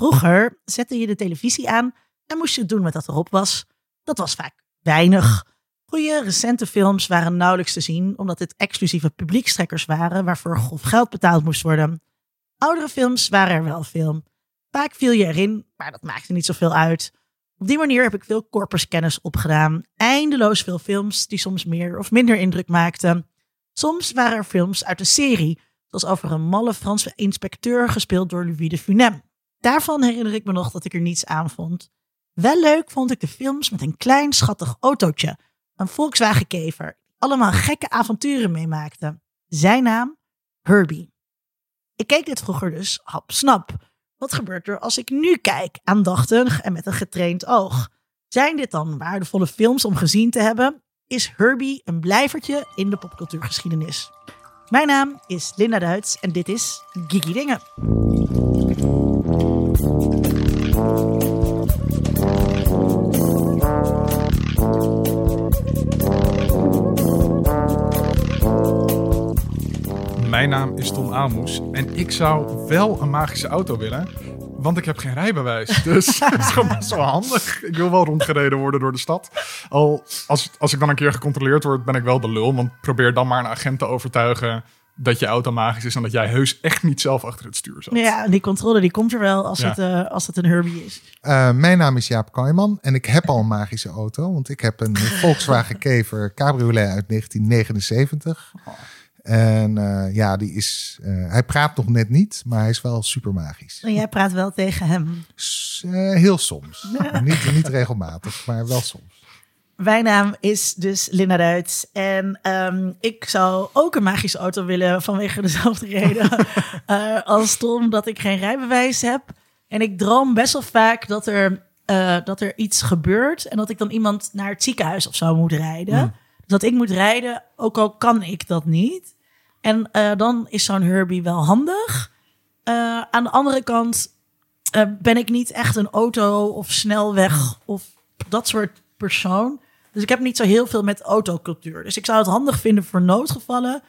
Vroeger zette je de televisie aan en moest je doen met wat erop was. Dat was vaak weinig. Goede recente films waren nauwelijks te zien, omdat dit exclusieve publiekstrekkers waren waarvoor grof geld betaald moest worden. Oudere films waren er wel veel. Vaak viel je erin, maar dat maakte niet zoveel uit. Op die manier heb ik veel corpuskennis opgedaan. Eindeloos veel films die soms meer of minder indruk maakten. Soms waren er films uit een serie, zoals over een malle Franse inspecteur gespeeld door Louis de Funem. Daarvan herinner ik me nog dat ik er niets aan vond. Wel leuk vond ik de films met een klein schattig autootje, een Volkswagen Kever, allemaal gekke avonturen meemaakte. Zijn naam? Herbie. Ik keek dit vroeger dus hap snap. Wat gebeurt er als ik nu kijk, aandachtig en met een getraind oog? Zijn dit dan waardevolle films om gezien te hebben? Is Herbie een blijvertje in de popcultuurgeschiedenis? Mijn naam is Linda Duits en dit is Geeky Dingen. Mijn naam is Tom Aalmoes en ik zou wel een magische auto willen, want ik heb geen rijbewijs. Dus dat is gewoon best wel handig. Ik wil wel rondgereden worden door de stad. Al als, als ik dan een keer gecontroleerd word, ben ik wel de lul. Want probeer dan maar een agent te overtuigen dat je auto magisch is en dat jij heus echt niet zelf achter het stuur zat. Ja, die controle die komt er wel als, Ja. het, eh, als het een Herbie is. Uh, mijn naam is Jaap Kooijman en ik heb al een magische auto. Want ik heb een Volkswagen Kever Cabriolet uit 1979. En eh, ja, die is, eh, hij praat nog net niet, maar hij is wel super magisch. En jij praat wel tegen hem. S- eh, heel soms. niet, niet regelmatig, maar wel soms. Mijn naam is dus Linda Duits. En ehm, ik zou ook een magische auto willen vanwege dezelfde reden als Tom, dat ik geen rijbewijs heb. En ik droom best wel vaak dat er, dat er iets gebeurt en dat ik dan iemand naar het ziekenhuis of zo moet rijden. Dat ik moet rijden, ook al kan ik dat niet. En eh, dan is zo'n Herbie wel handig. Eh, aan de andere kant eh, ben ik niet echt een auto of snelweg of dat soort persoon. Dus ik heb niet zo heel veel met autocultuur. Dus ik zou het handig vinden voor noodgevallen.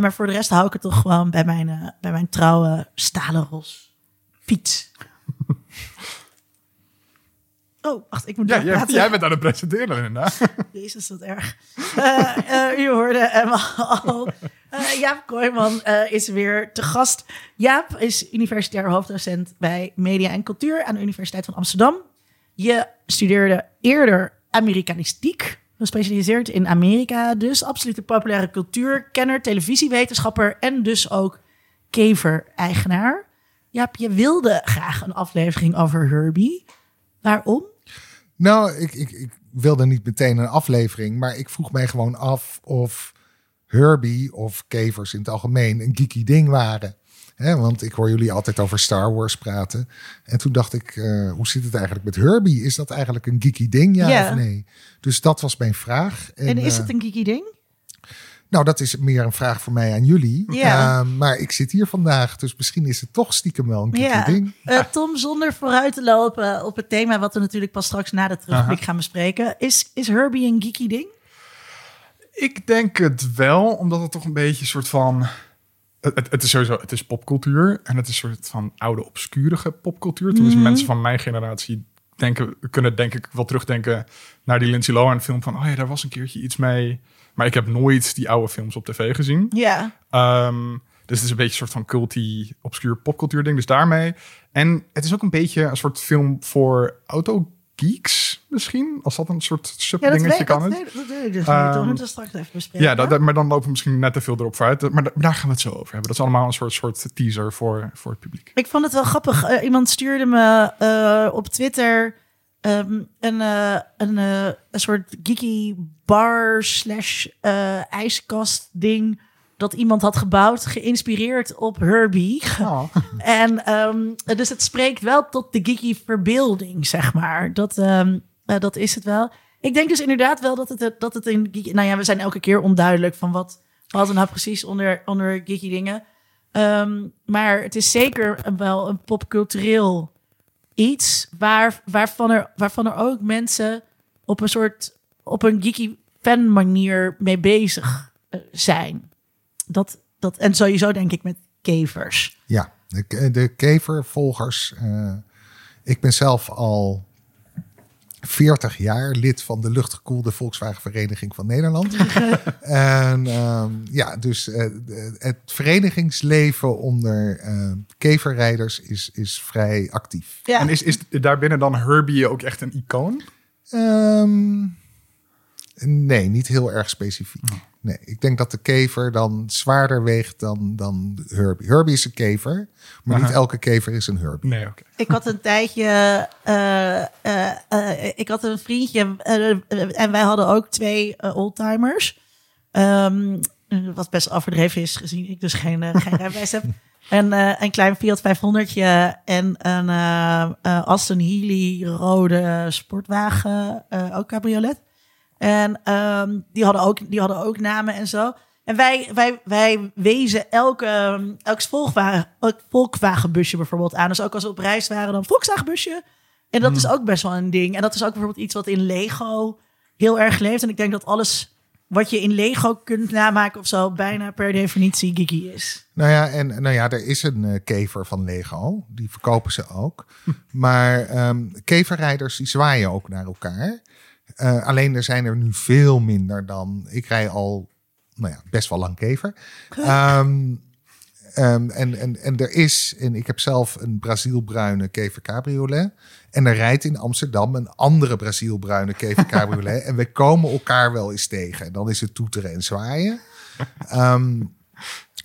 Maar voor de rest hou ik het toch gewoon bij mijn, bij mijn trouwe stalen ros fiets. Oh, wacht, ik moet Ja, jij, bent aan het presenteren inderdaad. Jezus, wat erg. Eh, eh, u hoorde hem al. Eh, Jaap Kooijman is weer te gast. Jaap is universitair hoofddocent bij Media en Cultuur aan de Universiteit van Amsterdam. Je studeerde eerder Amerikanistiek, gespecialiseerd in Amerika. Dus absolute populaire cultuurkenner, televisiewetenschapper en dus ook kever-eigenaar. Jaap, je wilde graag een aflevering over Herbie. Waarom? Nou, ik, ik, ik wilde niet meteen een aflevering, maar ik vroeg mij gewoon af of Herbie of kevers in het algemeen een geeky ding waren. Hè, want ik hoor jullie altijd over Star Wars praten. En toen dacht ik, eh, hoe zit het eigenlijk met Herbie? Is dat eigenlijk een geeky ding, ja, Ja. of nee? Dus dat was mijn vraag. En, is eh, het een geeky ding? Nou, dat is meer een vraag voor mij aan jullie. Ja. Eh, maar ik zit hier vandaag, dus misschien is het toch stiekem wel een Ja, ding. Eh, Tom, zonder vooruit te lopen op het thema wat we natuurlijk pas straks na de terugblik Aha. gaan bespreken. Is, is Herbie een geeky ding? Ik denk het wel, omdat het toch een beetje een soort van... Het, het, is sowieso, het is popcultuur. En het is een soort van oude, obscurige popcultuur. Tenminste, mensen van mijn generatie denken, kunnen denk ik wel terugdenken naar die Lindsay Lohan film van... Oh ja, daar was een keertje iets mee. Maar ik heb nooit die oude films op tv gezien. Ja. Ehm, dus het is een beetje een soort van culty, obscuur popcultuur ding. Dus daarmee. En het is ook een beetje een soort film voor autogeeks misschien. Als dat een soort Ja, subdingetje weet, kan dat, het. weet, dat weet ik dus Ehm, niet. We moeten het straks even bespreken. Ja, dat, dat- maar dan lopen we misschien net te veel erop vooruit. Maar da- daar gaan we het zo over hebben. Dat is allemaal een soort, soort teaser voor, voor het publiek. Ik vond het wel grappig. Eh, iemand stuurde me eh, op Twitter ehm, een, eh, een, eh, een soort geeky bar slash eh, ijskast ding dat iemand had gebouwd, geïnspireerd op Herbie. En ehm, dus het spreekt wel tot de geeky verbeelding, zeg maar. Dat, ehm, eh, dat is het wel. Ik denk dus inderdaad wel dat het, dat het een geeky... Nou ja, we zijn elke keer onduidelijk van wat, wat we nou precies onder, onder geeky dingen. Ehm, maar het is zeker wel een popcultureel iets waar, waarvan, er, waarvan er ook mensen op een soort op een geeky fan manier mee bezig eh, zijn. Dat, dat, en sowieso denk ik met kevers. Ja, de, de kevervolgers, eh, Ik ben zelf al 40 jaar lid van de luchtgekoelde Volkswagen Vereniging van Nederland. en ehm, ja, dus eh, de- het verenigingsleven onder eh, keverrijders is, is vrij actief. Ja. En is, is daarbinnen dan Herbie ook echt een icoon? Ehm, nee, niet heel erg specifiek. Nee, ik denk dat de kever dan zwaarder weegt dan, dan Herbie. Herbie is een kever, maar niet elke kever is een Herbie. Nee, oké. Ik had een tijdje, eh, eh, eh, ik had een vriendje en wij hadden ook twee oldtimers. Ehm, wat best overdreven is, gezien ik dus geen, geen rijbewijs heb. En eh, een klein Fiat 500 en een Aston Healy rode sportwagen, eh, ook cabriolet. En ehm, die, hadden ook, die hadden ook namen en zo. En wij, wij, wij wezen elke, ehm, elk Volkswagen, elk Volkswagenbusje bijvoorbeeld aan. Dus ook als we op reis waren, dan Volkswagenbusje. En dat is ook best wel een ding. En dat is ook bijvoorbeeld iets wat in Lego heel erg leeft. En ik denk dat alles wat je in Lego kunt namaken of zo, bijna per definitie geeky is. Nou ja, en nou ja, er is een eh, kever van Lego. Die verkopen ze ook. maar ehm, keverrijders die zwaaien ook naar elkaar. Eh, alleen er zijn er nu veel minder dan. Ik rij al, nou ja, best wel lang kever. Ehm, ehm, en, en, en er is, en ik heb zelf een Brazilbruine kever cabriolet. En er rijdt in Amsterdam een andere Brazilbruine kever cabriolet. en wij komen elkaar wel eens tegen. En dan is het toeteren en zwaaien. Ehm,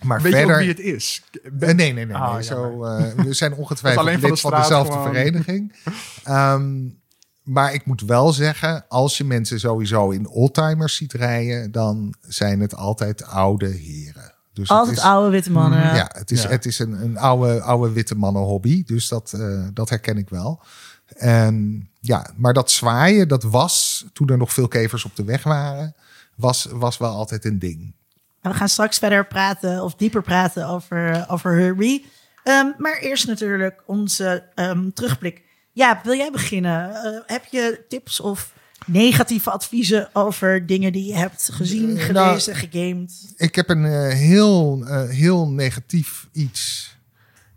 maar Weet verder. je wie het is? Ben- Eh, nee, nee, nee. Ah, nee. Zo, eh, we zijn ongetwijfeld alleen van lid de van, dezelfde gewoon. vereniging. Ehm, maar ik moet wel zeggen, als je mensen sowieso in oldtimers ziet rijden, dan zijn het altijd oude heren. Dus het Altijd is, oude witte mannen. Ja, het is, Ja. Het is een, een oude, oude witte mannen hobby. Dus dat, eh, dat herken ik wel. En ja, maar dat zwaaien, dat was, toen er nog veel kevers op de weg waren, was, was wel altijd een ding. En we gaan straks verder praten of dieper praten over, over Herbie. Ehm, maar eerst natuurlijk onze ehm, terugblik. Ja, wil jij beginnen? Eh, heb je tips of negatieve adviezen over dingen die je hebt gezien, Eh, nou, gelezen, gegamed? Ik heb een eh, heel, eh, heel negatief iets.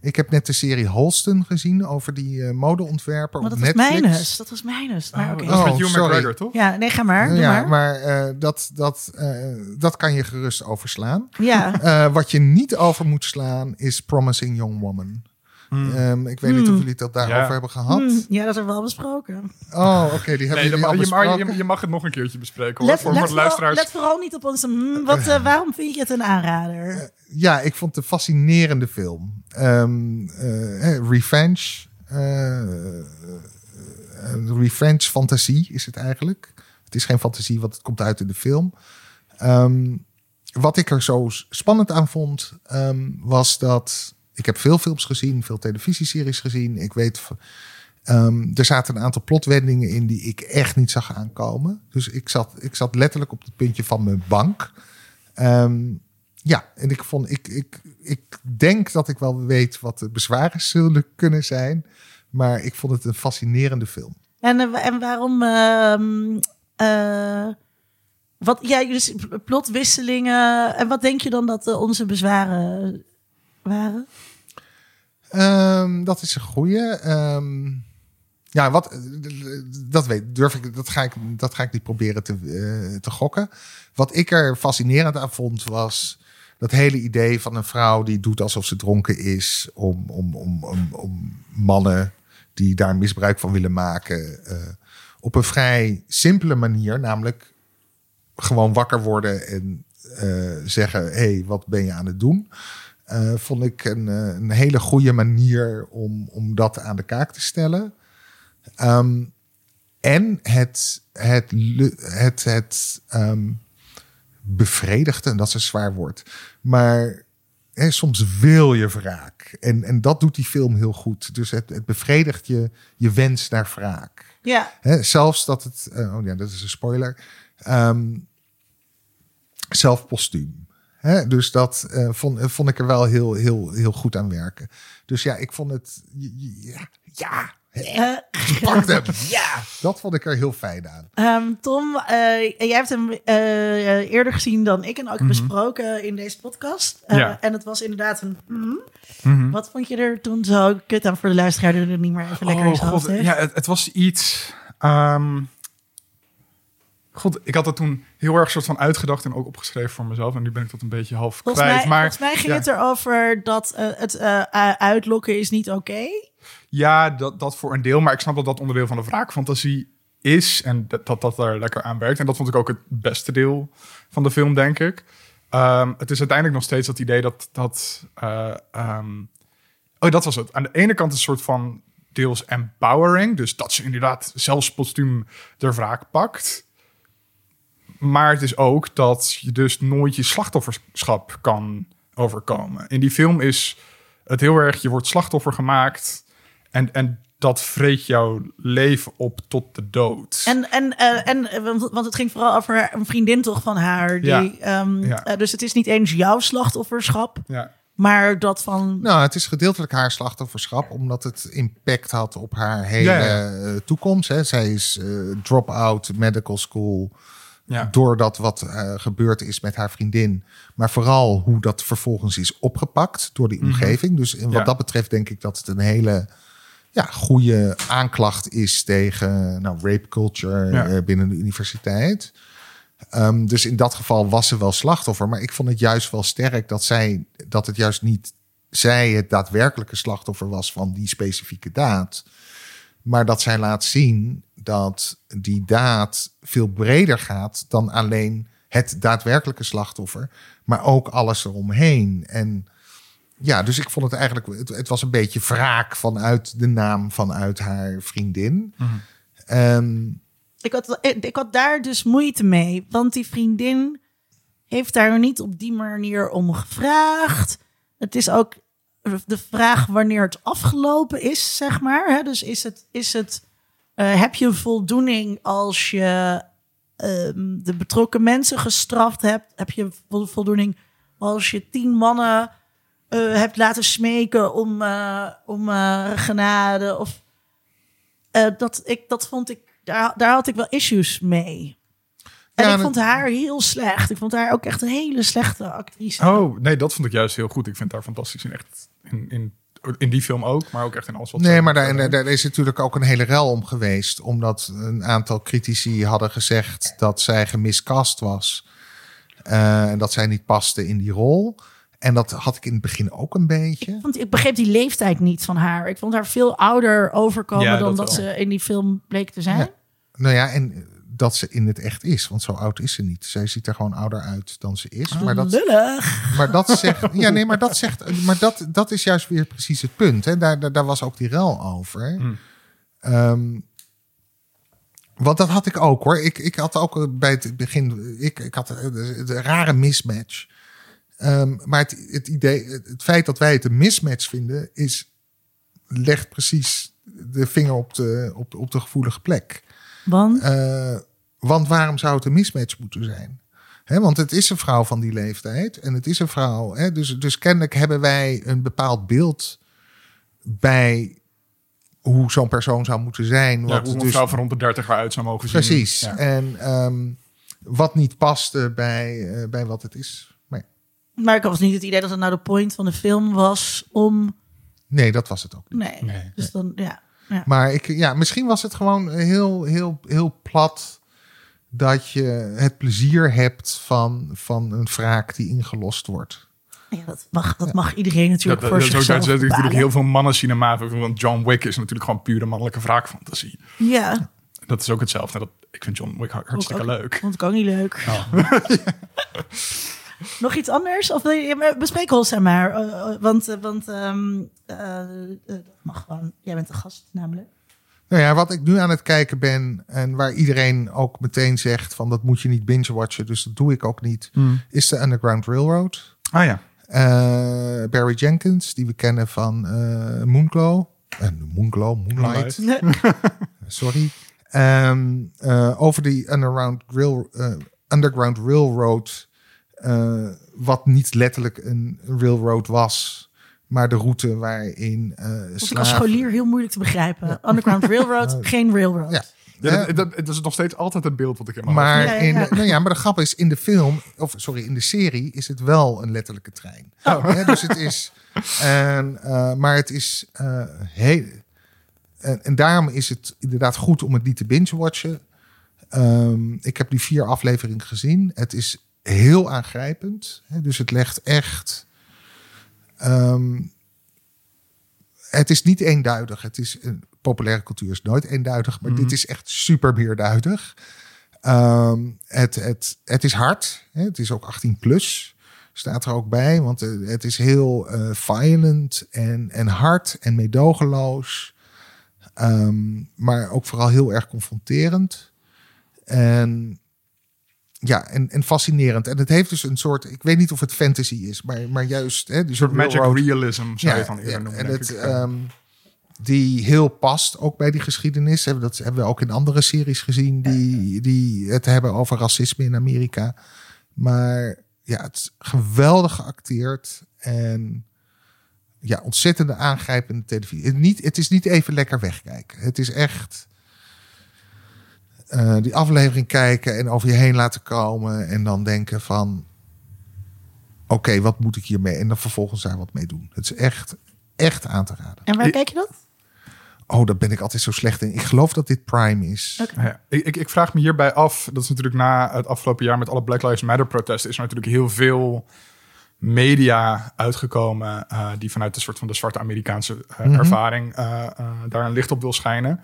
Ik heb net de serie Holston gezien over die eh, modeontwerper Maar op dat was Netflix. mijnus. Dat was. Maar Oh, oké. dat is Oh, met Hugh sorry. McGregor, toch? Ja, nee, ga maar. Doe ja, maar. maar eh, dat, dat, eh, dat kan je gerust overslaan. Ja. Eh, wat je niet over moet slaan is Promising Young Woman. Ehm, ik weet niet of Hmm. jullie het daarover Ja. hebben gehad. Hmm, ja, dat hebben we al besproken. Oh, oké, die hebben Nee, jullie al je, besproken. je, je mag het nog een keertje bespreken hoor. Let, voor, let, voor de vooral, luisteraars. let vooral niet op hmm, wat, eh, waarom vind je het een aanrader? Ja, ik vond het een fascinerende film. Ehm, eh, eh, revenge. eh, eh, een revenge fantasie is het eigenlijk. Het is geen fantasie, want het komt uit in de film. Ehm, wat ik er zo spannend aan vond, ehm, was dat... Ik heb veel films gezien, veel televisieseries gezien. Ik weet... ehm, er zaten een aantal plotwendingen in die ik echt niet zag aankomen. Dus ik zat, ik zat letterlijk op het puntje van mijn bank. Ehm, ja, en ik vond, ik, ik, ik denk dat ik wel weet wat de bezwaren zullen kunnen zijn. Maar ik vond het een fascinerende film. En, eh, en waarom... eh, wat, ja, dus plotwisselingen. En wat denk je dan dat eh, onze bezwaren waren? Ehm, dat is een goeie. Ehm, ja, wat, dat weet, durf ik, dat ga ik, dat ga ik niet proberen te, eh, te gokken. Wat ik er fascinerend aan vond was dat hele idee van een vrouw die doet alsof ze dronken is om, om, om, om, mannen die daar misbruik van willen maken eh, op een vrij simpele manier, namelijk gewoon wakker worden en eh, zeggen: hé, hey, wat ben je aan het doen? Eh, vond ik een, eh, een hele goede manier om, om dat aan de kaak te stellen. Ehm, en het, het, het, het ehm, bevredigde, en dat is een zwaar woord, maar hè, soms wil je wraak. En, en dat doet die film heel goed. Dus het, het bevredigt je, je wens naar wraak. Ja, Hè, zelfs dat het, eh, oh ja, dat is een spoiler. Ehm zelf postuum. Hè, dus dat eh, vond, eh, vond ik er wel heel, heel, heel goed aan werken. Dus ja, ik vond het. Ja, ja. hè. Eh, Gepakt hem. Ja, dat vond ik er heel fijn aan. Ehm, Tom, eh, jij hebt hem eh, eerder gezien dan ik en ook Mhm. besproken in deze podcast. Eh, Ja. En het was inderdaad een... mhm. Mhm. Wat vond je er toen zo kut aan voor de luisteraar die er niet meer even lekker in Oh, god, ja, het, het was iets. ehm, God, ik had het toen heel erg soort van uitgedacht en ook opgeschreven voor mezelf. En nu ben ik dat een beetje half Volgens kwijt. mij, maar volgens mij ging ja. het erover dat eh, het eh, uh, uitlokken is niet oké. ja, dat, dat voor een deel. Maar ik snap dat dat onderdeel van de wraakfantasie is. En dat, dat dat daar lekker aan werkt. En dat vond ik ook het beste deel van de film, denk ik. Ehm, het is uiteindelijk nog steeds dat idee dat... dat eh, ehm, oh, dat was het. Aan de ene kant een soort van deels empowering. Dus dat ze inderdaad zelfs postuum de wraak pakt. Maar het is ook dat je dus nooit je slachtofferschap kan overkomen. In die film is het heel erg, je wordt slachtoffer gemaakt. En, en dat vreet jouw leven op tot de dood. En, en, eh, en eh, want, want het ging vooral over een vriendin toch van haar. Die, Ja. ehm, Ja. eh, dus het is niet eens jouw slachtofferschap, ja. maar dat van... Nou, het is gedeeltelijk haar slachtofferschap, omdat het impact had op haar hele Ja, ja. toekomst. Hè. Zij is eh, drop-out medical school Ja. doordat wat eh, gebeurd is met haar vriendin. Maar vooral hoe dat vervolgens is opgepakt door die omgeving. Dus in wat Mhm. Ja. dat betreft denk ik dat het een hele ja, goede aanklacht is tegen nou, rape culture Ja. eh, binnen de universiteit. Ehm, dus in dat geval was ze wel slachtoffer. Maar ik vond het juist wel sterk dat, zij, dat het juist niet zij het daadwerkelijke slachtoffer was van die specifieke daad. Maar dat zij laat zien dat die daad veel breder gaat dan alleen het daadwerkelijke slachtoffer, maar ook alles eromheen. En ja, dus ik vond het eigenlijk, het, het was een beetje wraak vanuit de naam vanuit haar vriendin. Ehm, Ik had, ik had daar dus moeite mee, want die vriendin heeft daar niet op die manier om gevraagd. Het is ook de vraag wanneer het afgelopen is, zeg maar. Hè? Dus is het, is het, eh, heb je voldoening als je ehm, de betrokken mensen gestraft hebt? Heb je vol- voldoening als je tien mannen eh, hebt laten smeken om, eh, om genade? Of, dat, ik, dat vond ik, daar, daar had ik wel issues mee. En Ja, ik vond haar heel slecht. Ik vond haar ook echt een hele slechte actrice. Oh, nee, dat vond ik juist heel goed. Ik vind haar fantastisch in echt in, in, in die film ook, maar ook echt in alles wat. nee, maar daar, daar, daar is natuurlijk ook een hele rel om geweest, omdat een aantal critici hadden gezegd dat zij gemiskast was eh, en dat zij niet paste in die rol. En dat had ik in het begin ook een beetje. Ik, vond, ik begreep die leeftijd niet van haar. Ik vond haar veel ouder overkomen Ja, dan dat ze in die film bleek te zijn. Ja. Nou ja, en dat ze in het echt is, want zo oud is ze niet. Zij ziet er gewoon ouder uit dan ze is. Maar dat, Lullig. maar dat zegt, ja, nee, maar dat zegt, maar dat, dat is juist weer precies het punt. Hè. Daar, daar, daar was ook die rel over. Hmm. Ehm, want dat had ik ook hoor. Ik, ik had ook bij het begin, ik, ik had een, een rare mismatch. Ehm, maar het, het idee, het, het feit dat wij het een mismatch vinden, is legt precies de vinger op de, op, op de gevoelige plek. Want Eh, want waarom zou het een mismatch moeten zijn? Hè, want het is een vrouw van die leeftijd en het is een vrouw. Hè, dus, dus kennelijk hebben wij een bepaald beeld bij hoe zo'n persoon zou moeten zijn. Ja, Wat hoe een dus, vrouw van rond de 30 eruit zou mogen zien. precies. Ja. En ehm, wat niet paste bij, eh, bij wat het is. Maar, ja. maar ik had niet het idee dat het nou de point van de film was om... nee, dat was het ook niet. Nee. Nee. Dus dan, ja. Ja. Maar ik, ja, misschien was het gewoon heel, heel, heel plat dat je het plezier hebt van, van een wraak die ingelost wordt. Ja, dat mag, dat mag iedereen natuurlijk Dat, voor dat, dat, zichzelf dat, dat, natuurlijk bepalen. heel veel mannen cinema. Want John Wick is natuurlijk gewoon pure mannelijke wraakfantasie. Ja, Dat is ook hetzelfde. Dat, ik vind John Wick hartstikke Ook- leuk. vond ik ook niet leuk. Nog iets anders? Of wil je- bespreek Holstein maar. eh, want eh, want ehm, eh, eh, dat mag gewoon. Jij bent de gast namelijk. Nou ja, wat ik nu aan het kijken ben en waar iedereen ook meteen zegt van dat moet je niet binge-watchen, dus dat doe ik ook niet, is de Underground Railroad. Ah ja. Eh, Barry Jenkins, die we kennen van eh Moonglow. Eh, Moonglow, Moonlight. sorry. Ehm, eh, over die Underground, rail, underground Railroad, eh, wat niet letterlijk een railroad was, Maar de route waarin uh, ik als scholier heel moeilijk te begrijpen. Underground Railroad, geen railroad. Ja. Ja, dat, dat, dat, is nog steeds altijd het beeld wat ik in mijn maar Ja, ja, In, nou ja, maar de grap is, in de film, of sorry, in de serie is het wel een letterlijke trein. Oh. Dus het is, en, eh, maar het is eh, heel, en, en daarom is het inderdaad goed om het niet te binge-watchen. Ehm, ik heb die vier afleveringen gezien. Het is heel aangrijpend. Hè, dus het legt echt. ehm, het is niet eenduidig. Het is een populaire cultuur is nooit eenduidig, maar dit is echt super meerduidig. Ehm, het, het, het is hard. Hè, het is ook 18 plus. Staat er ook bij, want eh, het is heel eh, violent en, en hard en meedogenloos. Ehm, maar ook vooral heel erg confronterend. En ja, en, en fascinerend. En het heeft dus een soort, ik weet niet of het fantasy is, maar, maar juist. Hè, die soort magic railroad- realism zou je het dan eerder ja, noemen. en het, ehm, die heel past ook bij die geschiedenis. Dat hebben we ook in andere series gezien die, die het hebben over racisme in Amerika. Maar ja, het is geweldig geacteerd en ja, ontzettende aangrijpende televisie. Het, niet, het is niet even lekker wegkijken. Het is echt eh, die aflevering kijken en over je heen laten komen en dan denken van oké, wat moet ik hiermee? En dan vervolgens daar wat mee doen. Het is echt, echt aan te raden. En waar Ik- kijk je dat? Oh, daar ben ik altijd zo slecht in. Ik geloof dat dit Prime is. Ja, ik, ik, ik vraag me hierbij af, dat is natuurlijk na het afgelopen jaar met alle Black Lives Matter protesten, is er natuurlijk heel veel media uitgekomen eh, die vanuit de soort van de zwarte Amerikaanse eh, Mhm. ervaring eh, eh, daar een licht op wil schijnen.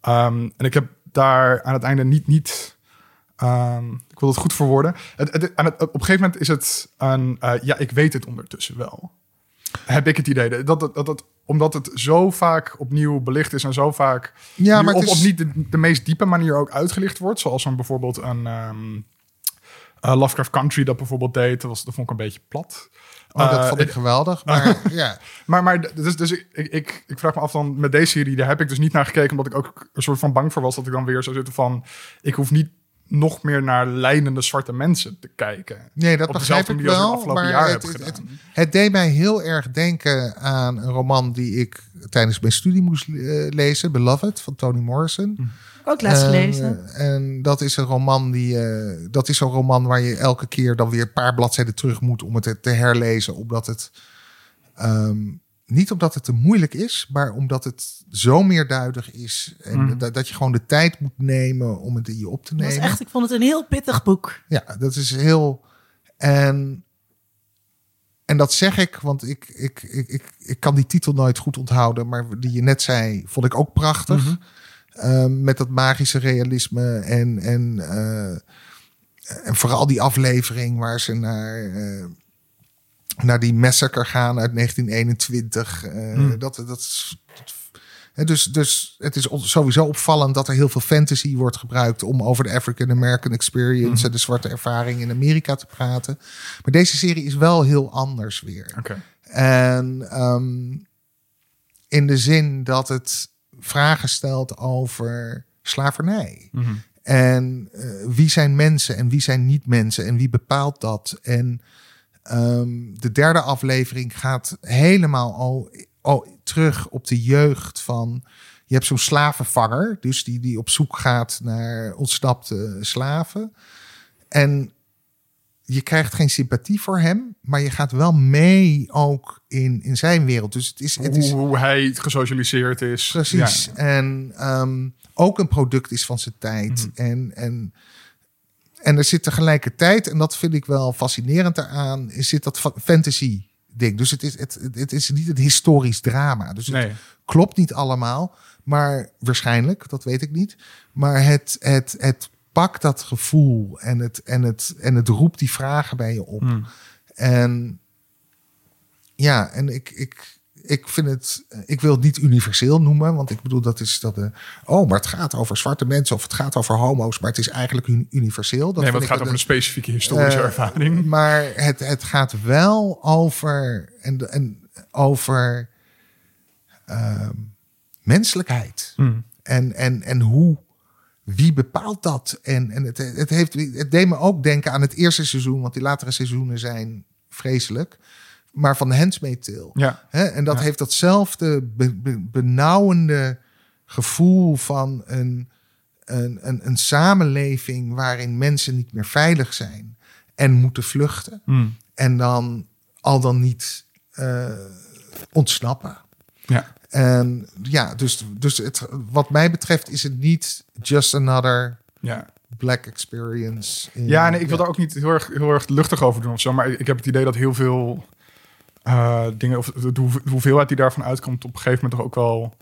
Ehm, en ik heb daar aan het einde niet, niet ehm, ik wil het goed verwoorden. Het, het, aan het, op een gegeven moment is het een, eh, ja, ik weet het ondertussen wel. Heb ik het idee dat, dat, dat, dat omdat het zo vaak opnieuw belicht is en zo vaak Ja, maar op, is- op niet de, de meest diepe manier ook uitgelicht wordt. Zoals een, bijvoorbeeld een ehm, eh, Lovecraft Country dat bijvoorbeeld deed. Dat, was, dat vond ik een beetje plat. Oh, dat Eh, vond ik geweldig. Maar ja, Maar, maar dus, dus ik, ik, ik, vraag me af dan met deze serie, daar heb ik dus niet naar gekeken, omdat ik ook een soort van bang voor was dat ik dan weer zou zitten van, ik hoef niet nog meer naar lijnende zwarte mensen te kijken. nee, dat Op begrijp ik wel. afgelopen Maar jaar het, het, het, deed mij heel erg denken aan een roman die ik tijdens mijn studie moest eh, lezen. Beloved van Toni Morrison. Ook laatst En, gelezen. en dat is een roman die. eh, dat is een roman waar je elke keer dan weer een paar bladzijden terug moet om het te herlezen. Omdat het. ehm, niet omdat het te moeilijk is, maar omdat het zo meerduidig is. En Mhm. dat, dat je gewoon de tijd moet nemen om het in je op te Dat nemen. echt, ik vond het een heel pittig boek. Ja, dat is heel. En, en dat zeg ik, want ik, ik, ik, ik, ik kan die titel nooit goed onthouden. Maar die je net zei, vond ik ook prachtig. Mhm. Ehm, met dat magische realisme. En, en, eh, en vooral die aflevering waar ze naar, eh, naar die massacre gaan uit 1921. eh, Hmm. dat, dat is. Dus, dus het is sowieso opvallend dat er heel veel fantasy wordt gebruikt om over de African American experience en de zwarte ervaring in Amerika te praten. Maar deze serie is wel heel anders weer. En ehm, in de zin dat het vragen stelt over slavernij. Mhm. En eh, wie zijn mensen en wie zijn niet mensen en wie bepaalt dat? En ehm, de derde aflevering gaat helemaal al, al terug op de jeugd van. Je hebt zo'n slavenvanger, dus die, die op zoek gaat naar ontsnapte slaven. En je krijgt geen sympathie voor hem, maar je gaat wel mee ook in, in zijn wereld. Dus het is, het is Hoe, hij gesocialiseerd is. Precies. Ja. En ehm, ook een product is van zijn tijd. Mhm. En, en, en er zit tegelijkertijd, en dat vind ik wel fascinerend daaraan, is zit dat fa- fantasy ding. Dus het is, het, het- het is niet een historisch drama. Dus het Nee. klopt niet allemaal, maar waarschijnlijk, dat weet ik niet. Maar het, het, het pakt dat gevoel en het, en, het, en het roept die vragen bij je op. Hmm. En ja, en ik, ik, ik vind het, ik wil het niet universeel noemen, want ik bedoel dat is dat, eh, oh, maar het gaat over zwarte mensen of het gaat over homo's, maar het is eigenlijk uni- universeel. Dat nee, want het gaat over een specifieke historische eh, ervaring. Maar het, het gaat wel over, en, en over ehm, menselijkheid. Hmm. En, en, en hoe, wie bepaalt dat? En, en het, het, heeft, het deed me ook denken aan het eerste seizoen, want die latere seizoenen zijn vreselijk. maar van de Handmaid's Tale. Ja. Hè? En dat Ja. heeft datzelfde be- be- benauwende gevoel van een, een, een, een samenleving waarin mensen niet meer veilig zijn en moeten vluchten. Mm. En dan al dan niet eh, ontsnappen. Ja. En ja, dus, dus het, wat mij betreft is het niet just another Ja. black experience. in- Ja, nee, ik wil daar ook niet heel erg, heel erg luchtig over doen of zo. Maar ik heb het idee dat heel veel eh, dingen, of de hoe- de hoeveelheid die daarvan uitkomt, op een gegeven moment toch ook wel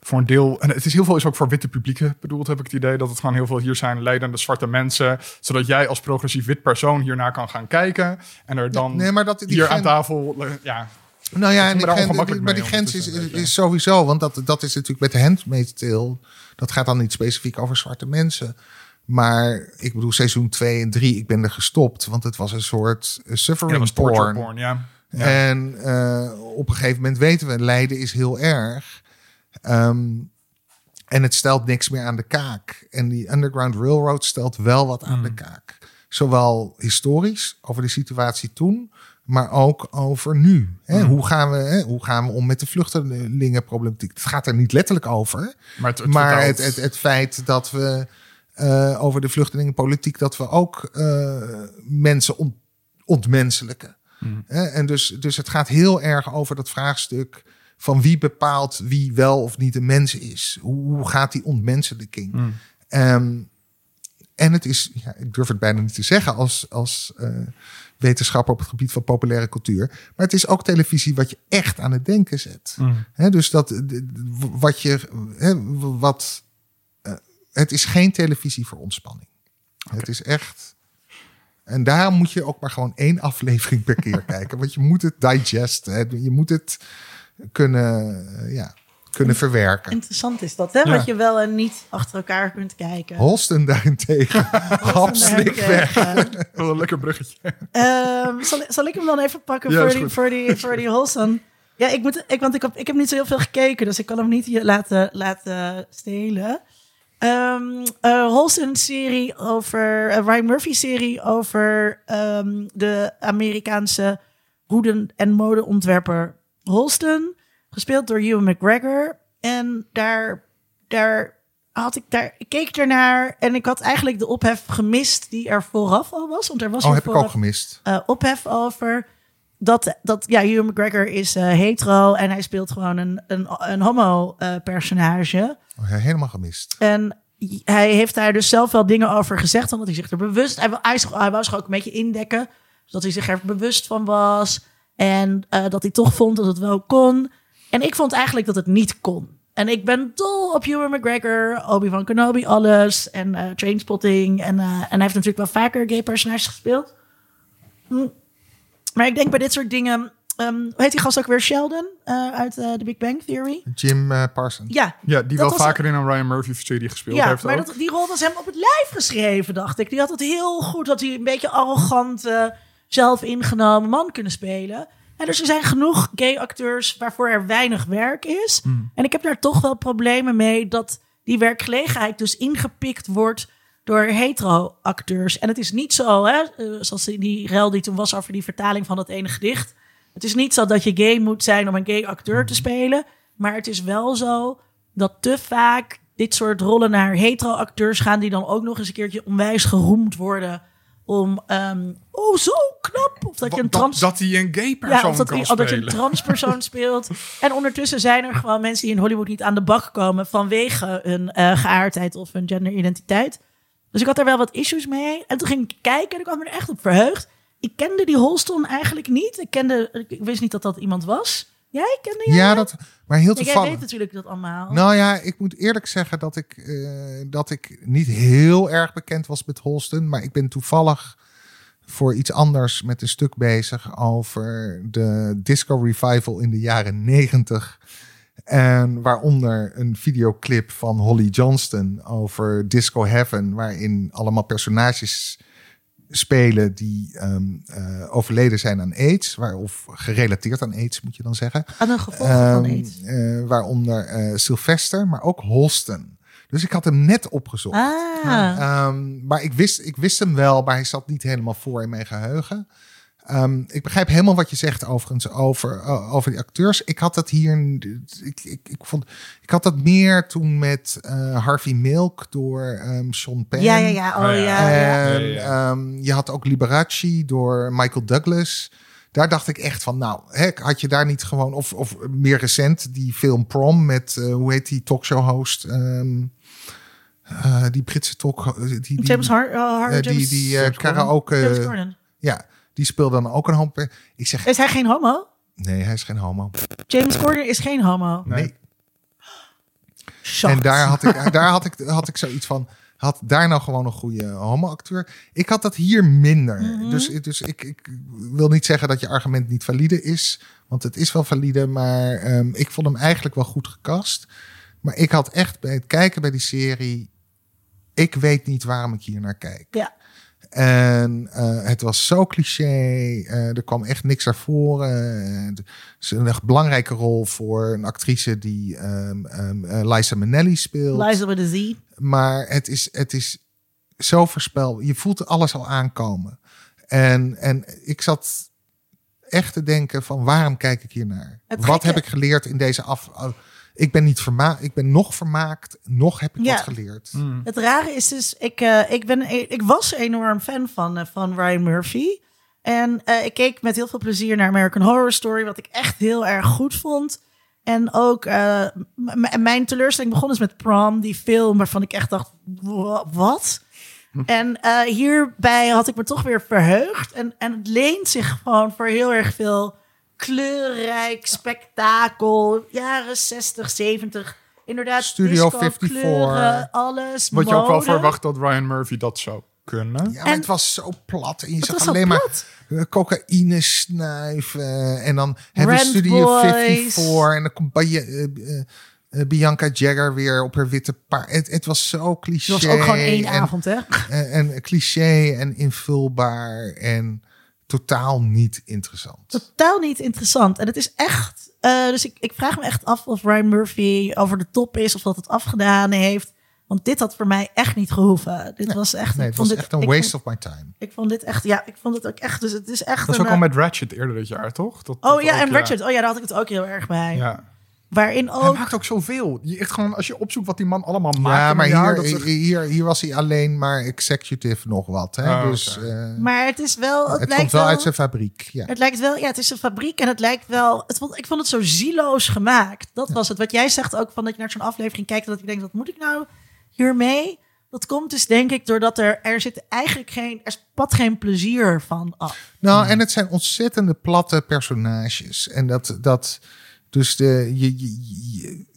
voor een deel. En het is heel veel is ook voor witte publieken bedoeld, heb ik het idee dat het gewoon heel veel hier zijn leidende zwarte mensen, zodat jij als progressief wit persoon hiernaar kan gaan kijken en er dan Nee, maar dat die hier aan tafel, ja, Nou ja, en die grens- maar die mee grens is, sowieso, want dat, dat is natuurlijk met de Handmaid's Tale. Dat gaat dan niet specifiek over zwarte mensen. Maar ik bedoel, seizoen 2 en 3, ik ben er gestopt. Want het was een soort ja, suffering torture porn. porn, ja. ja. En eh, op een gegeven moment weten we, lijden is heel erg. Ehm, en het stelt niks meer aan de kaak. En die Underground Railroad stelt wel wat aan Hmm. de kaak. Zowel historisch, over de situatie toen, maar ook over nu. Hè? Hoe, gaan we, hè? Hoe gaan we om met de vluchtelingenproblematiek? Het gaat er niet letterlijk over. maar het, het maar het, het, het feit dat we eh, over de vluchtelingenpolitiek, dat we ook eh, mensen ont, ontmenselijken. Hmm. Hè? En dus, dus het gaat heel erg over dat vraagstuk van wie bepaalt wie wel of niet een mens is. Hoe, hoe gaat die ontmenselijking? Mm. Ehm, en het is, ja, ik durf het bijna niet te zeggen als, als eh, wetenschapper op het gebied van populaire cultuur. Maar het is ook televisie wat je echt aan het denken zet. Mm. Dus dat wat je, wat, eh, het is geen televisie voor ontspanning. Het is echt. En daarom moet je ook maar gewoon één aflevering per keer kijken. Want je moet het digesten. Je moet het kunnen, eh, ja, kunnen verwerken. Interessant is dat, hè? Ja. Wat je wel en niet achter elkaar kunt kijken. Holsten daarentegen. Hap, slik weg. Wat een lekker bruggetje. Ehm, zal, zal ik hem dan even pakken Ja, voor, die, goed. voor, die, voor die Holston? Ja, ik, moet, ik, want ik heb, ik heb niet zo heel veel gekeken, dus ik kan hem niet hier laten, laten stelen. Ehm eh, Holston-serie over, een Ryan Murphy-serie over ehm, de Amerikaanse hoeden- en modeontwerper Holston. Gespeeld door Ewan McGregor. En daar, daar had ik daar, ik keek ernaar en ik had eigenlijk de ophef gemist die er vooraf al was. Want er was Oh, heb ik ook gemist. eh, ophef over. Dat, dat ja, Hugh McGregor is eh, hetero en hij speelt gewoon een, een, een homo-personage. Oh, ja, helemaal gemist. en hij heeft daar dus zelf wel dingen over gezegd, omdat hij zich er bewust... Hij, hij, hij wou zich ook een beetje indekken, zodat hij zich er bewust van was. En eh, dat hij toch vond dat het wel kon. En ik vond eigenlijk dat het niet kon. En ik ben dol op Hugh McGregor, Obi-Wan Kenobi, alles. En eh Trainspotting. En, eh, en hij heeft natuurlijk wel vaker gay personages gespeeld. Hm. Maar ik denk bij dit soort dingen... ehm hoe heet die gast ook weer? Sheldon eh, uit eh The Big Bang Theory? Jim Parsons. Ja, Ja, die wel vaker in een Ryan Murphy-serie gespeeld ja, heeft maar ook. dat, die rol was hem op het lijf geschreven, dacht ik. Die had het heel goed, dat hij een beetje arrogant, eh, zelf ingenomen man kunnen spelen. En dus er zijn genoeg gay acteurs waarvoor er weinig werk is. Hmm. En ik heb daar toch wel problemen mee dat die werkgelegenheid dus ingepikt wordt door hetero acteurs. En het is niet zo, hè, eh, zoals die- rel die toen was over die vertaling van dat ene gedicht. Het is niet zo dat je gay moet zijn om een gay acteur te spelen. Maar het is wel zo dat te vaak dit soort rollen naar hetero acteurs gaan... die dan ook nog eens een keertje onwijs geroemd worden... om, ehm, oh zo knap, of dat je een trans... dat hij een gay persoon ja, of dat, kan of dat je een spelen. transpersoon speelt. En ondertussen zijn er gewoon mensen die in Hollywood niet aan de bak komen... vanwege hun eh, geaardheid of hun genderidentiteit. Dus ik had daar wel wat issues mee. En toen ging ik kijken en ik had me er echt op verheugd. Ik kende die Holston eigenlijk niet. Ik, kende, ik wist niet dat dat iemand was. Jij kende jij? Ja, dat, maar heel Ja, jij toevallig. weet natuurlijk dat allemaal. Nou ja, ik moet eerlijk zeggen dat ik, eh, dat ik niet heel erg bekend was met Holston. Maar ik ben toevallig voor iets anders met een stuk bezig over de disco revival in de jaren negentig. En waaronder een videoclip van Holly Johnston over Disco Heaven, waarin allemaal personages spelen die ehm, eh, overleden zijn aan AIDS, waar, of gerelateerd aan AIDS moet je dan zeggen. Aan een gevolg van Ehm, AIDS. eh, waaronder eh, Sylvester, maar ook Holston. Dus ik had hem net opgezocht. Ah, Ehm, maar ik wist, ik wist hem wel, maar hij zat niet helemaal voor in mijn geheugen. Ehm, ik begrijp helemaal wat je zegt overigens over, uh, over die acteurs. Ik had dat hier. Ik, ik, ik, vond, ik had dat meer toen met uh, Harvey Milk door um, Sean Penn. Ja, ja, ja. Oh, ja. En ja, ja. Um, je had ook Liberace door Michael Douglas. Daar dacht ik echt van, nou, hè, had je daar niet gewoon, of, of meer recent, die film Prom met, uh, hoe heet die talkshow-host? Um, uh, die Britse talk... Die, die, James Har uh, uh, Die, die uh, karaoke... James Corden. Ja, die speelde dan ook een hoop. Ik zeg, is hij geen homo? Nee, hij is geen homo. James Corden is geen homo. Nee. Shocked. En daar had ik, daar had ik, had ik zoiets van had daar nou gewoon een goede homo-acteur. Ik had dat hier minder. -hmm. Dus, dus ik, ik, wil niet zeggen dat je argument niet valide is. Want het is wel valide. Maar um, ik vond hem eigenlijk wel goed gekast. Maar ik had echt bij het kijken bij die serie. Ik weet niet waarom ik hier naar kijk. Ja. En uh, het was zo cliché. Uh, er kwam echt niks naar voren. Het is een echt belangrijke rol voor een actrice die um, um, Liza Minnelli speelt. Liza with a Z. Maar het is, het is zo voorspelbaar. Je voelt alles al aankomen. En, en ik zat echt te denken van waarom kijk ik hier naar? Wat heb ik geleerd in deze af... Ik ben niet vermaakt. Ik ben nog vermaakt. Nog heb ik Ja. wat geleerd. Mm. Het rare is dus, ik, eh, ik, ben, ik was enorm fan van, eh, van Ryan Murphy. En eh, ik keek met heel veel plezier naar American Horror Story, wat ik echt heel erg goed vond. En ook, eh, mijn teleurstelling begon dus met Prom, die film waarvan ik echt dacht, wa- wat? En eh, hierbij had ik me toch weer verheugd. En, en het leent zich gewoon voor heel erg veel kleurrijk spektakel. Jaren 60, 70. Inderdaad, Studio disco, 54. kleuren, alles. Wat je ook wel verwacht dat Ryan Murphy dat zou kunnen. Ja, maar En- het was zo plat. En je zag alleen maar plat. eh, cocaïne snuiven. En dan hebben Studio Boys. 54. En dan komt Ba- eh, eh, Bianca Jagger weer op haar witte paard. Het, het was zo cliché. Het was ook gewoon één en, avond, hè? En, en cliché en invulbaar. En totaal niet interessant. Totaal niet interessant. En het is echt... eh, dus ik, ik vraag me echt af of Ryan Murphy over de top is... of dat het afgedaan heeft. Want dit had voor mij echt niet gehoeven. Dit was echt... Nee, ik het vond was dit, echt een ik waste vond, of my time. Ik vond dit echt... Ja, ik vond het ook echt... Dus het is echt Dat was een, ook al eh, met Ratchet eerder dit jaar, toch? Dat, Oh dat ja, ook, en Ratchet. Oh ja, daar had ik het ook heel erg bij. Ja. Waarin Hij ook... maakt ook zoveel. Je echt gewoon, als je opzoekt wat die man allemaal maakt. Ja, maar jaar, hier, echt- hier, hier was hij alleen maar executive nog wat. Hè? Oh, dus eh, Maar het is wel... Het, het lijkt komt wel wel uit zijn fabriek. Ja. Het lijkt wel, ja, het is een fabriek en het lijkt wel. Het vond, ik vond het zo zieloos gemaakt. Dat was het. Wat jij zegt ook van dat je naar zo'n aflevering kijkt en dat je denkt, wat moet ik nou hiermee? Dat komt dus denk ik doordat er er zit eigenlijk geen er spat geen plezier van af. Nou, en het zijn ontzettende platte personages. En dat, dat dus de, je, je- je-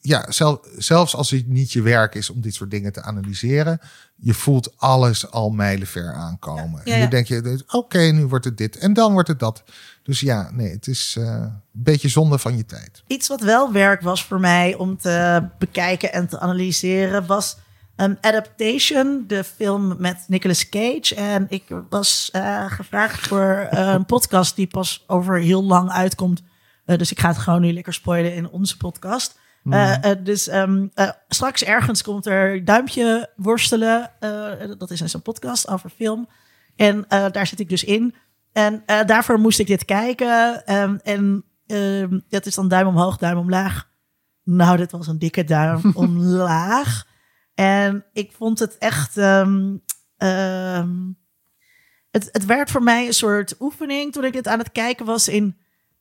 ja, zel- zelfs als het niet je werk is om dit soort dingen te analyseren, je voelt alles al mijlenver aankomen. Ja, ja, En ja. dan denk je, dus, oké, nu wordt het dit en dan wordt het dat. Dus ja, nee, het is eh, een beetje zonde van je tijd. Iets wat wel werk was voor mij om te bekijken en te analyseren was um, Adaptation, de film met Nicolas Cage. En ik was eh, gevraagd voor eh, een podcast die pas over heel lang uitkomt. Eh, dus ik ga het gewoon nu lekker spoilen in onze podcast. Eh, eh, dus ehm, eh, straks ergens komt er duimpje worstelen. Dat is in zo'n podcast over film. En daar zit ik dus in. En daarvoor moest ik dit kijken. Ehm, en ehm, dat is dan duim omhoog, duim omlaag. Nou, dit was een dikke duim omlaag. En ik vond het echt. ehm, ehm, het, het werd voor mij een soort oefening toen ik dit aan het kijken was in.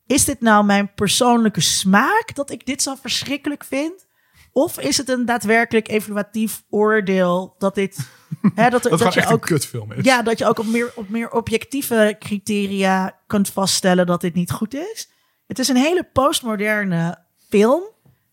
Is dit nou mijn persoonlijke smaak dat ik dit zo verschrikkelijk vind? Of is het een daadwerkelijk evaluatief oordeel dat dit. Hè, dat, dat het dat je echt ook een kutfilm is. ja, dat je ook op meer, op meer objectieve criteria kunt vaststellen dat dit niet goed is. Het is een hele postmoderne film.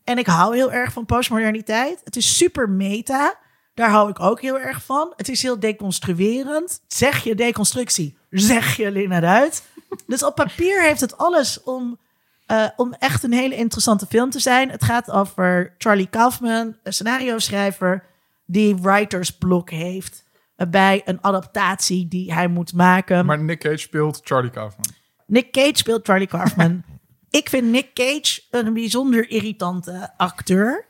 En ik hou heel erg van postmoderniteit. Het is super meta. Daar hou ik ook heel erg van. Het is heel deconstruerend. Zeg je deconstructie, zeg je Lina uit. Dus op papier heeft het alles om, eh, om echt een hele interessante film te zijn. Het gaat over Charlie Kaufman, een scenario schrijver die writersblok heeft eh, bij een adaptatie die hij moet maken. Maar Nick Cage speelt Charlie Kaufman. Nick Cage speelt Charlie Kaufman. Ik vind Nick Cage een bijzonder irritante acteur.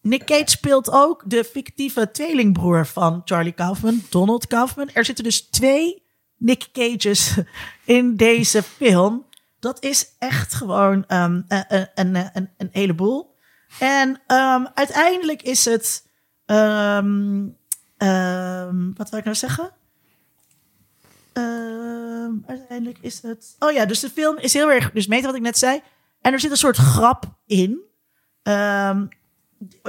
Nick Cage speelt ook de fictieve tweelingbroer van Charlie Kaufman, Donald Kaufman. Er zitten dus twee Nick Cage's in deze film. Dat is echt gewoon um, een, een, een, een, heleboel. En um, uiteindelijk is het. Um, wat wil ik nou zeggen? uiteindelijk is het. Oh ja, dus de film is heel erg. Dus meten wat ik net zei. En er zit een soort grap in.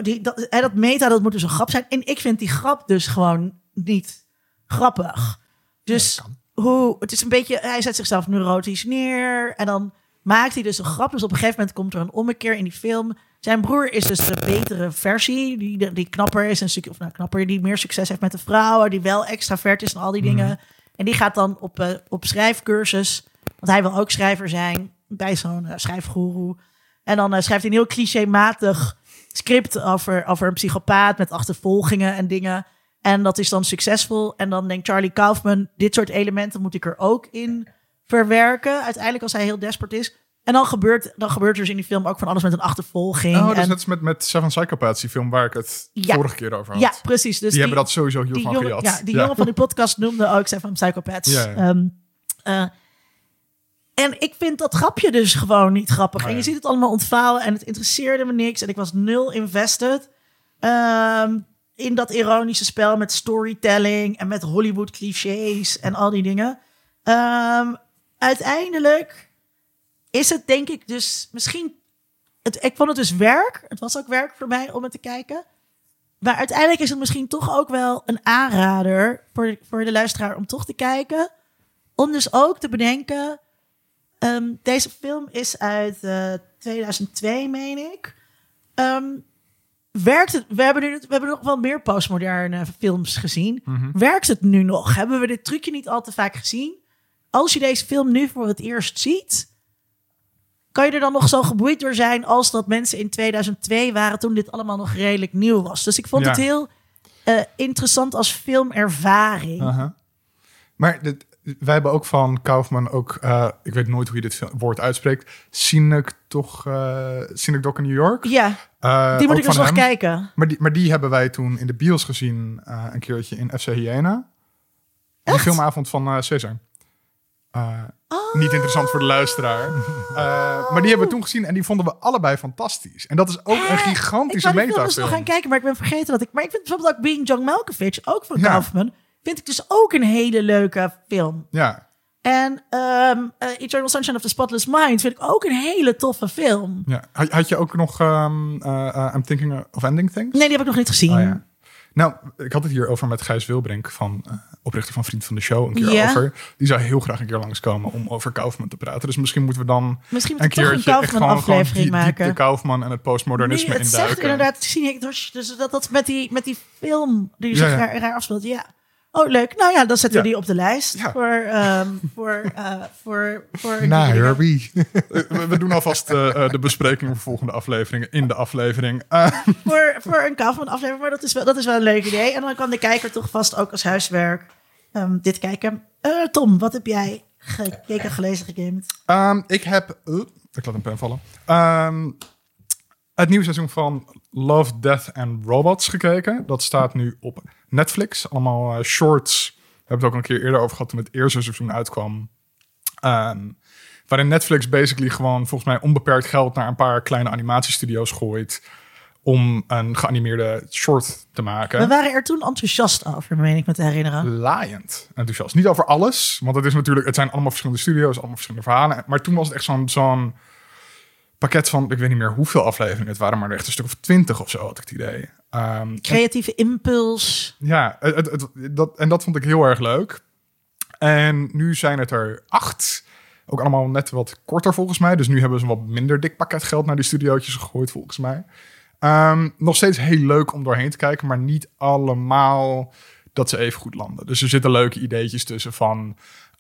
die, dat, dat meta, dat moet dus een grap zijn. En ik vind die grap dus gewoon niet grappig. Dus hoe, het is een beetje, hij zet zichzelf neurotisch neer en dan maakt hij dus een grap. Dus op een gegeven moment komt er een ommekeer in die film. Zijn broer is dus de betere versie, die, die knapper is, en of nou, knapper, die meer succes heeft met de vrouwen, die wel extravert is en al die mhm. dingen. En die gaat dan op, uh, op schrijfcursus, want hij wil ook schrijver zijn bij zo'n uh, schrijfgoeroe. En dan uh, schrijft hij een heel clichématig script over, over een psychopaat met achtervolgingen en dingen. En dat is dan succesvol. En dan denkt Charlie Kaufman, dit soort elementen moet ik er ook in verwerken. Uiteindelijk als hij heel despert is. En dan gebeurt, dan gebeurt er dus in die film ook van alles met een achtervolging. Oh, dus en... net met, met Seven Psychopaths, die film waar ik het vorige keer over had. Ja, precies. Dus die, hebben dat sowieso hiervan die gejat. Ja, die jongen van die podcast noemde ook Seven Psychopaths. Ja, ehm, eh, en ik vind dat grapje dus gewoon niet grappig. Oh, en je ziet het allemaal ontvouwen en het interesseerde me niks. En ik was nul invested. Um, in dat ironische spel met storytelling en met Hollywood clichés en al die dingen. Um, uiteindelijk is het denk ik dus misschien. Het, ik vond het dus werk. Het was ook werk voor mij om het te kijken. Maar uiteindelijk is het misschien toch ook wel een aanrader voor, voor de luisteraar om toch te kijken. Om dus ook te bedenken. Um, deze film is uit uh, eh, 2002, meen ik. Um, Werkt het? We hebben, nu, we hebben nog wel meer postmoderne films gezien. Mhm. Werkt het nu nog? Hebben we dit trucje niet al te vaak gezien? Als je deze film nu voor het eerst ziet, kan je er dan nog zo geboeid door zijn als dat mensen in 2002 waren toen dit allemaal nog redelijk nieuw was. Dus ik vond het heel uh, interessant als filmervaring. Uh -huh. Maar dit, wij hebben ook van Kaufman ook, uh, ik weet nooit hoe je dit woord uitspreekt, ik toch, uh, ik Doc in New York. Ja, uh, die moet ik dus nog kijken. Maar die, maar die hebben wij toen in de bios gezien, een keertje in FC Hyena. Een filmavond van Cesar. Oh. Niet interessant voor de luisteraar. maar die hebben we toen gezien en die vonden we allebei fantastisch. En dat is ook een gigantische metafilm. Ik wil dus nog gaan kijken, maar ik ben vergeten dat ik... Maar ik vind bijvoorbeeld ook Being John Malkovich, ook van ja. Kaufman vind ik dus ook een hele leuke film. Ja. En um, Eternal Sunshine of the Spotless Mind vind ik ook een hele toffe film. Ja. Had, je ook nog um, uh, I'm Thinking of Ending Things? Nee, die heb ik nog niet gezien. Oh, ja. Nou, ik had het hier over met Gijs Wilbrink, van, uh, oprichter van Vriend van de Show, een keer over. Die zou heel graag een keer langskomen om over Kaufman te praten. Dus misschien moeten we dan misschien een keertje een Kaufman aflevering maken. de Kaufman en het postmodernisme nee, het induiken. Zegt inderdaad, zie ik dus dat dat met die met die film die zich ja, ja. raar afspeelt. Ja. Oh, leuk. Nou ja, dan zetten we die op de lijst voor, um, voor, uh, voor, voor. Na Herbie. we, doen alvast uh, de bespreking voor volgende afleveringen in de aflevering. voor, voor een Kaufman aflevering, maar dat is, wel, dat is wel een leuk idee. En dan kan de kijker toch vast ook als huiswerk um, dit kijken. Uh, Tom, wat heb jij gekeken, gelezen, gegamed? Um, ik heb. ik laat een pen vallen. Het nieuwe seizoen van Love, Death and Robots gekeken. Dat staat nu op Netflix. Allemaal uh, shorts. We hebben het ook een keer eerder over gehad toen het eerste seizoen uitkwam. Um, waarin Netflix basically gewoon volgens mij onbeperkt geld naar een paar kleine animatiestudio's gooit. Om een geanimeerde short te maken. We waren er toen enthousiast over, meen ik me te herinneren. Laaiend enthousiast. Niet over alles, want het is natuurlijk, het zijn allemaal verschillende studio's, allemaal verschillende verhalen. Maar toen was het echt zo'n zo'n pakket van, ik weet niet meer hoeveel afleveringen het waren, maar echt een stuk of twintig of zo had ik het idee. Um, Creatieve impuls. Ja, het, het, dat, en dat vond ik heel erg leuk. En nu zijn het er acht. Ook allemaal net wat korter volgens mij. Dus nu hebben ze een wat minder dik pakket geld naar die studiootjes gegooid volgens mij. Um, nog steeds heel leuk om doorheen te kijken, maar niet allemaal dat ze even goed landen. Dus er zitten leuke ideetjes tussen van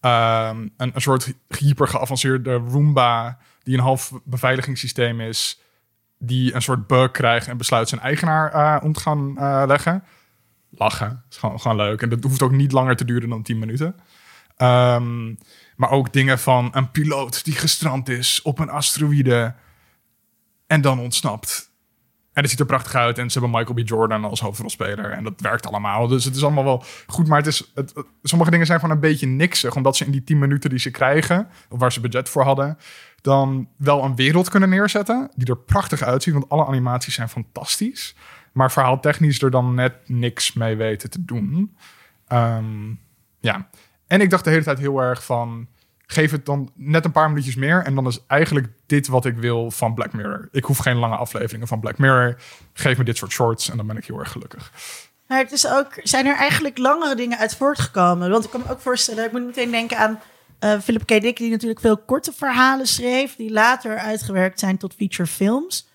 um, een, een soort hyper geavanceerde Roomba die een half beveiligingssysteem is, die een soort bug krijgt en besluit zijn eigenaar uh, om te gaan uh, leggen. Lachen, is gewoon, leuk. En dat hoeft ook niet langer te duren dan 10 minuten. Um, maar ook dingen van een piloot die gestrand is op een asteroïde en dan ontsnapt. En het ziet er prachtig uit. En ze hebben Michael B. Jordan als hoofdrolspeler. En dat werkt allemaal. Dus het is allemaal wel goed. Maar het is, het, sommige dingen zijn gewoon een beetje niksig. Omdat ze in die 10 minuten die ze krijgen, of waar ze budget voor hadden, dan wel een wereld kunnen neerzetten. Die er prachtig uitziet. Want alle animaties zijn fantastisch. Maar verhaaltechnisch er dan net niks mee weten te doen. Ehm, ja. En ik dacht de hele tijd heel erg van geef het dan net een paar minuutjes meer. En dan is eigenlijk dit wat ik wil van Black Mirror. Ik hoef geen lange afleveringen van Black Mirror. Geef me dit soort shorts en dan ben ik heel erg gelukkig. Maar het is ook, zijn er eigenlijk langere dingen uit voortgekomen? Want ik kan me ook voorstellen, ik moet meteen denken aan Philip K. Dick, die natuurlijk veel korte verhalen schreef, die later uitgewerkt zijn tot feature films.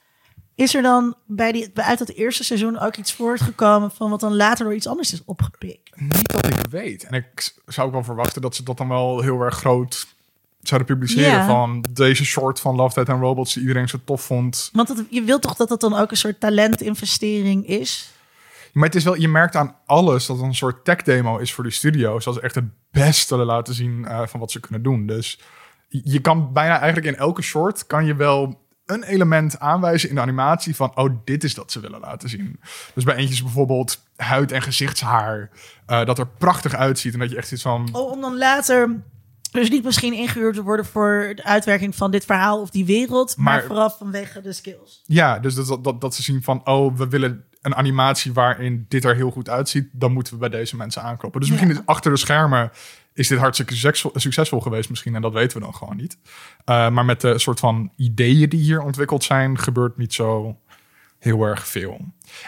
Is er dan bij die, uit dat eerste seizoen ook iets voortgekomen van wat dan later door iets anders is opgepikt? Niet dat ik weet. En ik zou ook wel verwachten dat ze dat dan wel heel erg groot zouden publiceren van deze short van Love, Death and Robots die iedereen zo tof vond. Want het, je wilt toch dat dat dan ook een soort talentinvestering is? Maar het is wel, je merkt aan alles dat het een soort tech demo is voor die studio's. Dat ze echt het beste laten zien uh, van wat ze kunnen doen. Dus je kan bijna eigenlijk in elke short kan je wel een element aanwijzen in de animatie van, oh, dit is dat ze willen laten zien. Dus bij eentjes bijvoorbeeld huid- en gezichtshaar, uh, dat er prachtig uitziet en dat je echt iets van... Oh, om dan later dus niet misschien ingehuurd te worden voor de uitwerking van dit verhaal of die wereld, maar, maar vooraf vanwege de skills. Ja, dus dat, dat, dat ze zien van, oh, we willen een animatie waarin dit er heel goed uitziet, dan moeten we bij deze mensen aankloppen. Dus misschien is achter de schermen is dit hartstikke succesvol, geweest misschien. En dat weten we dan gewoon niet. Uh, maar met de soort van ideeën die hier ontwikkeld zijn, gebeurt niet zo heel erg veel.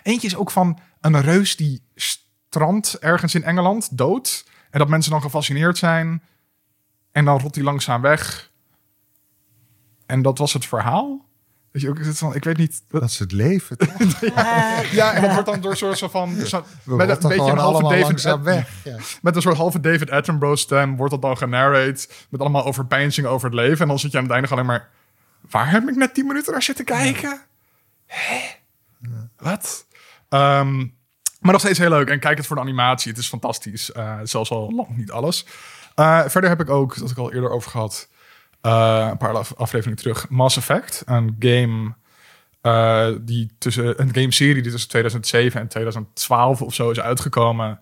Eentje is ook van een reus die strandt ergens in Engeland, dood. En dat mensen dan gefascineerd zijn. En dan rolt hij langzaam weg. En dat was het verhaal. Weet je, ook van, ik weet niet. Dat is het leven. ja, en dat wordt dan door soort van. Zo, met een beetje een halve David. Weg, ja. Met een soort halve David Attenborough stem wordt dat dan genarrate. Met allemaal overpeinzingen over het leven. En dan zit je aan het einde alleen maar. Waar heb ik net 10 minuten naar zitten kijken? Hé? Wat? Um, maar nog steeds heel leuk. En kijk het voor de animatie. Het is fantastisch. Uh, zelfs al lang niet alles. Uh, verder heb ik ook, dat ik al eerder over gehad. Uh, een paar afleveringen terug. Mass Effect, een game uh, die tussen een game serie die tussen 2007 en 2012 of zo is uitgekomen.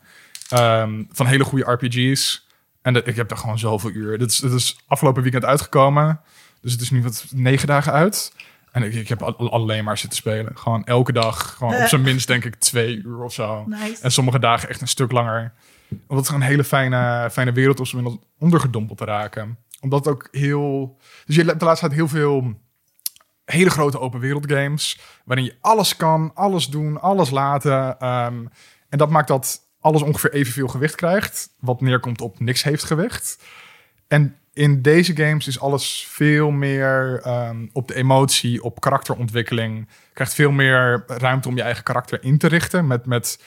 Um, van hele goede RPG's. En dat, ik heb daar gewoon zoveel uur. Dit is, dit is afgelopen weekend uitgekomen. Dus het is nu wat negen dagen uit. En ik, ik heb alleen maar zitten spelen. Gewoon elke dag. Gewoon op zijn minst denk ik twee uur of zo. Nice. En sommige dagen echt een stuk langer. Omdat het een hele fijne, fijne wereld is om ondergedompeld te raken omdat het ook heel... Dus je hebt de laatste tijd heel veel hele grote open wereld games. Waarin je alles kan, alles doen, alles laten. Ehm, en dat maakt dat alles ongeveer evenveel gewicht krijgt. Wat neerkomt op niks heeft gewicht. En in deze games is alles veel meer um, op de emotie, op karakterontwikkeling. Krijgt veel meer ruimte om je eigen karakter in te richten. Met, met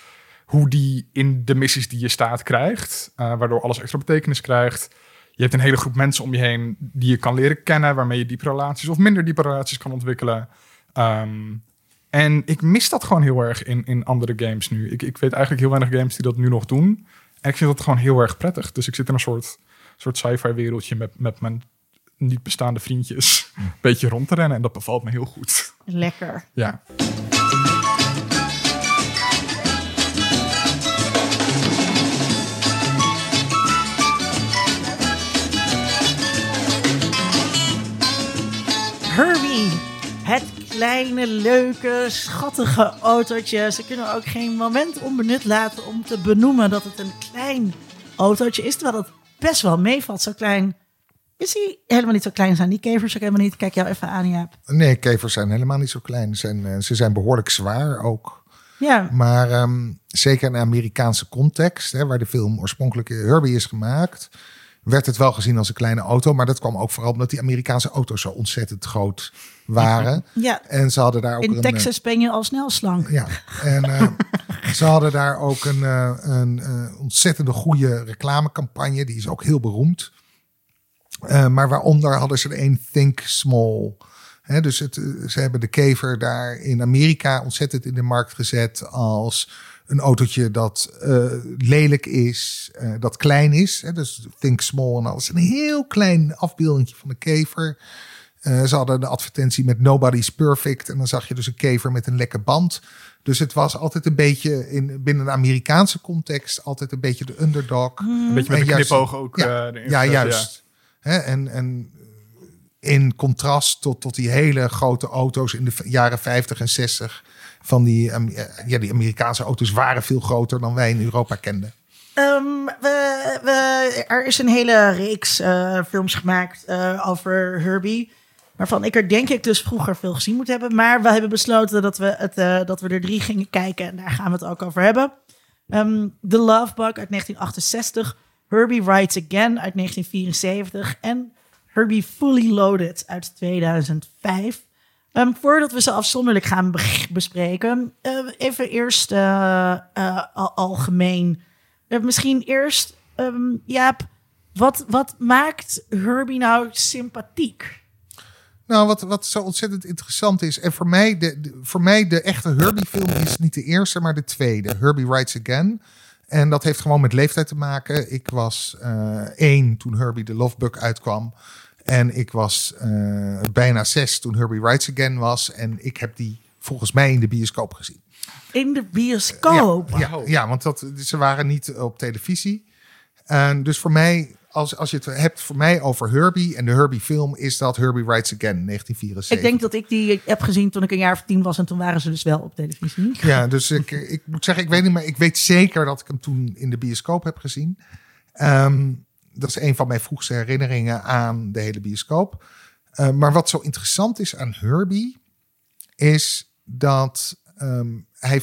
hoe die in de missies die je staat krijgt. Uh, waardoor alles extra betekenis krijgt je hebt een hele groep mensen om je heen die je kan leren kennen, waarmee je diepe relaties of minder diepe relaties kan ontwikkelen. Um, en ik mis dat gewoon heel erg in, in andere games nu. Ik, ik weet eigenlijk heel weinig games die dat nu nog doen. En ik vind dat gewoon heel erg prettig. Dus ik zit in een soort, soort sci-fi wereldje met, met mijn niet bestaande vriendjes. Een beetje rond te rennen en dat bevalt me heel goed. Lekker. Ja. Het kleine, leuke, schattige autootje. Ze kunnen ook geen moment onbenut laten om te benoemen dat het een klein autootje is. Terwijl het best wel meevalt. Zo klein is hij helemaal niet zo klein. Zijn die kevers ook helemaal niet? Kijk jou even aan, Jaap. Nee, kevers zijn helemaal niet zo klein. Ze zijn, eh, ze zijn behoorlijk zwaar ook. Ja. Maar ehm, zeker in de Amerikaanse context, hè, waar de film oorspronkelijk Herbie is gemaakt werd het wel gezien als een kleine auto. Maar dat kwam ook vooral omdat die Amerikaanse auto's zo ontzettend groot waren. Ja. En ze hadden daar ook In een, Texas ben je al snel slank. Ja. En uh, ze hadden daar ook een, uh, een uh, ontzettende goede reclamecampagne. Die is ook heel beroemd. maar waaronder hadden ze er een Think Small. He, dus het, ze hebben de kever daar in Amerika ontzettend in de markt gezet als een autootje dat uh, lelijk is, uh, dat klein is. Hè, dus think small en alles. Een heel klein afbeelding van de kever. Eh, ze hadden de advertentie met Nobody's Perfect. En dan zag je dus een kever met een lekke band. Dus het was altijd een beetje in, binnen de Amerikaanse context, altijd een beetje de underdog. Een beetje met En een knipoog ook. Ja, eh, ja, juist. Hè, en, en in contrast tot, tot die hele grote auto's in de jaren 50 en 60. Van die, Am- eh, ja, die Amerikaanse auto's waren veel groter dan wij in Europa kenden. Ehm, we, er is een hele reeks eh, films gemaakt eh, over Herbie. Waarvan ik er denk ik dus vroeger veel gezien moet hebben. Maar we hebben besloten dat we, het, dat we er drie gingen kijken. En daar gaan we het ook over hebben. Ehm, The Love Bug uit 1968. Herbie Rides Again uit 1974. En Herbie Fully Loaded uit 2005. Ehm, voordat we ze afzonderlijk gaan be- bespreken, eh, even eerst eh, eh, al- algemeen. Eh, misschien eerst, ehm, Jaap, wat, wat maakt Herbie nou sympathiek? Nou, wat, wat zo ontzettend interessant is. En voor mij, de, de- voor mij de echte Herbie-film is niet de eerste, maar de tweede. Herbie Rides Again. En dat heeft gewoon met leeftijd te maken. Ik was één toen Herbie de Love Bug uitkwam. En ik was eh, bijna zes toen Herbie Rides Again was. En ik heb die volgens mij in de bioscoop gezien. In de bioscoop. Ja, ja, ja, want dat, ze waren niet op televisie. En dus voor mij, als, als je het hebt voor mij over Herbie en de Herbie film, is dat Herbie Rides Again, 1974. Ik denk dat ik die heb gezien toen ik een jaar of tien was. En toen waren ze dus wel op televisie. Ja, dus ik, ik moet zeggen, ik weet niet, maar ik weet zeker dat ik hem toen in de bioscoop heb gezien. Ehm, dat is een van mijn vroegste herinneringen aan de hele bioscoop. Eh, maar wat zo interessant is aan Herbie, is dat ehm, hij,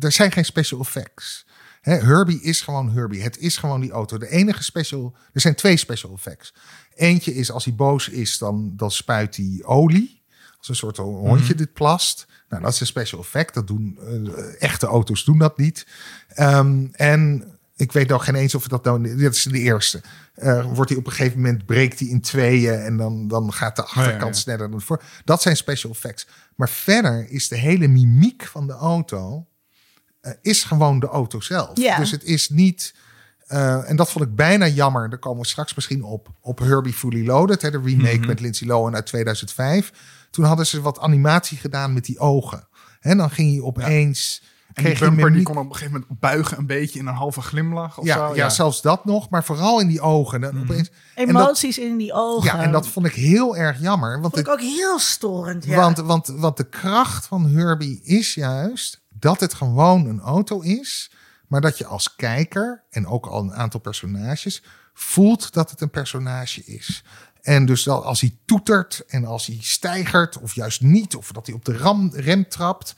er zijn geen special effects. Herbie is gewoon Herbie. Het is gewoon die auto. De enige special, er zijn twee special effects. Eentje is als hij boos is, dan, dan spuit hij olie. Als een soort hondje dit plast. Nou, dat is een special effect. Dat doen eh, echte auto's doen dat niet. Ehm, en ik weet nog geen eens of dat nou. Dit is de eerste. Eh, wordt hij op een gegeven moment breekt hij in tweeën en dan, dan gaat de achterkant ja. sneller dan voor. Dat zijn special effects. Maar verder is de hele mimiek van de auto eh, is gewoon de auto zelf. Ja. Dus het is niet. eh, en dat vond ik bijna jammer. Daar komen we straks misschien op. Op Herbie Fully Loaded, hè, de remake met Lindsay Lohan uit 2005. Toen hadden ze wat animatie gedaan met die ogen. En dan ging hij opeens. En die kreeg je bumper die kon op een gegeven moment buigen een beetje in een halve glimlach of ja, zo. ja, zelfs dat nog, maar vooral in die ogen. Dan opeens, dat, Emoties in die ogen. ja, en dat vond ik heel erg jammer. Want, vond ik het, ook heel storend. Ja. want, want, want de kracht van Herbie is juist dat het gewoon een auto is. Maar dat je als kijker en ook al een aantal personages voelt dat het een personage is. En dus dat als hij toetert en als hij stijgert of juist niet, of dat hij op de ram, rem trapt.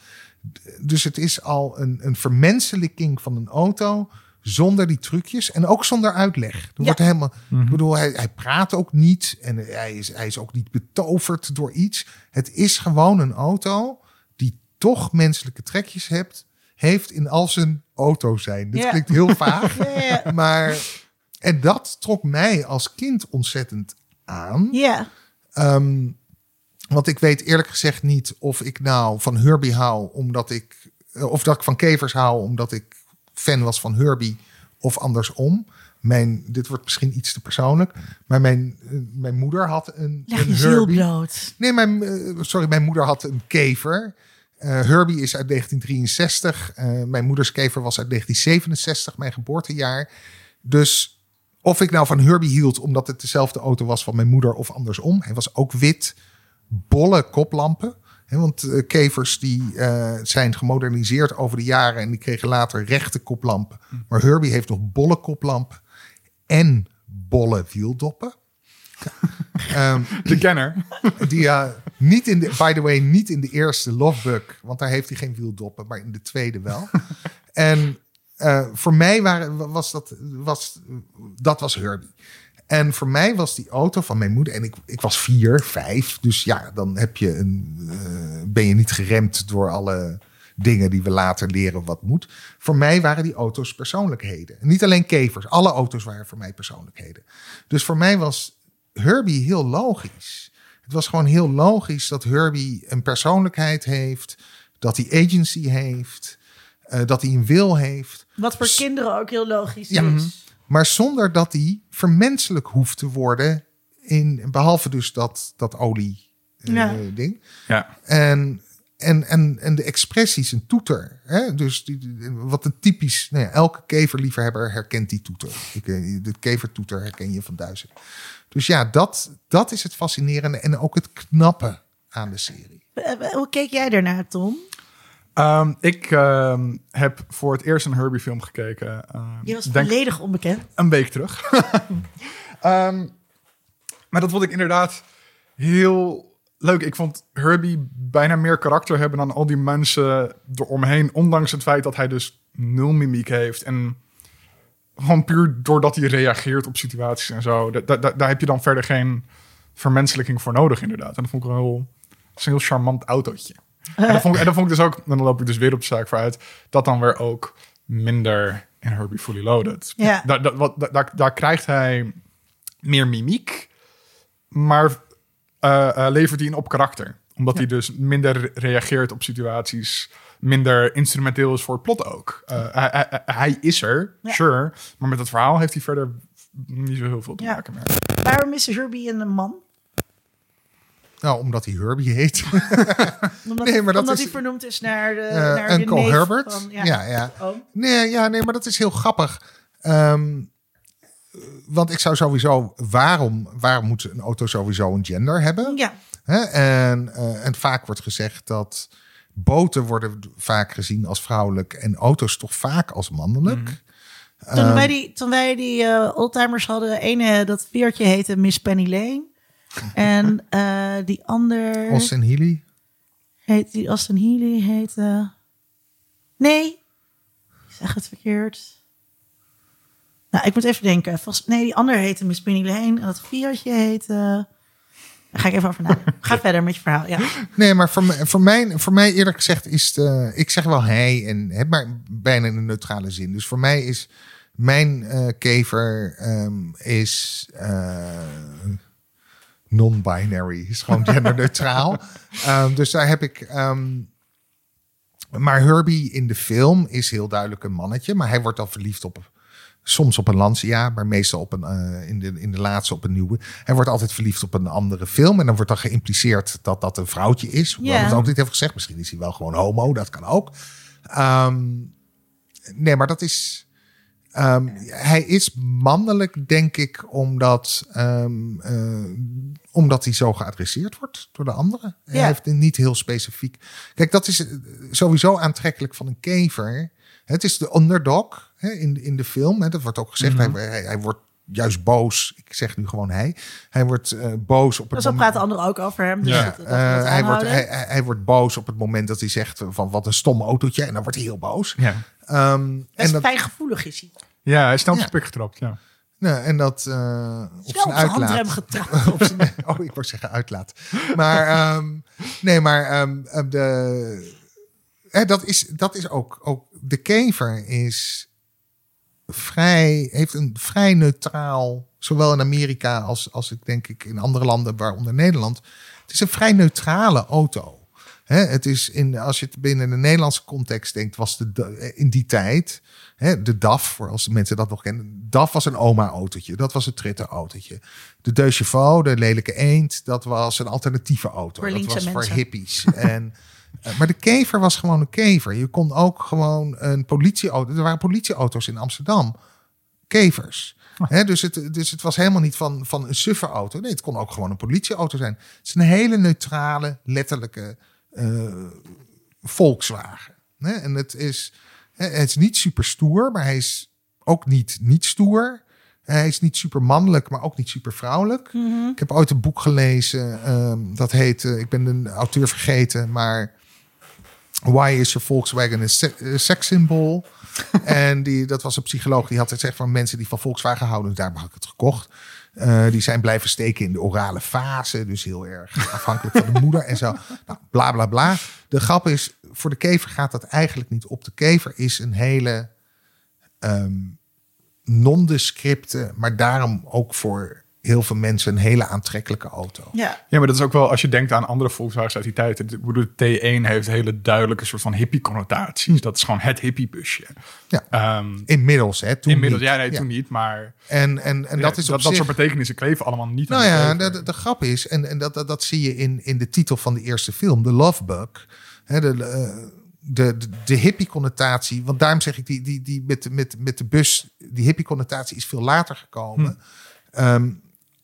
Dus het is al een, een vermenselijking van een auto zonder die trucjes en ook zonder uitleg. Er Ja. wordt helemaal, ik bedoel, hij, hij praat ook niet en hij is, hij is ook niet betoverd door iets. Het is gewoon een auto die toch menselijke trekjes hebt, heeft in al zijn auto zijn. Dit Ja. klinkt heel vaag, Ja, ja. maar en dat trok mij als kind ontzettend aan. ja. Ehm, want ik weet eerlijk gezegd niet of ik nou van Herbie hou, omdat ik. eh, Of dat ik van kevers hou, omdat ik fan was van Herbie, of andersom. Mijn, dit wordt misschien iets te persoonlijk, maar mijn, eh, mijn moeder had een, Leg je ziel bloot. Nee, mijn, eh, sorry, mijn moeder had een kever. Eh, Herbie is uit 1963. Eh, mijn moeders kever was uit 1967, mijn geboortejaar. Dus of ik nou van Herbie hield omdat het dezelfde auto was van mijn moeder of andersom. Hij was ook wit, bolle koplampen. Hè, want eh, kevers die eh, zijn gemoderniseerd over de jaren en die kregen later rechte koplampen. Maar Herbie heeft nog bolle koplampen en bolle wieldoppen. Ehm, De kenner. die eh, niet in de, by the way, niet in de eerste Lovebug, want daar heeft hij geen wieldoppen, maar in de tweede wel. en eh, voor mij waren, was dat, was, dat was Herbie. En voor mij was die auto van mijn moeder, en ik, ik was vier, vijf, dus ja, dan heb je een, eh, ben je niet geremd door alle dingen die we later leren wat moet. Voor mij waren die auto's persoonlijkheden. En niet alleen kevers, alle auto's waren voor mij persoonlijkheden. Dus voor mij was Herbie heel logisch. Het was gewoon heel logisch dat Herbie een persoonlijkheid heeft, dat hij agency heeft, eh, dat hij een wil heeft, Wat voor kinderen ook heel logisch Ja. is. Maar zonder dat hij vermenselijk hoeft te worden. In, behalve dus dat, dat olie eh, Ja. ding. Ja. En, en, en, en de expressies, een toeter. Hè? Dus die, die- wat een typisch, nou ja, elke keverliefhebber herkent die toeter. Ik, eh, de kevertoeter herken je van duizend. Dus ja, dat, dat is het fascinerende en ook het knappe aan de serie. Eh, Hoe keek jij daarnaar, Tom? Ehm, ik ehm, heb voor het eerst een Herbie film gekeken. ehm, Je was denk volledig onbekend. een week terug. Maar dat vond ik inderdaad heel leuk. Ik vond Herbie bijna meer karakter hebben dan al die mensen eromheen. Ondanks het feit dat hij dus nul mimiek heeft. En gewoon puur doordat hij reageert op situaties en zo. Da- da- da- daar heb je dan verder geen vermenselijking voor nodig, inderdaad. En dat vond ik wel heel, een heel charmant autootje. En dat, vond ik, en dat vond ik dus ook, en dan loop ik dus weer op de zaak vooruit, dat dan weer ook minder in Herbie Fully Loaded. Ja. Daar, daar, wat, daar, daar krijgt hij meer mimiek, maar eh, eh, levert hij een op karakter. Omdat hij dus minder reageert op situaties, minder instrumenteel is voor het plot ook. Eh, hij, hij, hij is er, Ja. sure, maar met het verhaal heeft hij verder niet zo heel veel te maken meer. Waarom is Herbie een man? Nou, omdat hij Herbie heet. Omdat, Nee, maar dat omdat is- hij vernoemd is naar de, Eh, naar Uncle Herbert. van- ja. Ja, Oh. Nee, ja, nee, maar dat is heel grappig. Ehm, want ik zou sowieso... Waarom, waarom moet een auto sowieso een gender hebben? Ja. Hè? En, eh, en vaak wordt gezegd dat boten worden vaak gezien als vrouwelijk... en auto's toch vaak als mannelijk. Toen Ehm. wij die, toen wij die eh, oldtimers hadden, ene dat veertje heette Miss Penny Lane. En eh, die ander Austin Healy. heet die Aston Healy heette. Nee, ik zeg het verkeerd. Nou, ik moet even denken. Nee, die ander heette Miss Penny Lane. En dat viertje heette. Daar ga ik even over nadenken. Ga verder met je verhaal. Ja. Nee, maar voor, mij- voor, mij, voor mij eerlijk gezegd is het... eh, ik zeg wel hij, en, hè, maar bijna in een neutrale zin. Dus voor mij is mijn eh, kever ehm, is non-binary. Is gewoon genderneutraal. Ehm, dus daar heb ik... ehm, maar Herbie in de film is heel duidelijk een mannetje. Maar hij wordt al verliefd op... Soms op een Lancia, maar meestal op een, eh, in, de, in de laatste op een nieuwe. Hij wordt altijd verliefd op een andere film. En dan wordt dan geïmpliceerd dat dat een vrouwtje is. Hoewel Ja. dat ook niet heeft gezegd. Misschien is hij wel gewoon homo, dat kan ook. Ehm, nee, maar dat is... hij is mannelijk, denk ik, omdat, eh, omdat hij zo geadresseerd wordt door de anderen. Hij Ja. heeft het niet heel specifiek. Kijk, dat is eh, sowieso aantrekkelijk van een kever. Het is de underdog hè, in, in de film. Hè, dat wordt ook gezegd. hij, hij, hij wordt juist boos. Ik zeg nu gewoon hij. Hij wordt eh, boos op het Zo moment- praten anderen ook over hem. Dus Ja. dat, dat, dat eh, hij, wordt, hij, wordt boos op het moment dat hij zegt van wat een stom autootje. En dan wordt hij heel boos. Ja, Ehm, Best en, dat, fijngevoelig is hij. ja hij is snel op Ja. zijn pik getrapt, ja. Nou, en dat eh, op zijn uitlaat. getrapt. Op zijn- oh, ik wou zeggen uitlaat. Maar ehm, nee, maar ehm, eh, de, hè, dat, is, dat is ook, ook. De kever is vrij, heeft een vrij neutraal, zowel in Amerika als, als ik denk ik in andere landen, waaronder Nederland. Het is een vrij neutrale auto. Hè, het is in, als je het binnen de Nederlandse context denkt, was de, in die tijd hè, de DAF, voor als de mensen dat nog kennen. DAF was een oma-autootje. Dat was het tritte-autootje. De Deux Chevaux, de lelijke eend, dat was een alternatieve auto. Dat was voor hippies. en, eh, maar de kever was gewoon een kever. Je kon ook gewoon een politieauto. Er waren politieauto's in Amsterdam. Kevers. Hè, dus, het, dus het was helemaal niet van, van een suffe auto. Nee, het kon ook gewoon een politieauto zijn. Het is een hele neutrale, letterlijke eh, Volkswagen. En het is, het is niet super stoer, maar hij is ook niet niet stoer. Hij is niet super mannelijk, maar ook niet super vrouwelijk. Ik heb ooit een boek gelezen, ehm, dat heet, eh, ik ben de auteur vergeten, maar Why is your Volkswagen een se- eh, sekssymbool? en die, dat was een psycholoog die had gezegd van mensen die van Volkswagen houden, dus daar heb ik het gekocht. Eh, die zijn blijven steken in de orale fase, dus heel erg afhankelijk van de moeder en zo. Nou, bla bla bla. De grap is, voor de kever gaat dat eigenlijk niet op. De kever is een hele ehm, nondescripte, maar daarom ook voor heel veel mensen een hele aantrekkelijke auto. Ja. Ja, maar dat is ook wel, als je denkt aan andere Volkswagens uit die tijd. het- Ik bedoel, de T1 heeft hele duidelijke soort van hippie-connotaties. Dat is gewoon het hippiebusje. Ja. Ehm, Inmiddels, hè? Toen inmiddels, niet. ja, nee, toen niet. Maar En, en, en dat is op dat, dat zich... soort betekenissen kleven allemaal niet Nou ja, de, de, de grap is, en, en dat, dat, dat zie je in, in de titel van de eerste film, The Love Bug. Hè, de, eh, de, de, de hippie-connotatie, want daarom zeg ik, die, die, die met, met, met de bus, die hippie-connotatie is veel later gekomen. Ehm,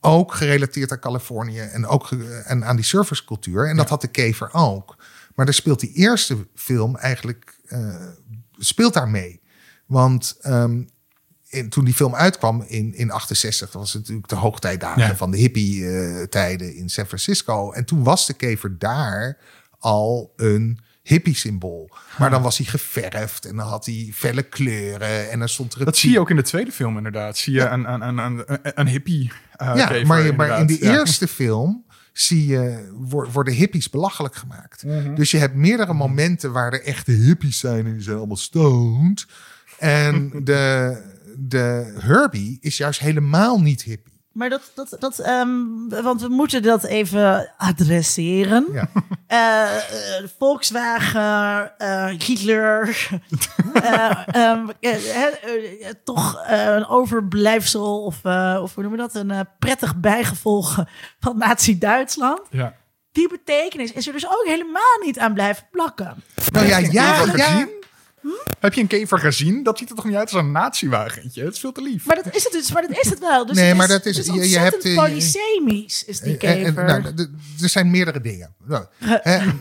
ook gerelateerd aan Californië en ook en aan die surferscultuur. En dat had de kever ook. Maar daar speelt die eerste film eigenlijk, eh, speelt daar mee. Want ehm, in, toen die film uitkwam in, in 68, was het natuurlijk de hoogtijdagen Ja. van de hippie-tijden in San Francisco. En toen was de kever daar al een hippie-symbool. Maar dan was hij geverfd en dan had hij felle kleuren en dan stond er Dat zie je ook in de tweede film inderdaad. Zie je een, een, een, een, een hippie eh, ja, kever, maar, maar in de. Ja. eerste film zie je, wo- worden hippies belachelijk gemaakt. Mhm. Dus je hebt meerdere momenten waar er echte hippies zijn en die zijn allemaal stoned. En de, de Herbie is juist helemaal niet hippie. Maar dat, dat, dat ehm, want we moeten dat even adresseren. Ja. Volkswagen, eh, Hitler, toch een overblijfsel of, eh, of hoe noemen we dat, een eh, prettig bijgevolg van Nazi-Duitsland. Ja. Die betekenis is er dus ook helemaal niet aan blijven plakken. Nou ja, ja, kever ja. Gezien? Heb je een kever gezien? Dat ziet er toch niet uit als een naziwagentje? Het is veel te lief. Maar dat is het dus, maar dat is het wel. Dus Nee, het maar dat is- het je- je hebt, eh, polysemisch, is die En- en- kever. nou, er zijn meerdere dingen. Nou, hè,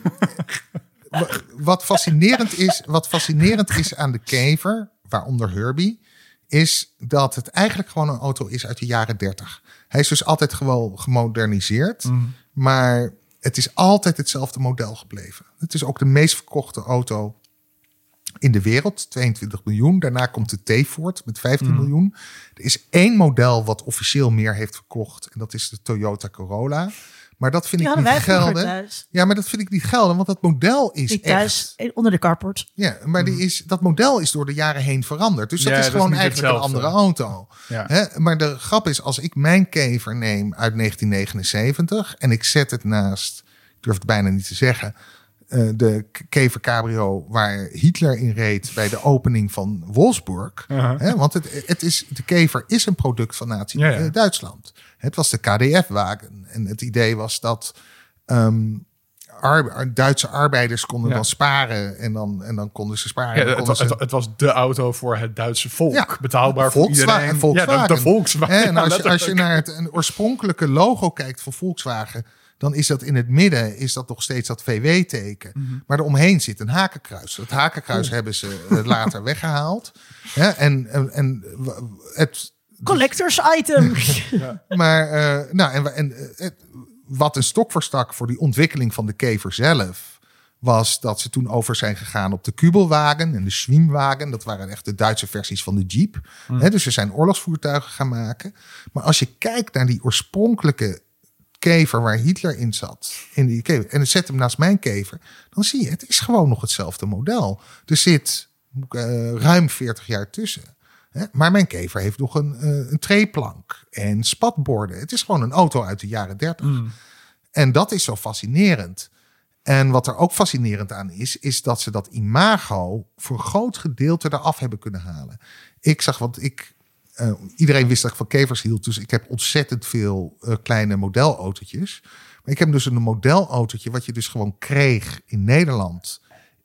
wat, fascinerend is, wat fascinerend is aan de kever, waaronder Herbie, is dat het eigenlijk gewoon een auto is uit de jaren 30. Hij is dus altijd gewoon gemoderniseerd, maar het is altijd hetzelfde model gebleven. Het is ook de meest verkochte auto in de wereld, 22 miljoen. Daarna komt de T-Ford met 15 miljoen. Er is één model wat officieel meer heeft verkocht. En dat is de Toyota Corolla. Maar dat vind Die ik niet gelden. Ja, maar dat vind ik niet gelden, want dat model is Die thuis echt... eh, onder de carport. Ja, maar die is, dat model is door de jaren heen veranderd. Dus dat Ja, is dat is gewoon eigenlijk een andere auto. Ja. Hè? Maar de grap is, als ik mijn kever neem uit 1979 en ik zet het naast, ik durf het bijna niet te zeggen, eh, de kever cabrio waar Hitler in reed bij de opening van Wolfsburg. Uh-huh. Hè? Want het, het is, de kever is een product van Nazi Ja, ja. eh, Duitsland. Het was de KDF-wagen. En het idee was dat ehm, Duitse arbeiders konden Ja. dan sparen en dan, en dan konden ze sparen. Ja, het, ze- het, het was de auto voor het Duitse volk. Ja. Betaalbaar voor iedereen. Volkswagen. Ja, de, de Volkswagen. En als, Ja, je, als je naar het een oorspronkelijke logo kijkt van Volkswagen, dan is dat in het midden is dat nog steeds dat VW-teken. Mhm. Maar eromheen zit een hakenkruis. Dat hakenkruis hebben ze later weggehaald. En, en, en het, Collectors item. maar eh, nou, en, en eh, het, wat een stok voor stak voor die ontwikkeling van de kever zelf, was dat ze toen over zijn gegaan op de Kubelwagen en de Schwiemwagen. Dat waren echt de Duitse versies van de Jeep. Hè, dus ze zijn oorlogsvoertuigen gaan maken. Maar als je kijkt naar die oorspronkelijke kever waar Hitler in zat, in die kever, en zet hem naast mijn kever, dan zie je, het is gewoon nog hetzelfde model. Er zit eh, ruim 40 jaar tussen. Hè? Maar mijn kever heeft nog een, eh, een treeplank en spatborden. Het is gewoon een auto uit de jaren 30. En dat is zo fascinerend. En wat er ook fascinerend aan is, is dat ze dat imago voor een groot gedeelte eraf hebben kunnen halen. Ik zag, want ik, eh, iedereen wist dat ik van kevers hield, dus ik heb ontzettend veel eh, kleine modelautootjes. Maar ik heb dus een modelautootje wat je dus gewoon kreeg in Nederland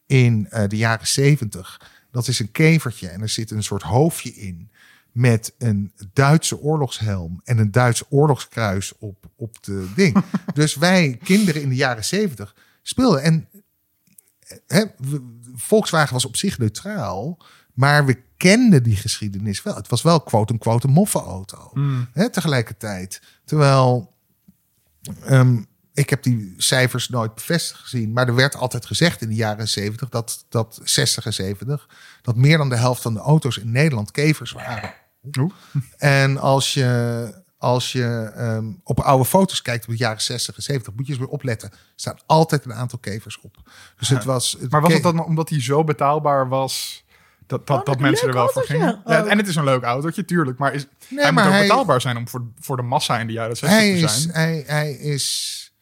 in eh, de jaren zeventig. Dat is een kevertje en er zit een soort hoofdje in met een Duitse oorlogshelm en een Duits oorlogskruis op, op de ding. dus wij, kinderen in de jaren zeventig, speelden. En hè, Volkswagen was op zich neutraal, maar we kenden die geschiedenis wel. Het was wel quote-unquote een moffenauto hè, tegelijkertijd. Terwijl ehm, ik heb die cijfers nooit bevestigd gezien, maar er werd altijd gezegd in de jaren 70 dat, dat 60 en 70 dat meer dan de helft van de auto's in Nederland kevers waren. Oeh. En als je, als je ehm, op oude foto's kijkt op de jaren 60 en 70, moet je eens weer opletten. Er staan altijd een aantal kevers op. Dus het was. Maar was het dan omdat hij zo betaalbaar was... Dat, dat, Oh, dat mensen er wel voor gingen. Ja, Oh. en het is een leuk autootje, tuurlijk. Maar is, Nee, hij maar moet ook hij- betaalbaar zijn om voor, voor de massa in de jaren 60 Hij te is, zijn. hij, hij is.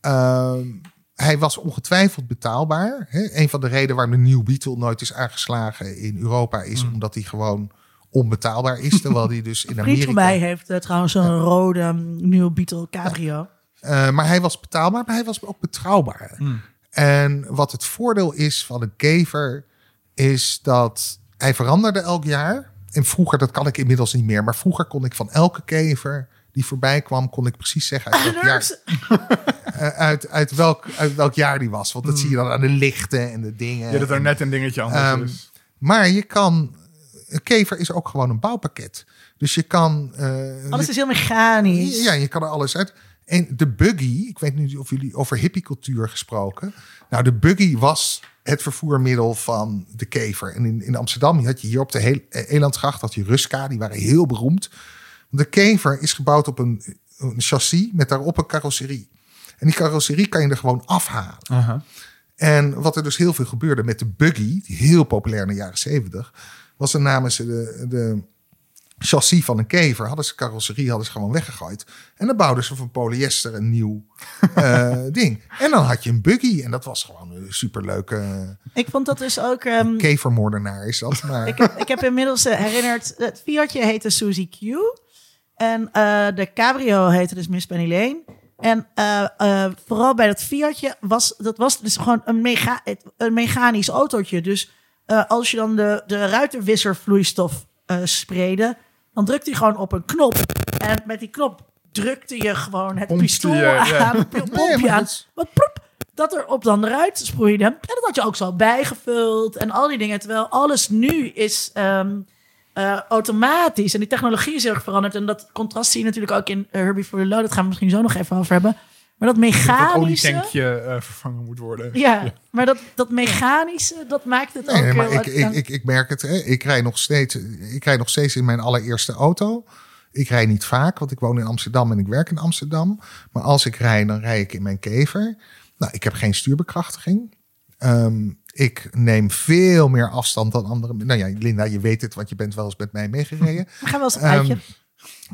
ehm, hij was ongetwijfeld betaalbaar. Hè? Een van de redenen waarom de New Beetle nooit is aangeslagen in Europa is Hmm. omdat hij gewoon onbetaalbaar is. terwijl hij dus in Een Amerika. mij heeft eh, trouwens een rode um, nieuwe Beetle Cabrio. Eh, maar hij was betaalbaar, maar hij was ook betrouwbaar. Hmm. En wat het voordeel is van een kever, is dat hij veranderde elk jaar. En vroeger, dat kan ik inmiddels niet meer, maar vroeger kon ik van elke kever die voorbij kwam, kon ik precies zeggen uit welk jaar, eh, uit, uit, welk, uit welk jaar die was. Want dat zie je dan aan de lichten en de dingen. Ja, dat er net een dingetje anders Ehm, is. Maar je kan, een kever is ook gewoon een bouwpakket. Dus je kan. eh, Alles je- is heel mechanisch. ja, je kan er alles uit. En de buggy, ik weet niet of jullie over hippiecultuur gesproken. Nou, de buggy was het vervoermiddel van de kever. En in, in Amsterdam had je hier op de heel, eh, Elandsgracht had je Ruska, die waren heel beroemd. De kever is gebouwd op een, een chassis met daarop een carrosserie. En die carrosserie kan je er gewoon afhalen. En wat er dus heel veel gebeurde met de buggy, die heel populair in de jaren zeventig, was dan namen ze de, de chassis van een kever, hadden ze carrosserie, hadden ze gewoon weggegooid. En dan bouwden ze van polyester een nieuw eh, ding. En dan had je een buggy en dat was gewoon een superleuke Ik vond dat dus ook... ehm, kevermoordenaar is dat. Maar ik, heb, ik heb inmiddels eh, herinnerd... Het Fiatje heette Suzy Q. En eh, de Cabrio heette dus Miss Penny Lane. En vooral bij dat Fiatje was... Dat was dus gewoon een, mega, een mechanisch autootje. Dus als je dan de, de ruitenwisservloeistof eh spreidde... dan drukte hij gewoon op een knop. En met die knop drukte je gewoon het Pompte pistool ja. aan. Pomp Nee, je maar aan. Wat dat er op dan eruit sproeide. En dat had je ook zo bijgevuld en al die dingen. Terwijl alles nu is ehm, eh, automatisch. En die technologie is heel erg veranderd. En dat contrast zie je natuurlijk ook in Herbie for the Low. Dat gaan we misschien zo nog even over hebben. Maar dat Dat mechanische... olietankje eh, vervangen moet worden. Ja, maar dat, dat mechanische, dat maakt het Nee, ook nee, maar heel ik, ik, ik, ik merk het. Hè. Ik, rij nog steeds, ik rij nog steeds in mijn allereerste auto. Ik rij niet vaak, want ik woon in Amsterdam en ik werk in Amsterdam. Maar als ik rij, dan rij ik in mijn kever. Nou, ik heb geen stuurbekrachtiging. Ehm, ik neem veel meer afstand dan anderen. Nou ja, Linda, je weet het, want je bent wel eens met mij meegereden. We gaan wel eens een Ehm, uitje.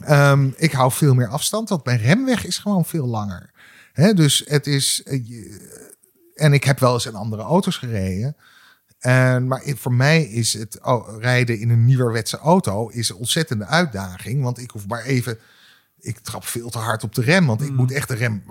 Ehm, ik hou veel meer afstand, want mijn remweg is gewoon veel langer. Hè, dus het is. eh, en ik heb wel eens in andere auto's gereden. En, maar in- voor mij is het oh, rijden in een nieuwerwetse auto is een ontzettende uitdaging. Want ik hoef maar even. Ik trap veel te hard op de rem, want ik moet echt de rem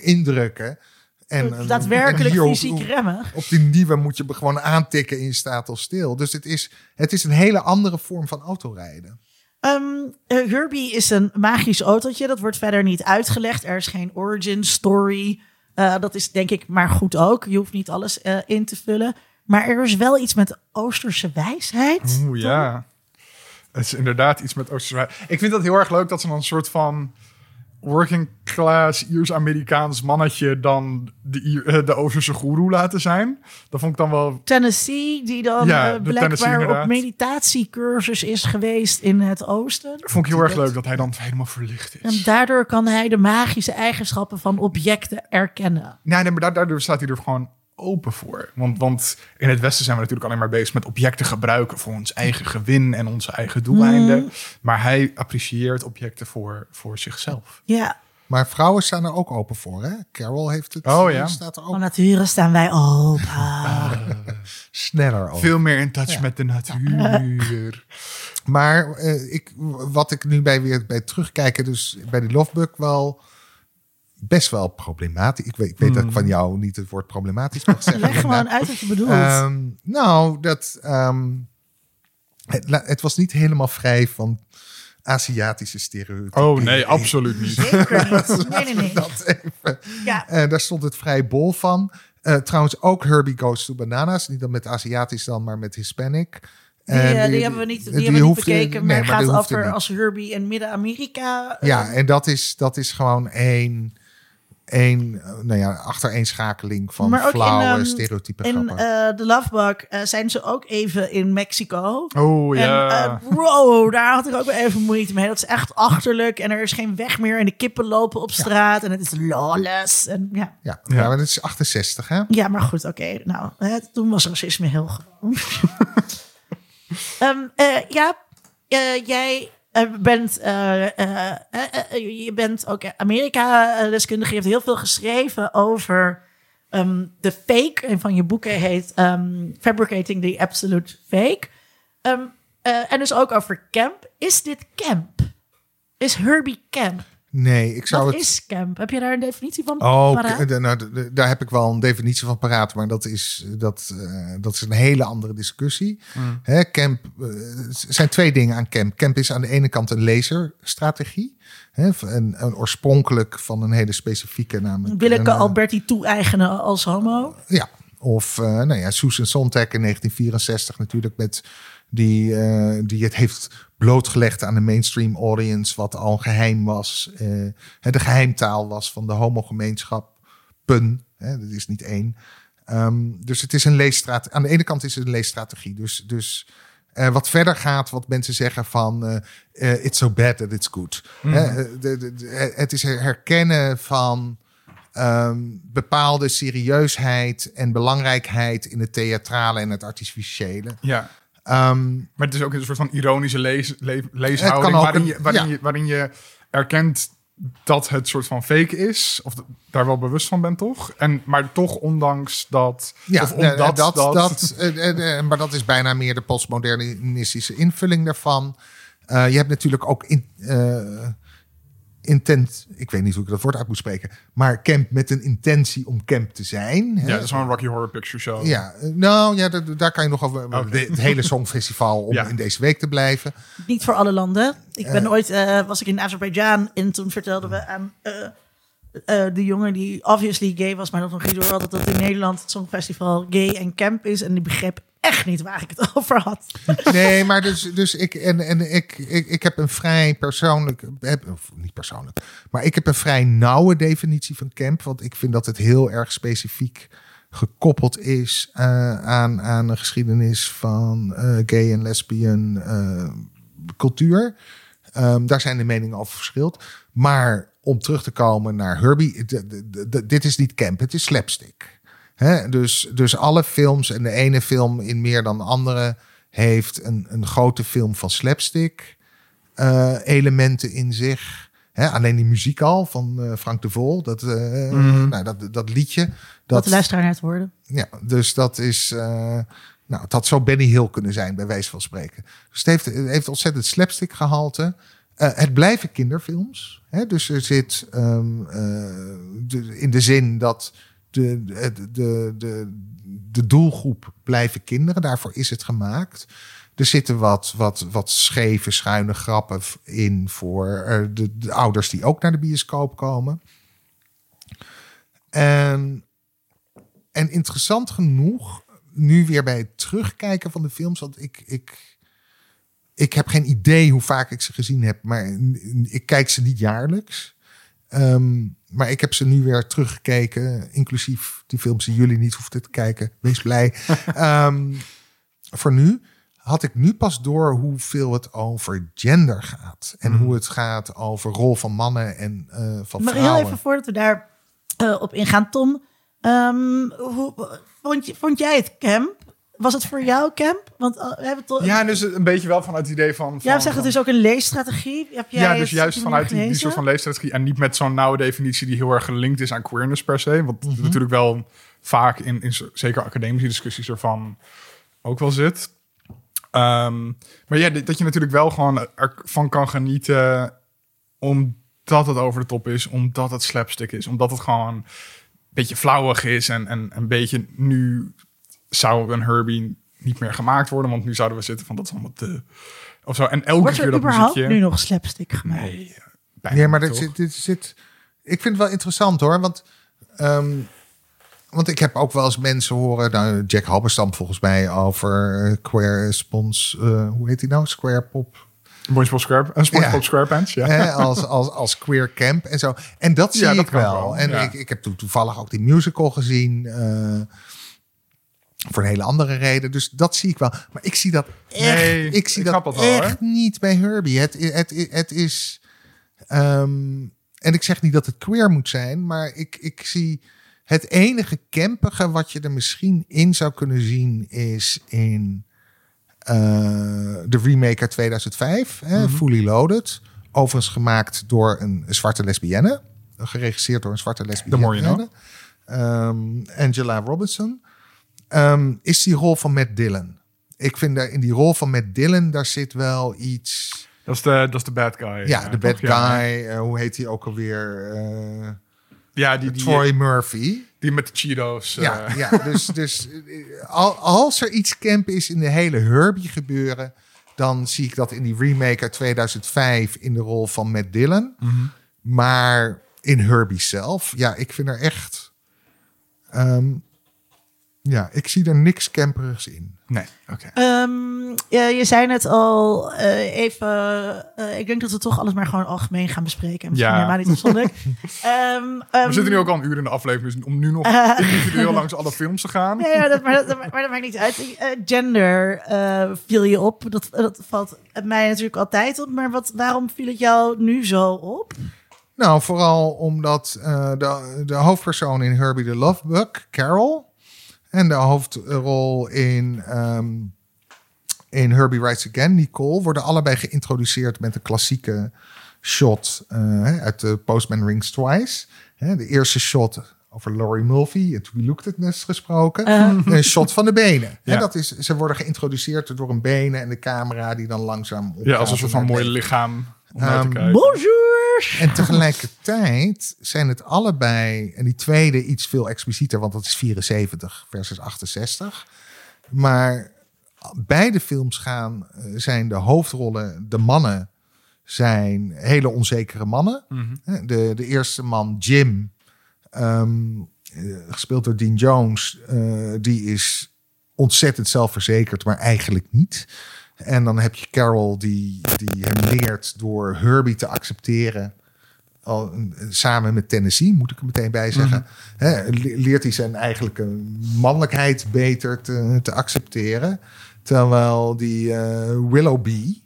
indrukken. En, en- Daadwerkelijk en hier op- fysiek remmen. Op die nieuwe moet je gewoon aantikken en je staat al stil. Dus het is, het is een hele andere vorm van autorijden. Eh, Herbie is een magisch autootje. Dat wordt verder niet uitgelegd. Er is geen origin story. Eh, dat is denk ik maar goed ook. Je hoeft niet alles eh, in te vullen. Maar er is wel iets met Oosterse wijsheid. Oeh, ja. Het is inderdaad iets met Oosterse Ik vind dat heel erg leuk dat ze dan een soort van working class Iers-Amerikaans mannetje dan de, eh, de Oosterse goeroe laten zijn. Dat vond ik dan wel... Tennessee, die dan Ja, Tennessee blijkbaar op meditatiecursus is geweest in het oosten. Vond ik heel erg leuk dat hij dan helemaal verlicht En is. daardoor kan hij de magische eigenschappen van objecten erkennen. Nee, nee, maar daar- daardoor staat hij er gewoon open voor. Want, want in het Westen zijn we natuurlijk alleen maar bezig met objecten gebruiken voor ons eigen gewin en onze eigen doeleinden. Mm. Maar hij apprecieert objecten voor, voor zichzelf. Ja, Maar vrouwen staan er ook open voor, hè? Carol heeft het. Oh, ja. Staat er ook van nature staan wij open. sneller over. Veel meer in touch Ja. met de natuur. Maar eh, ik, wat ik nu bij weer bij terugkijken, dus bij die Lovebug wel best wel problematisch. Ik weet, ik weet dat ik van jou niet het woord problematisch mag zeggen. Leg gewoon uit wat je bedoelt. Ehm, nou, dat ehm, het, het was niet helemaal vrij van Aziatische stereotypen. Oh nee, absoluut niet. Zeker niet. Nee, nee, nee. Dat even. Ja, Eh, daar stond het vrij bol van. Eh, trouwens, ook Herbie Goes to Bananas. Niet dan met Aziatisch dan, maar met Hispanic. die, En eh, die hebben we niet, die hebben we niet bekeken. nee, maar het gaat over als Herbie in Midden-Amerika. Ja, en dat is, dat is gewoon één, één nou ja, achtereenschakeling van Maar ook in, flauwe ehm, stereotype In grappen. eh The Love Bug eh, zijn ze ook even in Mexico. Oh En ja. eh, wow, daar had ik ook wel even moeite mee. Dat is echt achterlijk en er is geen weg meer en de kippen lopen op straat en het is lawless. En ja, ja, ja. ja. maar dat is 68, hè? ja maar goed, oké. Nou, hè, toen was racisme heel gewoon. Ehm, eh, ja, jij eh, eh, eh, je bent ook Amerika-deskundige. Je hebt heel veel geschreven over ehm, de fake. Een van je boeken heet ehm, Fabricating the Absolute Fake. Ehm, eh, en dus ook over camp. Is dit camp? Is Herbie camp? Nee, ik zou Wat het... is camp? Heb je daar een definitie van? Oh, paraat? de- nou, daar heb ik wel een definitie van paraat, maar dat is, dat, eh, dat is een hele andere discussie. Hè, camp, eh, er zijn twee dingen aan camp. Camp is aan de ene kant een laserstrategie. Hè, en, en oorspronkelijk van een hele specifieke. Willeke een, eh, Alberti toe-eigenen als homo? Ja, of eh, nou ja, Susan Sontag in 1964 natuurlijk met die, eh, die het heeft blootgelegd aan de mainstream audience, wat al geheim was. hè, de geheimtaal was van de homogemeenschap. Pun, hè, dat is niet één. Ehm, dus het is een leesstraat. Aan de ene kant is het een leesstrategie. Dus, dus eh, wat verder gaat, wat mensen zeggen van eh, it's so bad that it's good. Hè, de, de, de- het is herkennen van ehm, bepaalde serieusheid en belangrijkheid in het theatrale en het artificiële. Ja. Ehm, Maar het is ook een soort van ironische lees, le- leeshouding. waarin, je, waarin, ja. je, waarin je erkent dat het soort van fake is. Of daar wel bewust van bent, toch? En, maar toch ondanks dat... ja, of eh, omdat dat, dat... dat, eh, eh, eh, maar dat is bijna meer de postmodernistische invulling daarvan. Eh, je hebt natuurlijk ook in, eh, intent, ik weet niet hoe ik dat woord uit moet spreken, maar camp met een intentie om camp te zijn. hè. ja, dat is wel een Rocky Horror Picture Show. Ja, eh, nou ja, daar, daar kan je nog over. Oké. de- Het hele Songfestival om Ja. in deze week te blijven. Niet voor alle landen. Ik ben ooit, eh, was ik in Azerbeidzjan en toen vertelden we aan eh, eh, de jongen die obviously gay was, maar dat nog niet door had, dat het in Nederland het Songfestival gay en camp is. En die begreep echt niet waar ik het over had. Nee, maar dus, dus ik, en, en ik, ik, ik heb een vrij persoonlijk, niet persoonlijk, maar ik heb een vrij nauwe definitie van camp. Want ik vind dat het heel erg specifiek gekoppeld is eh, aan, aan een geschiedenis van eh, gay en lesbian eh, cultuur. Ehm, daar zijn de meningen over verschild. Maar om terug te komen naar Herbie, dit is niet camp, het is slapstick. Hè, dus, dus alle films en de ene film in meer dan de andere heeft een, een grote film van slapstick eh, elementen in zich. Hè, alleen die muziek al van eh, Frank de Vol, dat, eh, nou, dat, dat liedje. Dat Dat, de luisteraar net hoorde. ja, dus dat is. eh, nou, het had zo Benny Hill kunnen zijn, bij wijze van spreken. Dus het heeft, het heeft ontzettend slapstick gehalte. Eh, het blijven kinderfilms. Hè? Dus er zit ehm, eh, de- in de zin dat de, de, de, de, doelgroep blijven kinderen. Daarvoor is het gemaakt. Er zitten wat, wat, wat scheve, schuine grappen in voor eh, de, de ouders die ook naar de bioscoop komen. En, en interessant genoeg, nu weer bij het terugkijken van de films, want ik, ik, ik heb geen idee hoe vaak ik ze gezien heb, maar ik kijk ze niet jaarlijks. Ehm, maar ik heb ze nu weer teruggekeken, inclusief die films die jullie niet hoefden te kijken. Wees blij. Ehm, voor nu had ik nu pas door hoeveel het over gender gaat. En hoe het gaat over rol van mannen en eh, van Maar vrouwen. heel even voordat we daar eh, op ingaan, Tom. ehm, hoe, vond, je, vond jij het camp? Was het voor jou camp? Want eh, we hebben toch. Ja, dus een beetje wel vanuit het idee van... Van- zegt het is ook een leesstrategie. Heb jij Ja, dus juist vanuit die, soort van leefstrategie. En niet met zo'n nauwe definitie die heel erg gelinkt is aan queerness per se. Wat Mhm. natuurlijk wel vaak in, in zeker academische discussies ervan ook wel zit. Ehm, maar ja, dat dat je natuurlijk wel gewoon ervan kan genieten. Omdat het over de top is. Omdat het slapstick is. Omdat het gewoon een beetje flauwig is. En, en een beetje nu zou een Herbie niet meer gemaakt worden. Want nu zouden we zitten van dat is allemaal te... Of zo. En elke Wordt keer er dat überhaupt muziekje... nu nog slapstick gemaakt? Nee, bijna Ja, maar dit zit, dit zit. Ik vind het wel interessant hoor. Want, ehm, want ik heb ook wel eens mensen horen. Nou, Jack Halberstam volgens mij over eh, Square Spons. eh, hoe heet die nou? Square Pop. SpongeBob Square, uh, SpongeBob Ja. SquarePants, ja. Als, als, als queer camp en zo. En dat zie Ja, dat ik wel. wel, En ja. ik, ik heb toen toevallig ook die musical gezien. eh, voor een hele andere reden. Dus dat zie ik wel. Maar ik zie dat echt, Nee, ik zie ik dat wel, echt niet bij Herbie. Het, het, het is... ehm, en ik zeg niet dat het queer moet zijn, maar ik, ik zie het enige campige wat je er misschien in zou kunnen zien is in eh, de remake uit 2005, hè, Fully Loaded. Overigens gemaakt door een zwarte lesbienne. Geregisseerd door een zwarte lesbienne. you know. Ehm, Angela Robinson. Ehm, is die rol van Matt Dillon. Ik vind daar in die rol van Matt Dillon, daar zit wel iets... Dat is de, dat is de bad guy. Ja, de bad? Ja. guy. eh, hoe heet hij ook alweer? Eh, Ja, die, die, Troy Murphy. die met de Cheetos. eh, Ja, ja dus, dus al- als er iets camp is in de hele Herbie gebeuren, dan zie ik dat in die remake uit 2005 in de rol van Matt Dillon. Mhm. Maar in Herbie zelf, ja, ik vind er echt. ehm, ja, ik zie er niks camperigs in. Nee, oké. Ehm, ja, je zei net al eh, even. eh, ik denk dat we toch alles maar gewoon algemeen gaan bespreken. En Misschien Ja. helemaal niet afzonderlijk. Ehm, We ehm, zitten nu ook al een uur in de aflevering, dus om nu nog Eh. individueel langs alle films te gaan. Ja, ja dat, maar, dat, maar dat maakt niet uit. Eh, gender eh, viel je op. Dat, dat valt mij natuurlijk altijd op. Maar wat, waarom viel het jou nu zo op? Nou, vooral omdat eh, de, de hoofdpersoon in Herbie the Love Bug, Carol, en de hoofdrol in, ehm, in Herbie Writes Again, Nicole, worden allebei geïntroduceerd met een klassieke shot eh, hè, uit de Postman Rings Twice. Hè, de eerste shot over Laurie Mulvey, het We Looked At Nest gesproken. Een shot van de benen. Hè, Ja. dat is, ze worden geïntroduceerd door een benen en de camera die dan langzaam Ja, als een soort van mooi lichaam om naar te Ehm. Bonjour! En tegelijkertijd zijn het allebei, en die tweede iets veel explicieter, want dat is 74 versus 68. Maar beide films gaan, eh, zijn de hoofdrollen, de mannen zijn hele onzekere mannen. Hè, De, de eerste man, Jim, ehm, eh, gespeeld door Dean Jones, eh, die is ontzettend zelfverzekerd, maar eigenlijk niet. En dan heb je Carol die, die hem leert door Herbie te accepteren. Al, samen met Tennessee, moet ik er meteen bij zeggen. Hè, le- leert hij zijn eigenlijke mannelijkheid beter te, te accepteren. Terwijl die eh, Willoughby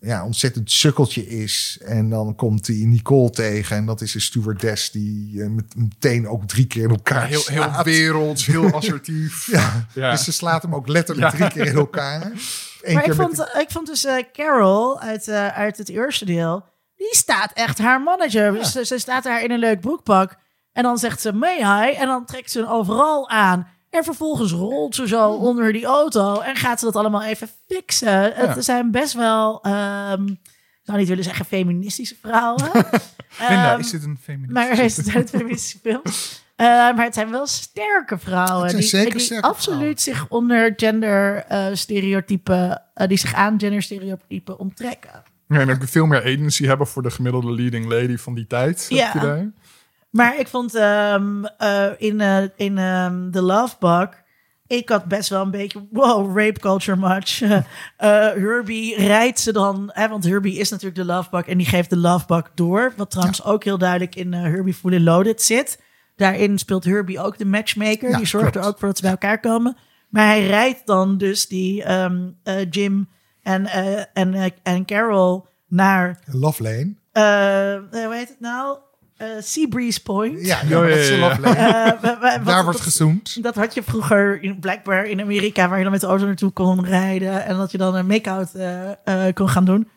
ja, ontzettend sukkeltje is. En dan komt hij Nicole tegen. En dat is een stewardess die eh, met, meteen ook drie keer in elkaar heel, heel slaat. werelds, heel assertief. Ja, Ja. dus ze slaat hem ook letterlijk Ja. drie keer in elkaar. Maar keer ik vond, ik vond dus eh, Carol uit, eh, uit het eerste deel... die staat echt haar mannetje. Ze, ze staat daar in een leuk broekpak. En dan zegt ze, may I? En dan trekt ze een overal aan. En vervolgens rolt ze zo onder die auto... en gaat ze dat allemaal even fixen. Het zijn best wel... ik zou niet willen zeggen feministische vrouwen. Linda, Ehm, is dit een feminist? maar het zijn het feministische films. Eh, maar het zijn wel sterke vrouwen. Het zijn die zeker die sterke absoluut zich onder gender eh, stereotypen, eh, die zich aan gender stereotypen onttrekken. Ja, en ook veel meer agency hebben voor de gemiddelde leading lady van die tijd. Ja. Maar ik vond ehm, eh, in, eh, in ehm, The Love Bug, ik had best wel een beetje, wow, rape culture much. Herbie rijdt ze dan, hè, want Herbie is natuurlijk de Love Bug en die geeft de Love Bug door. Wat trouwens ook heel duidelijk in eh, Herbie Fully Loaded zit. Daarin speelt Herbie ook de matchmaker. Ja, die zorgt klopt. er ook voor dat ze bij elkaar komen. Maar hij rijdt dan dus die ehm, eh, Jim en, eh, en, eh, en Carol naar, Love Lane. hoe heet het nou? Eh Seabreeze Point. Ja, ja, Ja, ja, Love. Lane. Daar wordt gezoomd. Dat had je vroeger in, blijkbaar in Amerika, waar je dan met de auto naartoe kon rijden. En dat je dan een make-out eh, eh, kon gaan doen.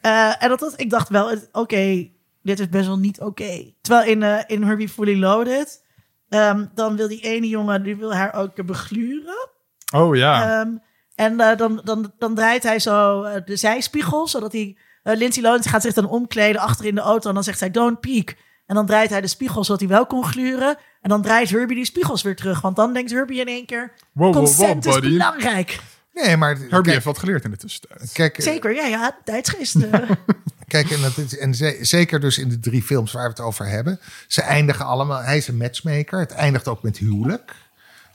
Eh, en dat was, ik dacht wel, oké, dit is best wel niet oké. Terwijl in, eh, in Herbie Fully Loaded, ehm, dan wil die ene jongen, die wil haar ook begluren. Oh ja. Ehm, en eh, dan, dan, dan draait hij zo eh, de zijspiegel, zodat hij... Lindsay Lohan gaat zich dan omkleden achter in de auto en dan zegt zij don't peek. En dan draait hij de spiegel zodat hij wel kon gluren. En dan draait Herbie die spiegels weer terug. Want dan denkt Herbie in één keer, wow, wow, wow, consent is belangrijk. Nee, maar Herbie kijk, heeft wat geleerd in de tussentijd. kijk, Zeker, ja, ja, tijdsgeest. kijk en, dat is, en ze- zeker dus in de drie films waar we het over hebben. Ze eindigen allemaal, hij is een matchmaker. Het eindigt ook met huwelijk.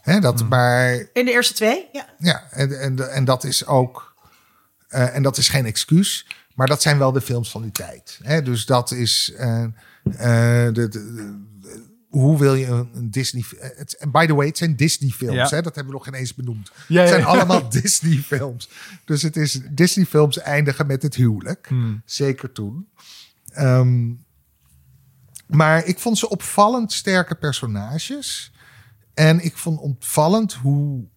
Hè, dat, Maar in de eerste twee, ja. ja, en, en, en dat is ook, eh, en dat is geen excuus. Maar dat zijn wel de films van die tijd. Hè? Dus dat is, eh, eh, de, de- de- hoe wil je een Disney... Het, en by the way, het zijn Disney-films. Ja. Hè? Dat hebben we nog geen eens benoemd. Ja, het zijn ja. allemaal Disney-films. Dus het is Disney-films eindigen met het huwelijk. Hmm. Zeker toen. Ehm, maar ik vond ze opvallend sterke personages. En ik vond opvallend hoe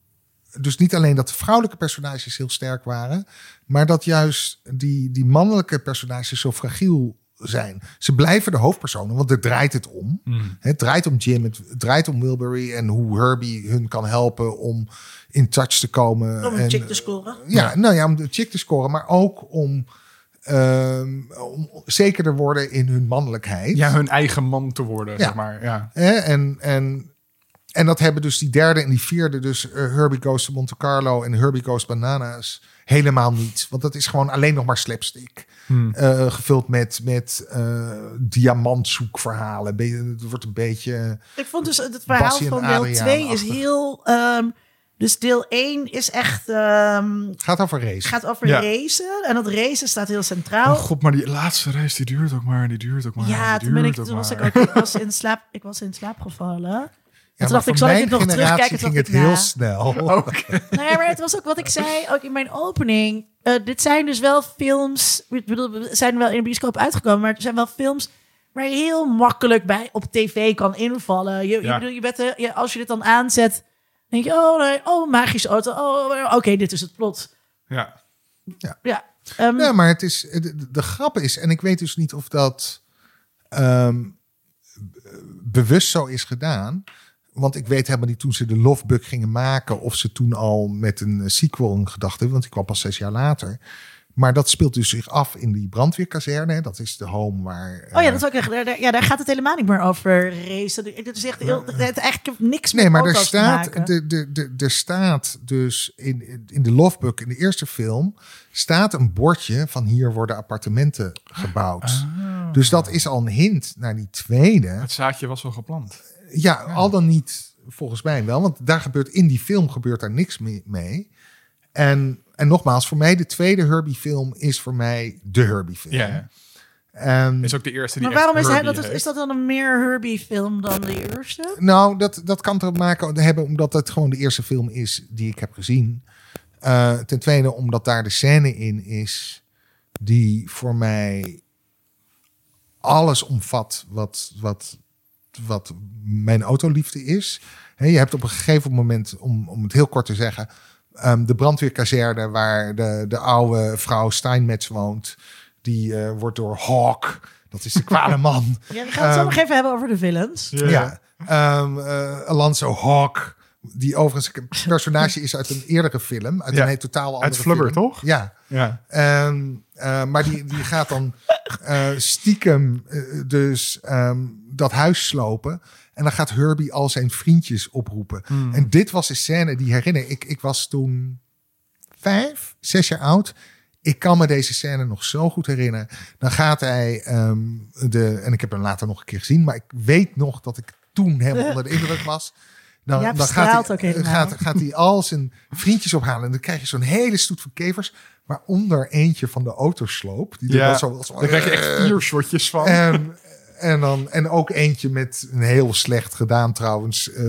dus niet alleen dat de vrouwelijke personages heel sterk waren, maar dat juist die, die mannelijke personages zo fragiel zijn. Ze blijven de hoofdpersonen, want er draait het om. Hmm. Het draait om Jim, het draait om Wilbury en hoe Herbie hun kan helpen om in touch te komen. Om een en, chick te scoren. Ja, nou ja, om de chick te scoren, maar ook om, ehm om zeker te worden in hun mannelijkheid. Ja, hun eigen man te worden, Ja. zeg maar. Ja. Hè? En, en, en dat hebben dus die derde en die vierde, dus eh, Herbie Goes to Monte Carlo en Herbie Goes Bananas, helemaal niet. Want dat is gewoon alleen nog maar slapstick. Hmm. Eh, gevuld met, met eh, diamantzoekverhalen. Be- Het wordt een beetje... Ik vond dus het verhaal van deel Adriaan 2 is heel... ehm, dus deel 1 is echt... ehm, Het gaat over race. gaat over Ja. racen. En dat racen staat heel centraal. Oh god, maar die laatste reis die duurt ook maar, die duurt ook maar. ja, toen, ben ik, toen was ik ook... Ik was in slaap, ik was in slaap gevallen. Ja, toen dacht ik, zal ik mijn dit nog generatie terugkijken? Ging het ik, heel nou, snel. Nou ja, maar het was ook wat ik zei, ook in mijn opening. Eh, dit zijn dus wel films, ik bedoel, we zijn wel in de bioscoop uitgekomen, maar het zijn wel films waar je heel makkelijk bij op tv kan invallen. Je, je, Ja. bedoel, je bent, je, als je dit dan aanzet, denk je, oh nee, oh, magische auto, oh, oké, dit is het plot. Ja. Ja, ehm, Ja, maar het is, de, de- de grap is, en ik weet dus niet of dat ehm, bewust zo is gedaan. Want ik weet helemaal niet toen ze de Love Bug gingen maken, of ze toen al met een eh, sequel in gedachten, want die kwam pas zes jaar later. Maar dat speelt dus zich af in die brandweerkazerne. Dat is de home waar. oh ja, eh, dat is ook echt, daar, daar- ja, daar gaat het helemaal niet meer over racen. Het is echt heel, het heeft eigenlijk niks met Nee, maar er staat, maken. de, de, de, er staat dus in, in de Love Bug, in de eerste film, staat een bordje van hier worden appartementen gebouwd. Ah. Dus dat is al een hint naar die tweede. Het zaadje was al geplant. Ja, al dan niet volgens mij wel, want daar gebeurt in die film gebeurt daar niks mee. mee. En, en nogmaals, voor mij de tweede Herbie film is voor mij de Herbie film. Ja. En, Is ook de eerste die maar waarom echt is, hij, dat, is, is dat dan een meer Herbie-film dan de eerste? Nou, dat, dat kan te maken hebben omdat het gewoon de eerste film is die ik heb gezien. Eh, ten tweede omdat daar de scène in is die voor mij alles omvat wat, wat, wat mijn autoliefde is. Hè, je hebt op een gegeven moment, om, om het heel kort te zeggen, ehm, de brandweerkazerne waar de, de oude vrouw Steinmetz woont. Die eh, wordt door Hawk, dat is de kwade man, Ja, we gaan het zo Ehm, nog even hebben over de villains. ja. Ehm, eh, Alonso Hawk, die overigens een personage is uit een eerdere film. Uit Ja. een heel totaal andere Uit Flubber, film. toch? Ja. Ja. Ehm, eh, maar die, die gaat dan eh, stiekem dus ehm, dat huis slopen. En dan gaat Herbie al zijn vriendjes oproepen. Hmm. En dit was de scène die herinner ik. Ik was toen vijf, zes jaar oud. Ik kan me deze scène nog zo goed herinneren. Dan gaat hij ehm, de. En ik heb hem later nog een keer gezien. Maar ik weet nog dat ik toen helemaal onder de indruk was. Dan, Ja, dan gaat, hij, ook helemaal. gaat, gaat hij al zijn vriendjes ophalen. En dan krijg je zo'n hele stoet van kevers. Waaronder eentje van de autosloop. Die Ja. dan zo, zo Daar krijg je echt vier shotjes van. en, en, dan, en ook eentje met een heel slecht gedaan trouwens, eh,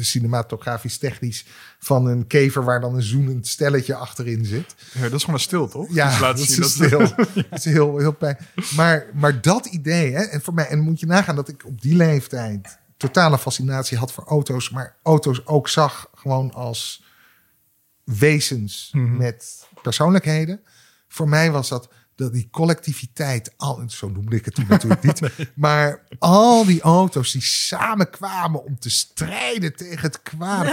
cinematografisch technisch, van een kever waar dan een zoenend stelletje achterin zit. Ja, dat is gewoon een stil, toch? Ja, Dus dat zien is stil. Dat is heel, heel pijn. Maar, maar dat idee, hè, en voor mij, en moet je nagaan dat ik op die leeftijd totale fascinatie had voor auto's, maar auto's ook zag gewoon als wezens Mhm. met persoonlijkheden. Voor mij was dat, dat die collectiviteit, al, zo noemde ik het toen natuurlijk niet, maar al die auto's die samenkwamen om te strijden tegen het kwaad.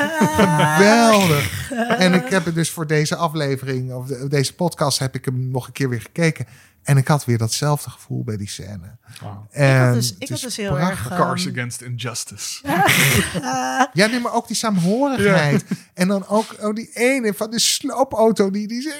Geweldig. En ik heb het dus voor deze aflevering, of de- deze podcast, heb ik hem nog een keer weer gekeken. En ik had weer datzelfde gevoel bij die scène. Wauw. En dus- ik het had is dus heel prachtig. erg, Cars Ehm. Against Injustice. Ja, nee, maar ook die saamhorigheid. En dan ook oh, die ene van de sloopauto. Die, die,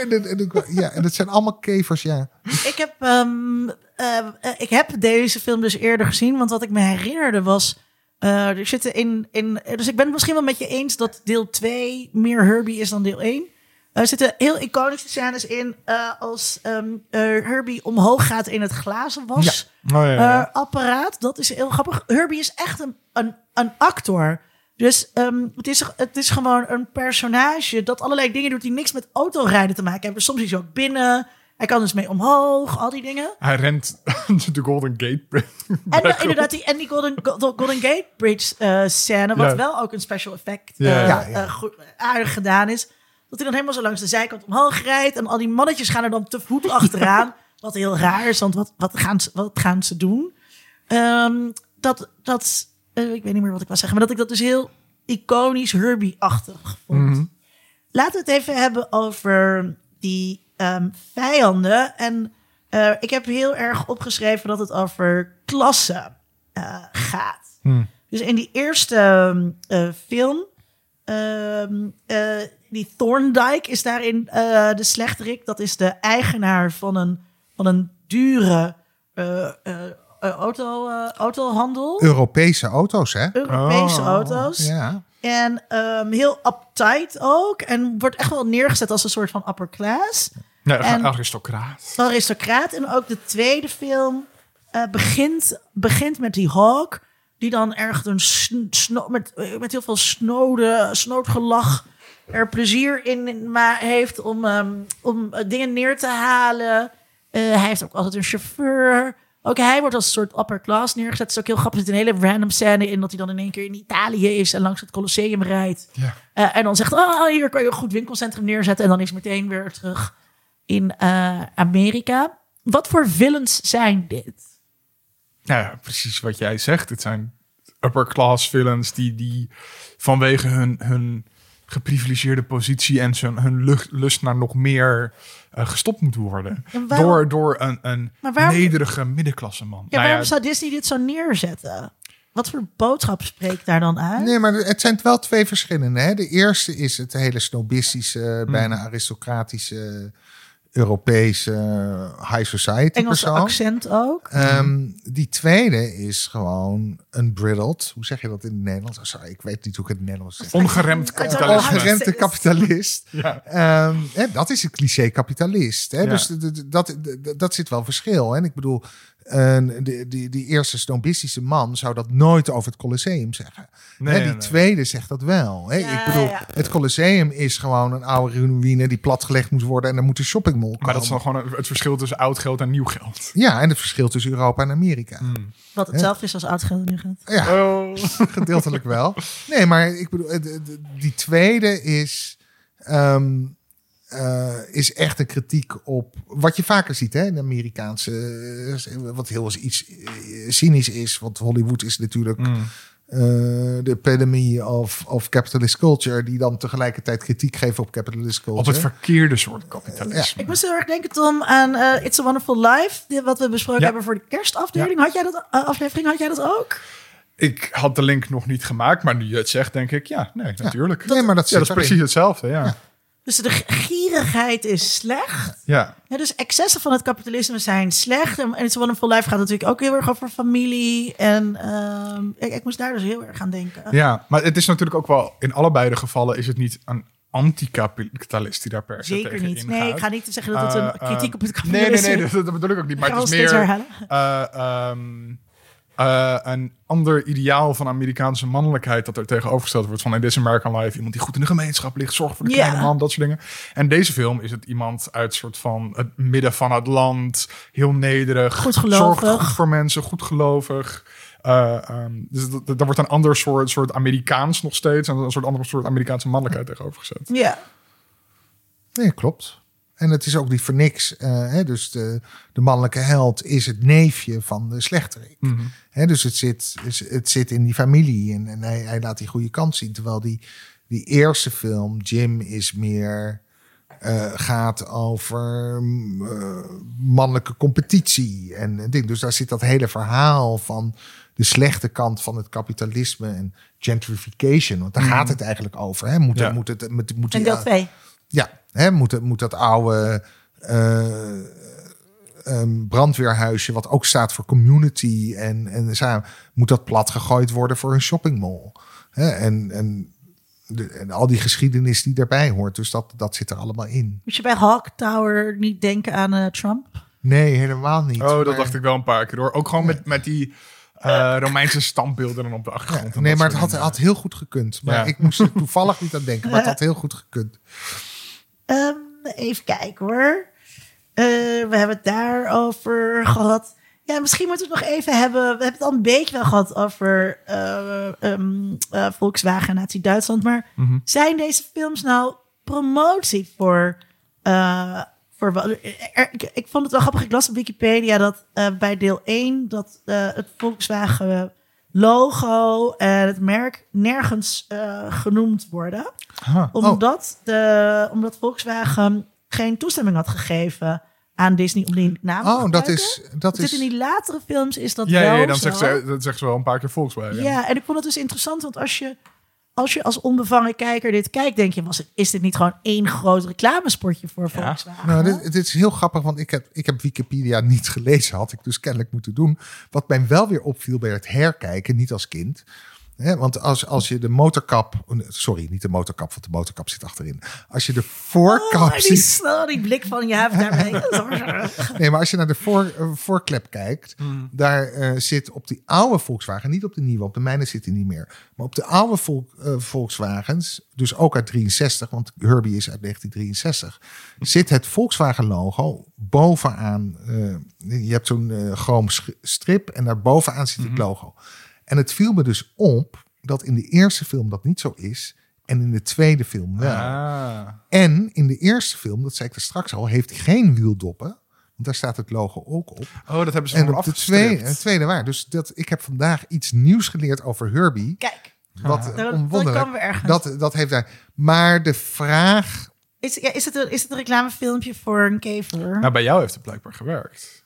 en, en, en- ja, en dat zijn allemaal kevers, ja. Ik heb, ehm, eh, eh, ik heb deze film dus eerder gezien, want wat ik me herinnerde was. eh, er zitten in, in. Dus ik ben het misschien wel met je eens dat deel 2 meer Herbie is dan deel 1. Er zitten heel iconische scènes in eh, als ehm, eh, Herbie omhoog gaat in het glazenwas. Oh, ja, ja. eh, apparaat. Dat is heel grappig. Herbie is echt een, een, een actor. Dus ehm, het, is, het is gewoon een personage dat allerlei dingen doet die niks met autorijden te maken hebben. Soms is hij ook binnen. Hij kan dus mee omhoog, al die dingen. Hij rent de Golden Gate Bridge. En inderdaad, die, en die Golden, Golden Gate Bridge scène, wat wel ook een special effect aardig gedaan is. Dat hij dan helemaal zo langs de zijkant omhoog rijdt. En al die mannetjes gaan er dan te voet achteraan. wat heel raar is, want wat, wat, gaan, ze, wat gaan ze doen? Ehm, dat, dat eh, ik weet niet meer wat ik wil zeggen. Maar dat ik dat dus heel iconisch Herbie-achtig vond. Mhm. Laten we het even hebben over die ehm, vijanden. En eh, ik heb heel erg opgeschreven dat het over klassen eh, gaat. Hmm. Dus in die eerste ehm, eh, film, die Thorndike is daarin eh, de slechterik. Dat is de eigenaar van een, van een dure eh, eh, eh, auto, eh, autohandel. Europese auto's, hè? Europese Oh, auto's. Ja. En ehm, heel uptight ook. En wordt echt wel neergezet als een soort van upper class. Ja, En- aristocraat. Aristocraat. En ook de tweede film eh, begint, begint met die Hawk. Die dan ergens een sn- sno- met, met heel veel snode, snoodgelach er plezier in heeft om, ehm, om eh, dingen neer te halen. Eh, hij heeft ook altijd een chauffeur. Ook hij wordt als een soort upper class neergezet. Het is ook heel grappig. Er zit een hele random scène in dat hij dan in één keer in Italië is en langs het Colosseum rijdt. Ja. Eh, en dan zegt, oh, hier kan je een goed winkelcentrum neerzetten. En dan is hij meteen weer terug in Amerika. Wat voor villains zijn dit? Nou ja, precies wat jij zegt. Het zijn upper class villains die, die vanwege hun, hun geprivilegeerde positie en zijn, hun lucht, lust naar nog meer eh, gestopt moeten worden. Waarom- Door, door een, een waarom- nederige middenklasse man. Ja, Nou waarom zou Disney dit zo neerzetten? Wat voor boodschap spreekt daar dan uit? Nee, maar het zijn wel twee verschillende. Hè? De eerste is het hele snobistische, Hmm. bijna aristocratische, Europese high society Engelse persoon. accent ook. Ehm, die tweede is gewoon unbridled. Hoe zeg je dat in het Nederlands? Oh, sorry, ik weet niet hoe ik het in het Nederlands zeg. Ongeremd kapitalisme. Ongeremde kapitalist. Ja. Ehm, hè, dat is een cliché kapitalist. Hè? Ja. Dus dat, d- dat zit wel verschil. hè. En ik bedoel, een- die, die, die eerste snobistische man zou dat nooit over het Colosseum zeggen. Nee, hè, die nee, tweede zegt dat wel. Hè? Ja, ik bedoel, ja. het Colosseum is gewoon een oude ruïne die platgelegd moet worden en er moet een shoppingmall komen. Maar dat is dan gewoon het verschil tussen oud geld en nieuw geld. Ja, en het verschil tussen Europa en Amerika. Hmm. Wat hetzelfde is als oud-geld nu gaat. Ja, Oh. gedeeltelijk wel. Nee, maar ik bedoel, eh, die tweede is, ehm, eh, is echt een kritiek op wat je vaker ziet hè, in de Amerikaanse, eh, wat heel eens iets eh, cynisch is, want Hollywood is natuurlijk eh, de epitome of, of capitalist culture, die dan tegelijkertijd kritiek geven op capitalist culture. Op het verkeerde soort kapitalisme. Ik moest heel erg denken, Tom, aan eh, It's a Wonderful Life. die- Wat we besproken Ja. hebben voor de kerstafdeling. Had jij dat, aflevering, had jij dat ook? Ik had de link nog niet gemaakt, maar nu je het zegt, denk ik, ja, nee, natuurlijk. nee, maar dat ja, dat is precies hetzelfde, ja. Ja. Dus de gierigheid is slecht. Ja, dus excessen van het kapitalisme zijn slecht. En It's a Wonderful Life gaat natuurlijk ook heel erg over familie. En ehm, ik, ik moest daar dus heel erg aan denken. Ja, maar het is natuurlijk ook wel, in allebei de gevallen is het niet een anticapitalist die daar per se Zeker tegen niet. Nee, ik ga niet zeggen dat het een Eh, kritiek eh, op het Nee, kapitalisme nee, nee, is. dat, dat bedoel ik ook niet. Maar het is meer. Eh, een ander ideaal van Amerikaanse mannelijkheid dat er tegenovergesteld wordt van in This American Life. Iemand die goed in de gemeenschap ligt, zorgt voor de kleine man, dat soort dingen. En deze film is het iemand uit soort van het midden van het land, heel nederig, Goedgelovig. zorgt goed voor mensen, goed gelovig. Eh, ehm, dus dat- wordt een ander soort, soort Amerikaans nog steeds en een soort andere soort Amerikaanse mannelijkheid tegenover gezet. Ja. Nee, klopt. En het is ook niet voor niks. eh, hè, dus de, de mannelijke held is het neefje van de slechterik. Mhm. Hè, dus het zit, het zit in die familie en, en hij, hij laat die goede kant zien. Terwijl die, die eerste film, Jim, is meer eh, gaat over mm, eh, mannelijke competitie. En, en ding. Dus daar zit dat hele verhaal van de slechte kant van het kapitalisme en gentrification. Want daar gaat het eigenlijk over. Hè? Moet, Ja. moet, het, moet, moet En deel 2. ja, hè, moet, moet dat oude eh, ehm, brandweerhuisje, wat ook staat voor community en, en samen, moet dat plat gegooid worden voor een shoppingmall. Hè, en, en, de, en al die geschiedenis die daarbij hoort. Dus dat, dat zit er allemaal in. Moet je bij Hawk Tower niet denken aan eh, Trump? Nee, helemaal niet. Oh, dat Maar- dacht ik wel een paar keer hoor. Ook gewoon met, met die eh, Romeinse standbeelden dan op de achtergrond. Nee, maar het had, had heel goed gekund. Maar Ja. ik moest er toevallig niet aan denken. Maar het had heel goed gekund. Ehm, even kijken hoor. Eh, we hebben het daarover gehad. Ja, misschien moeten we het nog even hebben. We hebben het al een beetje wel gehad over eh, ehm, eh, Volkswagen Nazi-Duitsland. Maar Mhm. zijn deze films nou promotie voor... voor wat- er- ik, ik vond het wel grappig. Ik las op Wikipedia dat bij deel 1... dat het Volkswagen logo en het merk nergens eh, genoemd worden Oh, omdat, de, omdat Volkswagen geen toestemming had gegeven aan Disney om die naam te oh, dat gebruiken. is... Dat zit in is die latere films is dat Ja, wel ja, ja, dan zo. zegt ze, dat zegt ze wel een paar keer Volkswagen. Ja, en ik vond het dus interessant, want als je als, je als onbevangen kijker dit kijkt, denk je, was het, is dit niet gewoon één groot reclamespotje voor Ja. Volkswagen? Nou, dit, dit is heel grappig, want ik heb, ik heb Wikipedia niet gelezen. Had ik dus kennelijk moeten doen. Wat mij wel weer opviel bij het herkijken, niet als kind. Want als, als je de motorkap... Sorry, niet de motorkap, want de motorkap zit achterin. Als je de voorkap Oh, die, ziet... die blik van je hebt daarmee. Nee, maar als je naar de voor, eh, voorklep kijkt, Hmm. daar eh, zit op die oude Volkswagen, niet op de nieuwe, op de mijne zit hij niet meer, maar op de oude Vol- eh, Volkswagens, dus ook uit 63, want Herbie is uit 1963, zit het Volkswagen logo bovenaan. je hebt zo'n chroom strip en daar bovenaan zit het logo. En het viel me dus op dat in de eerste film dat niet zo is en in de tweede film wel. Ah. En in de eerste film, dat zei ik er straks al, heeft hij geen wieldoppen. Want daar staat het logo ook op. Oh, dat hebben ze En op de afgestript. tweede, tweede waar. Dus dat, ik heb vandaag iets nieuws geleerd over Herbie. Kijk, Wat komen we ergens. Dat, dat heeft hij. Maar de vraag... is, ja, is, het een, is het een reclamefilmpje voor een kever? Nou, bij jou heeft het blijkbaar gewerkt.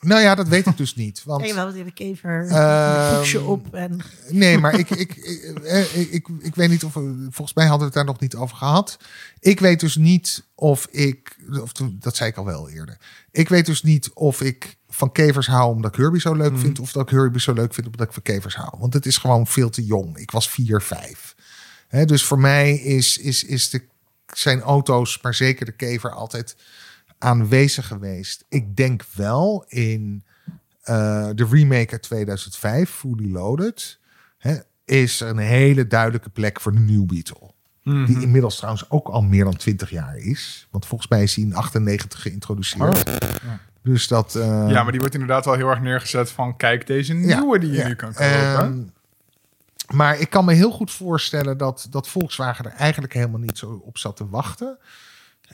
Nou ja, dat weet ik dus niet. Want, jawel, want die kever. Ehm, Poetsje op en... Nee, maar ik, ik, ik, eh, ik, ik, ik weet niet of... we- Volgens mij hadden we het daar nog niet over gehad. Ik weet dus niet of ik... Of, dat zei ik al wel eerder. Ik weet dus niet of ik van kevers hou omdat ik Herbie zo leuk vind... of dat ik Herbie zo leuk vind omdat ik van kevers hou. Want het is gewoon veel te jong. Ik was 4, 5. Hè, dus voor mij is, is, is de, zijn auto's, maar zeker de kever, altijd aanwezig geweest. Ik denk wel in eh, de remake uit 2005, Fully Loaded, hè, is er een hele duidelijke plek voor de New Beetle. Die inmiddels trouwens ook al meer dan 20 jaar is. Want volgens mij is hij in 98 geïntroduceerd. Dus dat. eh, ja, maar die wordt inderdaad wel heel erg neergezet van... kijk, deze ja, nieuwe die je ja. nu kan kopen. Ehm, maar ik kan me heel goed voorstellen dat, dat Volkswagen er eigenlijk helemaal niet zo op zat te wachten.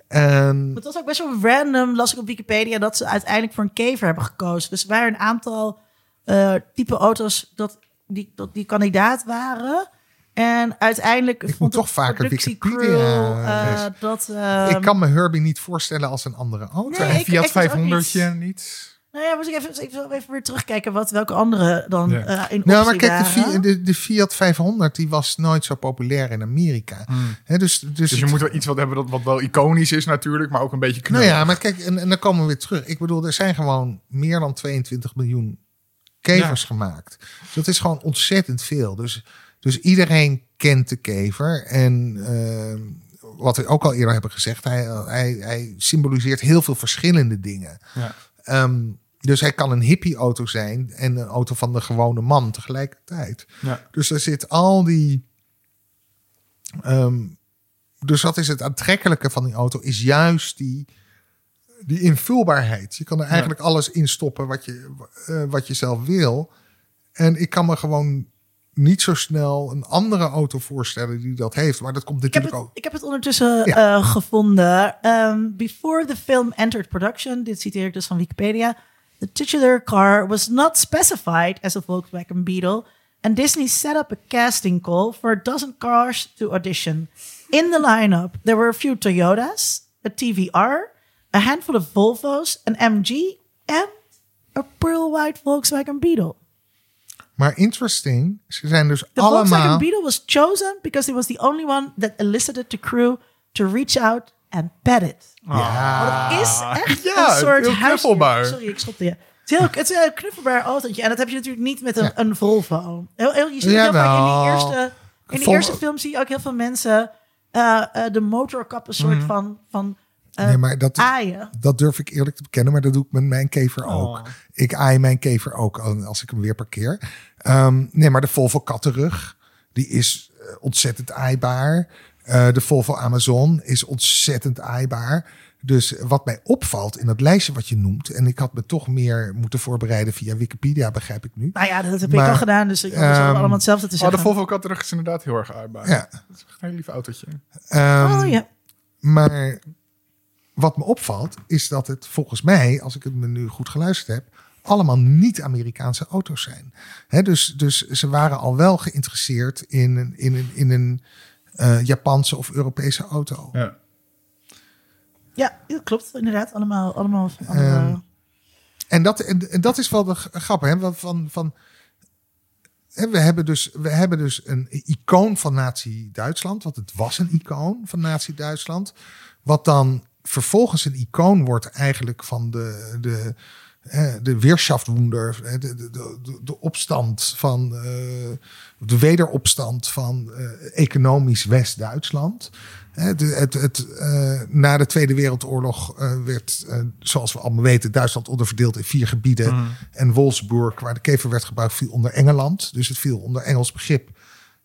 En Het was ook best wel random, las ik op Wikipedia, dat ze uiteindelijk voor een kever hebben gekozen. Dus er waren een aantal eh, type auto's dat die, dat die kandidaat waren. En uiteindelijk moet vond toch vaker Wikipedia eh, lezen. dat... eh, ik kan me Herbie niet voorstellen als een andere auto. Nee, ik- Fiat ik was ook 500 niet. Nou ja, moet ik even, ik wil even weer terugkijken wat, welke andere dan Ja. eh, in Nou, maar kijk, de, de, de Fiat 500 die was nooit zo populair in Amerika. Hè, dus, dus, Dus je het- moet wel iets wat hebben dat wat wel iconisch is natuurlijk, maar ook een beetje knullig. Nou ja, maar kijk, en, en dan komen we weer terug. Ik bedoel, er zijn gewoon meer dan 22 miljoen kevers gemaakt. Dat is gewoon ontzettend veel. Dus, dus iedereen kent de kever. En eh, wat we ook al eerder hebben gezegd, hij, hij, hij symboliseert heel veel verschillende dingen. Ja. Ehm, dus hij kan een hippie-auto zijn en een auto van de gewone man tegelijkertijd. Ja. Dus er zit al die. ehm, dus wat is het aantrekkelijke van die auto? Is juist die, die invulbaarheid. Je kan er eigenlijk alles in stoppen wat je, eh, wat je zelf wil. En ik kan me gewoon niet zo snel een andere auto voorstellen die dat heeft. Maar dat komt Ik heb, natuurlijk het, ook. ik heb het ondertussen Ja. eh, gevonden. Ehm, before the film entered production, dit citeer ik dus van Wikipedia, the titular car was not specified as a Volkswagen Beetle, and Disney set up a casting call for a dozen cars to audition. In the lineup, there were a few Toyotas, a TVR, a handful of Volvo's, an MG, and a pearl white Volkswagen Beetle. Maar interesting, ze zijn dus The allemaal. Volkswagen Beetle was chosen because it was the only one that elicited the crew to reach out and pet it. Ja. Het is echt Ja, een soort heel. Sorry, ik schopte je. Het is, heel, het is een knuffelbaar autootje. En dat heb je natuurlijk niet met een, Ja. een Volvo. Heel, heel, je ziet heel vaak in die eerste, in de eerste film zie je ook heel veel mensen eh, eh, de motorkap een soort van, van eh, Nee, maar dat, aaien. dat durf ik eerlijk te bekennen, maar dat doe ik met mijn kever ook. Oh. Ik aai mijn kever ook als ik hem weer parkeer. Ehm, nee, maar de Volvo Kattenrug, die is ontzettend aaibaar. Eh, de Volvo Amazon is ontzettend aaibaar. Dus wat mij opvalt in dat lijstje wat je noemt, en ik had me toch meer moeten voorbereiden via Wikipedia, begrijp ik nu. Nou ja, dat heb Maar, ik al gedaan, dus ik had ehm, allemaal hetzelfde te Oh, zeggen. de Volvo Caterug is inderdaad heel erg aardbaar. Ja. Dat is echt een heel lief autootje. Ehm, oh ja. Maar wat me opvalt, is dat het volgens mij, als ik het me nu goed geluisterd heb, allemaal niet-Amerikaanse auto's zijn. Hè, dus, dus ze waren al wel geïnteresseerd in een, in een, in een eh, Japanse of Europese auto. Ja. Ja, dat klopt inderdaad. Allemaal, allemaal andere... Ehm, En dat, en, en dat is wel de g- grappig. Hè? want Van, van, hè, we, hebben dus, we hebben dus een icoon van Nazi-Duitsland. Want het was een icoon van Nazi-Duitsland. Wat dan vervolgens een icoon wordt eigenlijk van de, de, de Weerschaftswunder. De, de, de, de opstand van... eh, de wederopstand van eh, economisch West-Duitsland. Het, het, eh, na de Tweede Wereldoorlog werd, zoals we allemaal weten, Duitsland onderverdeeld in vier gebieden. En Wolfsburg, waar de kever werd gebouwd, viel onder Engeland. Dus het viel onder Engels begrip.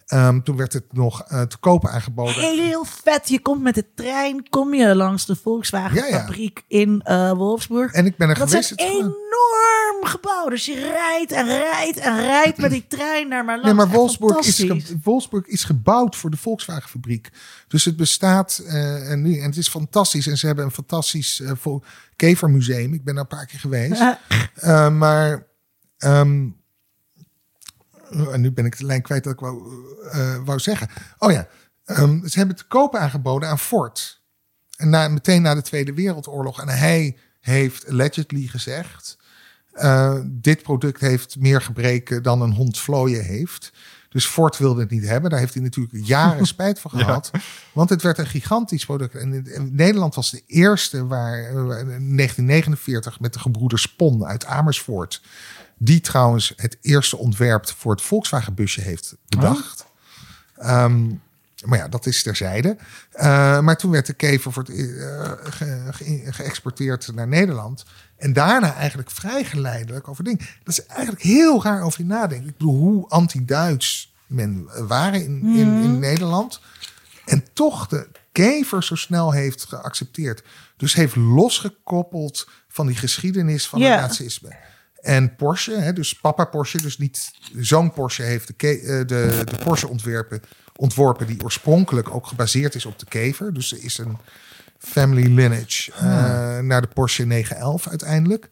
Ehm, toen werd het nog eh, te koop aangeboden. Heel vet. Je komt met de trein, kom je langs de Volkswagen Ja, ja. fabriek in eh Wolfsburg. En ik ben er dat geweest. het is gewoon- enorm gebouwen. Dus je rijdt en rijdt en rijdt met die trein daar maar langs. Nee, maar Wolfsburg is, Wolfsburg is gebouwd voor de Volkswagenfabriek. Dus het bestaat eh, en nu en het is fantastisch. En ze hebben een fantastisch kevermuseum. Ik ben daar een paar keer geweest. Maar ehm, en nu ben ik de lijn kwijt dat ik wou, eh, wou zeggen. Oh ja, ehm, ze hebben te koop aangeboden aan Ford. En na, meteen na de Tweede Wereldoorlog. En hij heeft allegedly gezegd... eh, dit product heeft meer gebreken dan een hond vlooien heeft. Dus Ford wilde het niet hebben. Daar heeft hij natuurlijk jaren spijt van gehad. Want het werd een gigantisch product. En Nederland was de eerste waar, eh, in 1949 met de gebroeders Spon uit Amersfoort. Die trouwens het eerste ontwerp voor het Volkswagen busje heeft bedacht. Ehm, maar ja, dat is terzijde. Eh, maar toen werd de kever voor het, eh, ge- ge- geëxporteerd naar Nederland. En daarna eigenlijk vrij geleidelijk over dingen. Dat is eigenlijk heel raar over je nadenken. Ik bedoel, hoe anti-Duits men waren in, in, in Nederland. En toch de kever zo snel heeft geaccepteerd. Dus heeft losgekoppeld van die geschiedenis van het nazisme. En Porsche, hè, dus papa Porsche, dus niet zo'n Porsche, heeft de, eh, de, de Porsche ontwerpen, ontworpen die oorspronkelijk ook gebaseerd is op de kever. Dus er is een family lineage eh, naar de Porsche 911 uiteindelijk.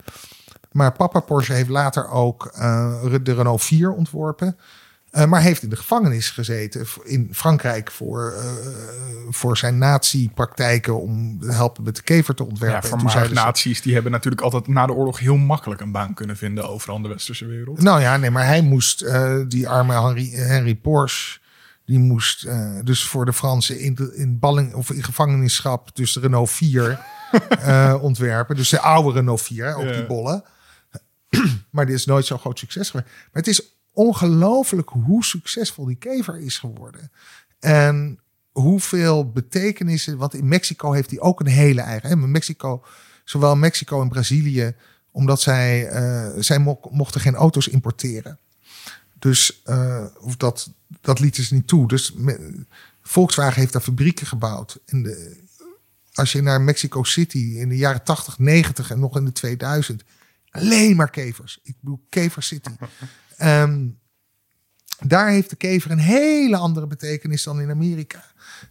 Maar papa Porsche heeft later ook eh, de Renault 4 ontworpen. Eh, maar heeft in de gevangenis gezeten in Frankrijk voor, eh, voor zijn nazi-praktijken om te helpen met de kever te Ja, ontwerpen. En toen voormalig nazi's die hebben natuurlijk altijd na de oorlog heel makkelijk een baan kunnen vinden overal in de westerse wereld. Nou ja, nee, maar hij moest, eh, die arme Henry, Henry Porsche, die moest dus voor de Fransen in, de, in balling of in gevangenisschap, dus de Renault 4 eh, ontwerpen. Dus de oude Renault 4, hè, ook Ja. die bollen. maar dit is nooit zo'n groot succes geweest. Maar het is ongelooflijk hoe succesvol die kever is geworden. En hoeveel betekenissen, want in Mexico heeft hij ook een hele eigen. Hè, Mexico, zowel Mexico en Brazilië, omdat zij, eh, zij mo- mochten geen auto's importeren. Dus eh, of dat, dat lieten ze niet toe. Dus Volkswagen heeft daar fabrieken gebouwd. In de, als je naar Mexico City in de jaren 80, 90 en nog in de 2000. Alleen maar kevers. Ik bedoel, Kever City. Ehm, daar heeft de kever een hele andere betekenis dan in Amerika.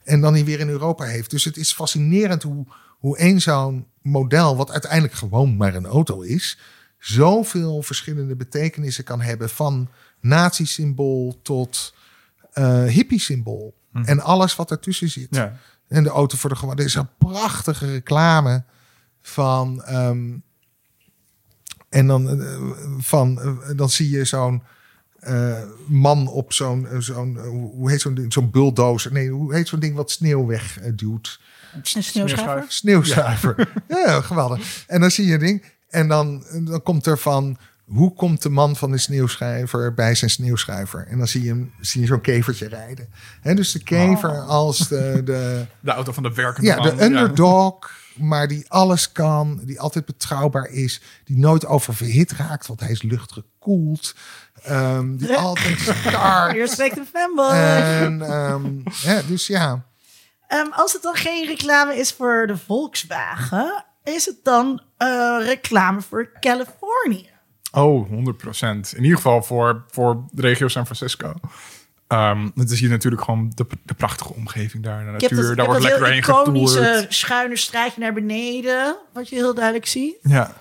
En dan die weer in Europa heeft. Dus het is fascinerend hoe, hoe één zo'n model, wat uiteindelijk gewoon maar een auto is, zoveel verschillende betekenissen kan hebben. Van nazi-symbool tot eh hippie-symbool. En alles wat ertussen zit. Ja. En de auto voor de gewone. Er is een prachtige reclame van. ehm, en dan, eh, van, eh, dan zie je zo'n eh, man op zo'n. zo'n hoe heet zo'n ding? Zo'n bulldozer. Nee, hoe heet zo'n ding wat sneeuw wegduwt? Een sneeuwschuiver. Sneeuwzuiver. ja, geweldig. En dan zie je een ding. En dan, dan komt er van. Hoe komt de man van de sneeuwschrijver bij zijn sneeuwschuiver? En dan zie je, hem, zie je zo'n kevertje rijden. Hè, dus de kever als de, de, De auto van de werkende ja, man. de underdog, maar die alles kan, die altijd betrouwbaar is, die nooit oververhit raakt, want hij is luchtgekoeld. Ehm die altijd start. Hier spreekt een fanboy. En, ehm, ja, dus ja, Ehm, als het dan geen reclame is voor de Volkswagen, is het dan eh, reclame voor Californië? Oh, 100%. In ieder geval voor, voor de regio San Francisco. Um, het is hier natuurlijk gewoon de, de prachtige omgeving daar. De natuur, dat, daar wordt lekker doorheen iconische schuine straatje naar beneden, wat je heel duidelijk ziet. Ja.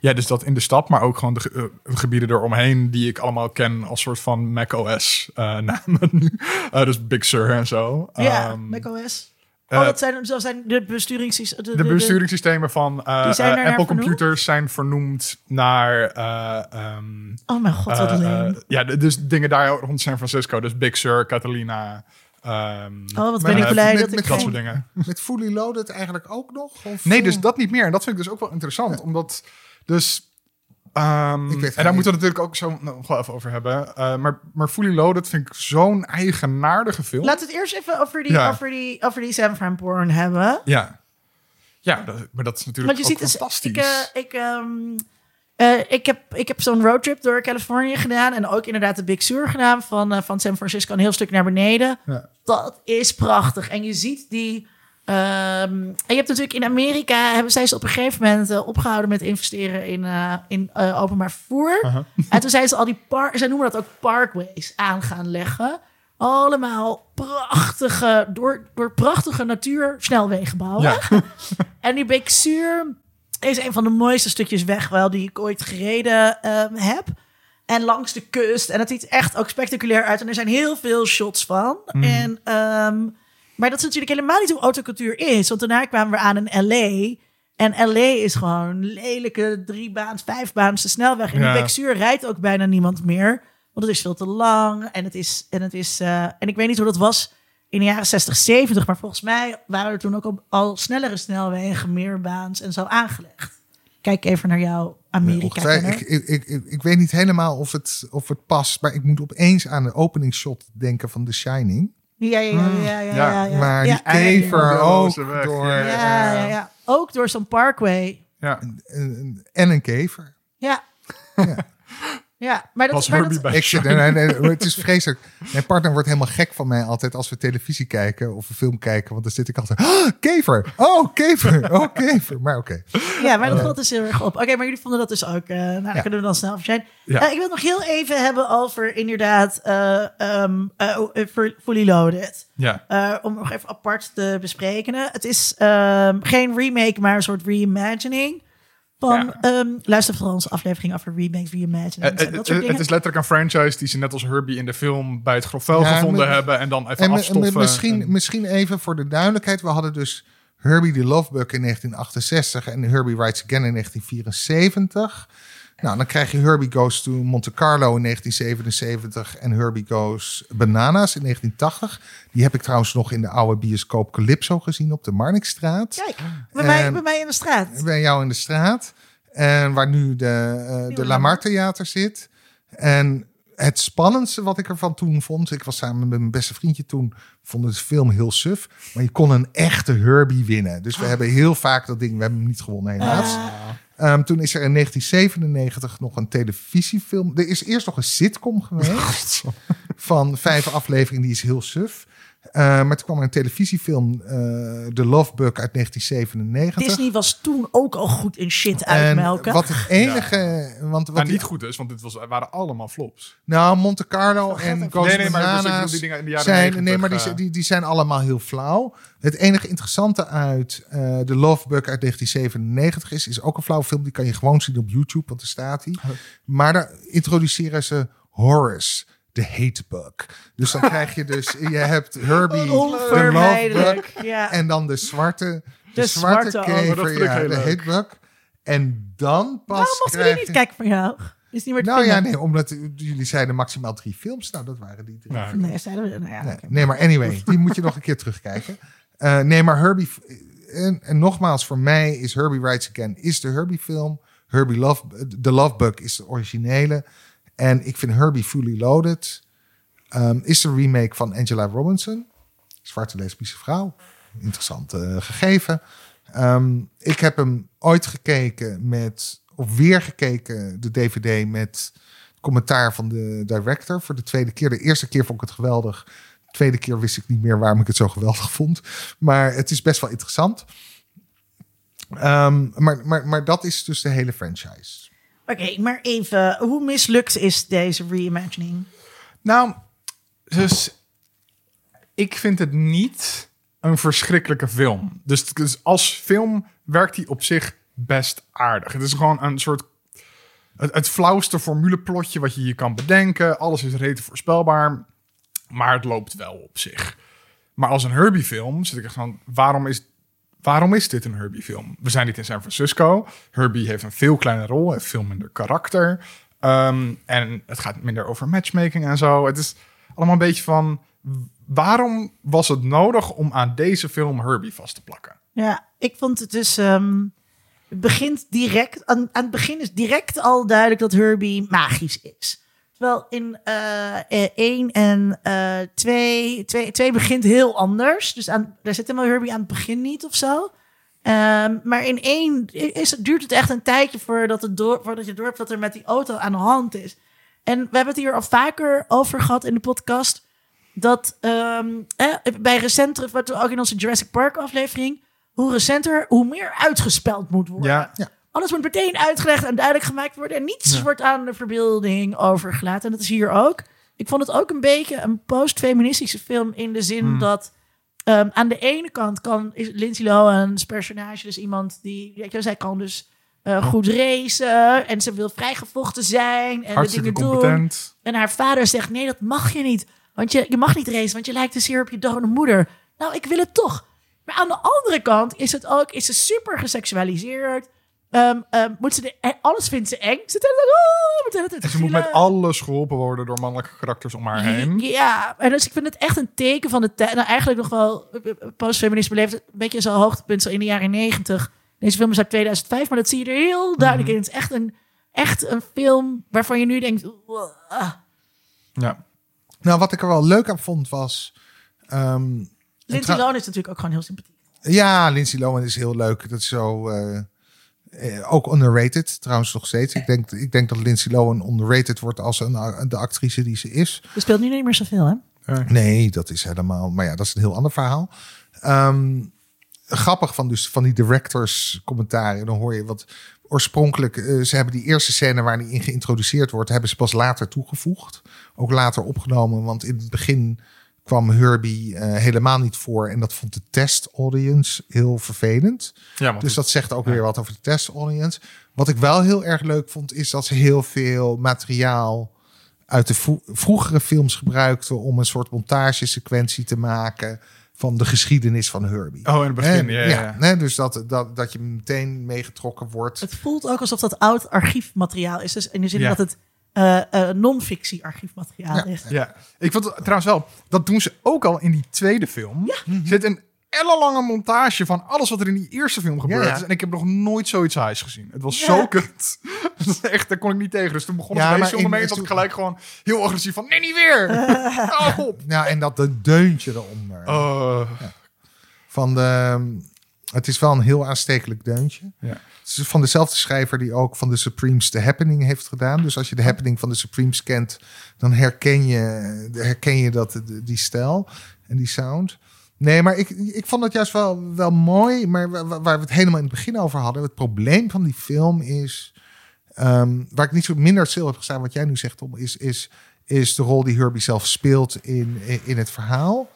Ja, dus dat in de stad, maar ook gewoon de, uh, gebieden eromheen die ik allemaal ken als soort van macOS uh, namen nu. Uh, dus Big Sur en zo. Ja, um, macOS. Oh, dat zijn, dat zijn de besturingssystemen. De, de, besturingssystemen van uh, uh, Apple computers zijn vernoemd naar. Uh, um, oh mijn god, wat alleen. ja, dus dingen daar rond San Francisco. Dus Big Sur, Catalina. Um, oh, wat ben ik blij met, dat met, ik dat soort dingen. Met Fully Loaded eigenlijk ook nog? Of nee, dus dat niet meer. En dat vind ik dus ook wel interessant, omdat dus Um, en daar moeten we natuurlijk ook zo nog wel even over hebben. Uh, maar, maar Fully Loaded vind ik zo'n eigenaardige film. Laten we het eerst even over die, ja. over die, over die Sam Van Born hebben. Ja, ja dat, maar dat is natuurlijk Want je ook ziet fantastisch. Dus, ik, uh, ik, um, uh, ik heb, ik heb zo'n roadtrip door Californië gedaan. En ook inderdaad de Big Sur gedaan. Van, uh, van San Francisco een heel stuk naar beneden. Ja. Dat is prachtig. En je ziet die... Um, en je hebt natuurlijk in Amerika hebben zij ze op een gegeven moment uh, opgehouden met investeren in, uh, in uh, openbaar vervoer. -huh. En toen zijn ze al die park, zij noemen dat ook parkways aan gaan leggen. Allemaal prachtige, door, door prachtige natuur snelwegen bouwen. Ja. en die Big Sur is een van de mooiste stukjes weg wel die ik ooit gereden um, heb. En langs de kust. En het ziet echt ook spectaculair uit. En er zijn heel veel shots van. Mhm. En um, maar dat is natuurlijk helemaal niet hoe autocultuur is. Want daarna kwamen we aan in LA. En LA is gewoon lelijke driebaans, vijfbaanse snelweg. En Ja. die Bexuur rijdt ook bijna niemand meer. Want het is veel te lang. En het is. En, het is, uh, en ik weet niet hoe dat was in de jaren 60, 70. Maar volgens mij waren er toen ook al, al snellere snelwegen, meerbaans en zo aangelegd. Kijk even naar jouw Amerika. Nee, ik, ik, ik, ik, ik weet niet helemaal of het, of het past. Maar ik moet opeens aan de openingsshot denken van The Shining. Ja, ja, ja, ja, ja, ja. Maar die kever ook door... Ja, ja, ja. Ook door zo'n parkway. Ja, En, en een kever. Ja. Ja. Ja, maar dat was maar Herbie dat, bij Ik zit, nee, nee, nee, het is vreselijk. Mijn partner wordt helemaal gek van mij altijd als we televisie kijken of een film kijken. Want dan zit ik altijd, "Ah, kever, oh kever, oh kever. Maar oké. Ja, maar dat valt dus heel erg op. Oké, maar jullie vonden dat dus ook. eh nou, dan kunnen we dan snel over zijn. Ja. Eh, ik wil het nog heel even hebben over inderdaad eh ehm, eh, eh, Fully Loaded. ja. Eh, om nog even apart te bespreken. Het is ehm, geen remake, maar een soort reimagining. Van, Ja. ehm, luister vooral onze aflevering over remakes, reimaginings Eh, en eh, dat soort eh, dingen. het is letterlijk een franchise die ze net als Herbie in de film bij het grofvel Ja, gevonden maar- hebben en dan even En afstoffen. mi- misschien, en- misschien even voor de duidelijkheid. We hadden dus Herbie the Love Bug in 1968 en Herbie Rides Again in 1974. Nou, dan krijg je Herbie Goes to Monte Carlo in 1977 en Herbie Goes Bananas in 1980. Die heb ik trouwens nog in de oude bioscoop Calypso gezien op de Marnixstraat. Kijk, bij, mij, bij mij in de straat. bij jou in de straat. En waar nu de, eh, de Lamar Theater zit. En het spannendste wat ik ervan toen vond... ik was samen met mijn beste vriendje toen... vond de film heel suf. Maar je kon een echte Herbie winnen. Dus we hebben heel vaak dat ding... we hebben hem niet gewonnen helaas. Ehm, toen is er in 1997 nog een televisiefilm... er is eerst nog een sitcom geweest... van vijf afleveringen, die is heel suf. Eh, maar toen kwam er een televisiefilm... eh The Love Bug uit 1997. Disney was toen ook al goed in shit En uitmelken. wat het enige... Want wat maar die- niet goed is, want dit was, waren allemaal flops. Nou, Monte Carlo en Ghost Nee, nee, maar dus Bananas die dingen in de jaren zijn, 90, nee, maar die, eh. zijn- die, die zijn allemaal heel flauw. Het enige interessante uit eh The Love Bug uit 1997 is, is ook een flauw film. Die kan je gewoon zien op YouTube, want daar staat hij. Maar daar introduceren ze Horace, de hate bug. Dus dan krijg je dus, je hebt Herbie, de Love Bug. Ja. en dan de zwarte, de, De zwarte, zwarte. Oh, kever, ja, de leuk. hate bug. En dan pas Waarom mochten jullie niet je- kijken van jou? Is niet meer te nou ja, vinden? nee, omdat jullie zeiden maximaal drie films. Nou, dat waren die drie. Nou, Nee, zeiden we. Nou ja, Nee, maar anyway, die moet je nog een keer terugkijken. Eh, nee, maar Herbie... En, en nogmaals, voor mij is Herbie Rides Again is de Herbie film. Herbie Love, The Love Bug is de originele. En ik vind Herbie Fully Loaded ehm, is de remake van Angela Robinson. Zwarte lesbische vrouw. Interessant eh, gegeven. Ehm, ik heb hem ooit gekeken met... Of weer gekeken, de DVD met commentaar van de director voor de tweede keer. De eerste keer vond ik het geweldig. De tweede keer wist ik niet meer waarom ik het zo geweldig vond. Maar het is best wel interessant. Ehm, maar, maar, maar dat is dus de hele franchise. Oké, maar even, hoe mislukt is deze reimagining? Nou, dus ik vind het niet een verschrikkelijke film. Dus, dus als film werkt hij op zich best aardig. Het is gewoon een soort het, flauwste formuleplotje wat je je kan bedenken. Alles is rete voorspelbaar, maar het loopt wel op zich. Maar als een Herbie-film zit ik echt van, waarom is, waarom is dit een Herbie-film? We zijn niet in San Francisco. Herbie heeft een veel kleine rol, heeft veel minder karakter. Ehm, en het gaat minder over matchmaking en zo. Het is allemaal een beetje van, waarom was het nodig om aan deze film Herbie vast te plakken? Ja, ik vond het dus... ehm, het begint direct... Aan het begin is direct al duidelijk dat Herbie magisch is. Terwijl in eh 1 en eh 2, 2... 2 begint heel anders. Dus aan, daar zit helemaal Herbie aan het begin niet of zo. Ehm, maar in 1 is, duurt het echt een tijdje voordat, het door, voordat je door hebt wat er met die auto aan de hand is. En we hebben het hier al vaker over gehad in de podcast dat ehm, eh, bij recenter, wat we ook in onze Jurassic Park aflevering, hoe recenter, hoe meer uitgespeld moet worden. Ja, Alles moet meteen uitgelegd en duidelijk gemaakt worden en niets Ja. wordt aan de verbeelding overgelaten. En dat is hier ook. Ik vond het ook een beetje een post-feministische film in de zin Hmm. dat ehm, aan de ene kant kan is Lindsay Lohan's personage dus iemand die, je, zij kan dus eh, goed racen en ze wil vrijgevochten zijn en de dingen doen. competent. En haar vader zegt: Nee, dat mag je niet. Want je, je mag niet racen, want je lijkt dus hier op je dode moeder. Nou, ik wil het toch. Maar aan de andere kant is het ook is ze super geseksualiseerd. Moet ze de, en alles vindt ze eng. Ze, oh, En ze moet met alles geholpen worden door mannelijke karakters om haar heen. Ja, en dus ik vind het echt een teken van de tijd. Nou, eigenlijk nog wel eh, eh, postfeminisme leeft een beetje zo'n hoogtepunt zo in de jaren negentig. Deze film is uit 2005, maar dat zie je er heel duidelijk in. Het is echt een, echt een film waarvan je nu denkt... Ja. Nou, wat ik er wel leuk aan vond was... ehm, Lindsay tra- Lohan is natuurlijk ook gewoon heel sympathiek. Ja, Lindsay Lohan is heel leuk. Dat is zo... eh, eh, ook underrated, trouwens nog steeds. Ik denk, ik denk dat Lindsay Lohan underrated wordt als een, de actrice die ze is. Je speelt nu niet meer zoveel, hè? Nee, dat is helemaal... Maar ja, dat is een heel ander verhaal. Ehm, grappig van, dus, van die directors commentaren. Dan hoor je wat... Oorspronkelijk, eh, ze hebben die eerste scène waar die in geïntroduceerd wordt... hebben ze pas later toegevoegd. Ook later opgenomen, want in het begin kwam Herbie eh, helemaal niet voor. En dat vond de test audience heel vervelend. Ja, Dus dat zegt ook weer wat over de test audience. Wat ik wel heel erg leuk vond, is dat ze heel veel materiaal uit de vro- vroegere films gebruikten om een soort montagesequentie te maken van de geschiedenis van Herbie. Oh, in het begin, ja, ja, dus dat, dat, dat je meteen meegetrokken wordt. Het voelt ook alsof dat oud archiefmateriaal is. Dus in de zin Ja. dat het eh, eh, non-fictie archiefmateriaal Ja. is. Ja, ik vond het trouwens wel, dat doen ze ook al in die tweede film. Er zit een ellenlange montage van alles wat er in die eerste film gebeurd Ja, ja. is. En ik heb nog nooit zoiets highs gezien. Het was Ja. zo kut. Echt, daar kon ik niet tegen. Dus toen begon Ja, het maar deze film in- mee. Dat ik gelijk gewoon heel agressief van, nee, niet weer. Hou op. Nou, en dat de deuntje eronder. Oh, Van de, het is wel een heel aanstekelijk deuntje. ja. Van dezelfde schrijver die ook van de Supremes The Happening heeft gedaan. Dus als je de Happening van de Supremes kent, dan herken je, herken je dat, die stijl en die sound. Nee, maar ik, ik vond het juist wel, wel mooi. Maar wa- wa- waar we het helemaal in het begin over hadden. Het probleem van die film is. ehm, waar ik niet zo minder stil heb gestaan, wat jij nu zegt, Tom, is, is, is de rol die Herbie zelf speelt in, in het verhaal.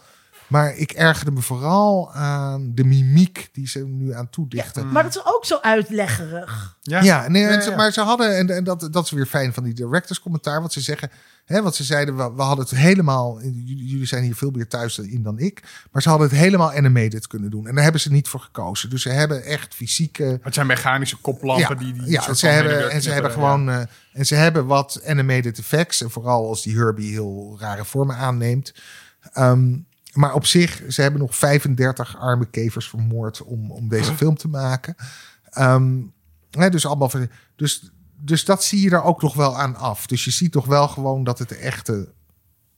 Maar ik ergerde me vooral aan de mimiek die ze nu aan toedichten. Maar dat is ook zo uitleggerig. Ja. Ja, nee, en Ja, ze- ja. maar ze hadden, en, en dat, dat is weer fijn van die directors commentaar, wat ze zeggen, hè, wat ze zeiden, we, we hadden het helemaal, jullie, zijn hier veel meer thuis in dan ik, maar ze hadden het helemaal animated kunnen doen. En daar hebben ze niet voor gekozen. Dus ze hebben echt fysieke, Het zijn mechanische koplampen die, die ja, soort ze van hebben, en ze hebben gewoon, eh, en ze hebben wat animated effects, en vooral als die Herbie heel rare vormen aanneemt. Ehm, maar op zich, ze hebben nog 35 arme kevers vermoord om, om deze film te maken. Ehm, hè, dus allemaal, dus, dus dat zie je er ook nog wel aan af. Dus je ziet toch wel gewoon dat het de echte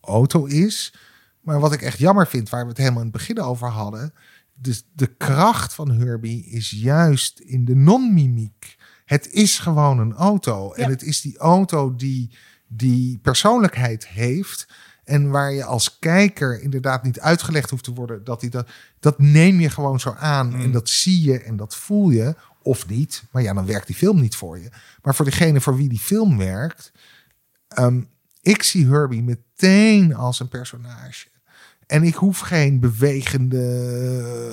auto is. Maar wat ik echt jammer vind, waar we het helemaal in het begin over hadden. Dus de kracht van Herbie is juist in de non-mimiek. Het is gewoon een auto. En het is die auto die die persoonlijkheid heeft. En waar je als kijker inderdaad niet uitgelegd hoeft te worden dat hij dat. Dat neem je gewoon zo aan. Mm. En dat zie je en dat voel je. Of niet. Maar ja, dan werkt die film niet voor je. Maar voor degene voor wie die film werkt. ehm, ik zie Herbie meteen als een personage. En ik hoef geen bewegende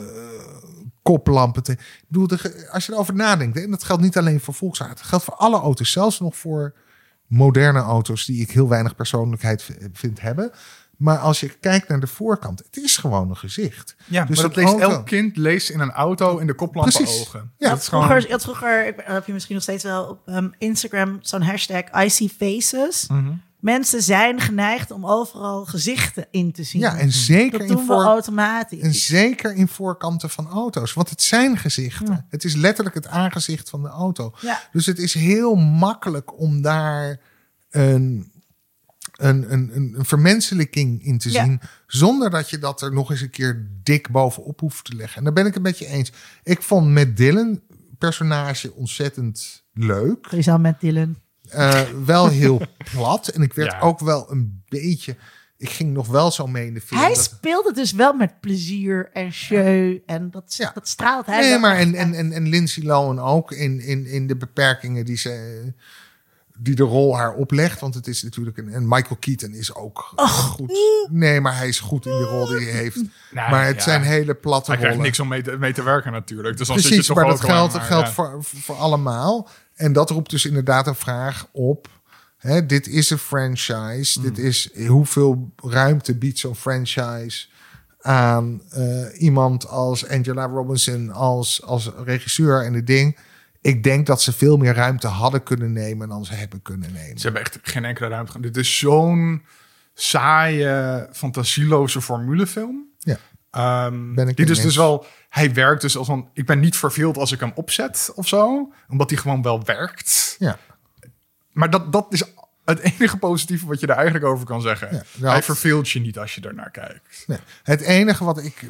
eh, koplampen te. Ik bedoel, als je erover nadenkt, en dat geldt niet alleen voor Volkswagen, het geldt voor alle auto's, zelfs nog voor moderne auto's die ik heel weinig persoonlijkheid vind hebben. Maar als je kijkt naar de voorkant, het is gewoon een gezicht. Ja, Dus dat leest auto- elk kind leest in een auto in de koplampen Precies. ogen. Ja, dat is gewoon... Vroeger, je had vroeger, heb je misschien nog steeds wel op ehm, Instagram, zo'n hashtag I see faces. Mhm. Mensen zijn geneigd om overal gezichten in te zien. Ja, en zeker dat in we voor, automatisch. En zeker in voorkanten van auto's. Want het zijn gezichten. Het is letterlijk het aangezicht van de auto. Ja. Dus het is heel makkelijk om daar een, een, een, een, een vermenselijking in te Ja. zien. Zonder dat je dat er nog eens een keer dik bovenop hoeft te leggen. En daar ben ik het met je eens. Ik vond met Dylan personage ontzettend leuk. Rizal met Dylan. Eh, wel heel plat. En ik werd Ja. ook wel een beetje... Ik ging nog wel zo mee in de film. Hij dat- speelde dus wel met plezier en jeu. En dat, Ja. dat straalt hij Nee, wel maar en, en, en, en Lindsay Lohan ook in, in, in de beperkingen die ze die de rol haar oplegt. Want het is natuurlijk een. En Michael Keaton is ook goed. Nee, maar hij is goed in de rol die hij heeft. Nou, maar het ja. zijn hele platte Hij krijgt rollen. niks om mee te, mee te werken natuurlijk. Dus zit Precies, je toch maar dat al geldt, aan, dat maar geldt ja. voor, voor allemaal. En dat roept dus inderdaad een vraag op. Hè, dit is een franchise. Dit is hoeveel ruimte biedt zo'n franchise aan eh, iemand als Angela Robinson als, als regisseur en het ding. Ik denk dat ze veel meer ruimte hadden kunnen nemen dan ze hebben kunnen nemen. Ze hebben echt geen enkele ruimte. Dit is zo'n saaie, fantasieloze formulefilm. Ja. Ehm, Ben ik die dus, dus wel, hij werkt dus als een, ik ben niet verveeld als ik hem opzet of zo, omdat hij gewoon wel werkt. Ja. Maar dat, dat is het enige positieve wat je er eigenlijk over kan zeggen. Ja, nou, hij verveelt je niet als je ernaar kijkt. Nee. Het enige wat ik,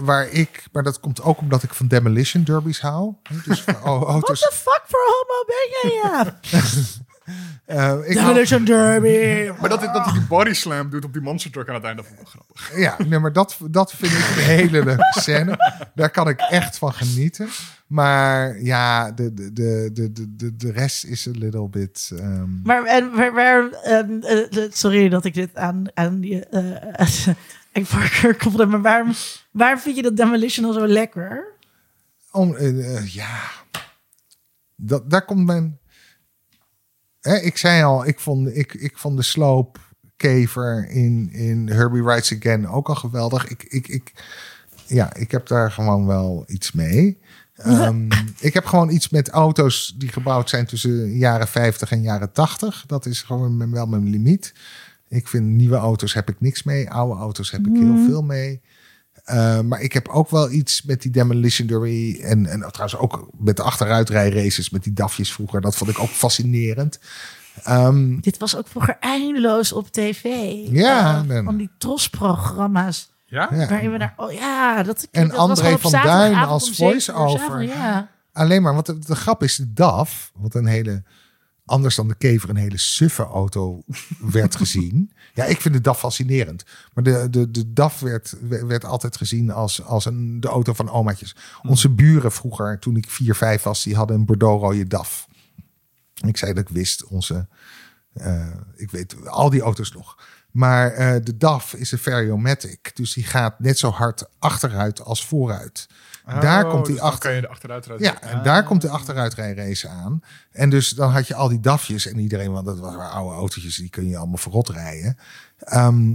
waar ik, maar dat komt ook omdat ik van demolition derbies hou. Dus van au- What auto's. the fuck voor homo ben je? Ja. eh, ik Demolition Derby. Maar dat, hij- dat hij die body slam doet op die monster truck aan het einde, dat vond ik wel grappig. Ja, nee, maar dat, dat vind ik een hele leuke scène. Daar kan ik echt van genieten. Maar ja, de, de, de, de, de- de, de rest is een little bit... ehm, Maar en, waar, waar, ehm, eh, eh, sorry dat ik dit aan, aan die... eh ik Parker koppelde, maar waarom, waarom vind je dat Demolition al zo lekker? om, ja, dat, daar komt mijn... Hè, ik zei al, ik vond, ik, ik vond de sloopkever in, in Herbie Rides Again ook al geweldig. Ik, ik, ik, ja, ik heb daar gewoon wel iets mee. Ehm, ik heb gewoon iets met auto's die gebouwd zijn tussen jaren 50 en jaren 80. Dat is gewoon wel mijn limiet. Ik vind nieuwe auto's heb ik niks mee. Oude auto's heb ik heel veel mee. Uh, maar ik heb ook wel iets met die Demolition Derby. En, en trouwens ook met de achteruitrijraces met die dafjes vroeger. Dat vond ik ook fascinerend. Um, Dit was ook vroeger eindeloos op tv. Ja, Uh, van die trosprogramma's. Ja? ja. Waarin we daar... Oh ja, dat, En dat André van Duin als voice-over. Ja. Alleen maar, want de, de grap is, de DAF, wat een hele, anders dan de kever, een hele suffe auto werd gezien. Ja, ik vind de DAF fascinerend. Maar de, de, de DAF werd, werd altijd gezien als, als een, de auto van omaatjes. Onze buren vroeger, toen ik 4, 5 was, die hadden een Bordeaux-rode DAF. Ik zei dat ik wist, onze, eh, ik weet al die auto's nog. Maar eh, de DAF is een Variomatic. Dus die gaat net zo hard achteruit als vooruit. Daar Oh, komt dus die dan achter. kan je de achteruit rijden. Ja, en daar komt de achteruitrijrace aan. En dus dan had je al die DAFjes en iedereen, want dat waren oude autootjes, die kun je allemaal verrot rijden. Ehm,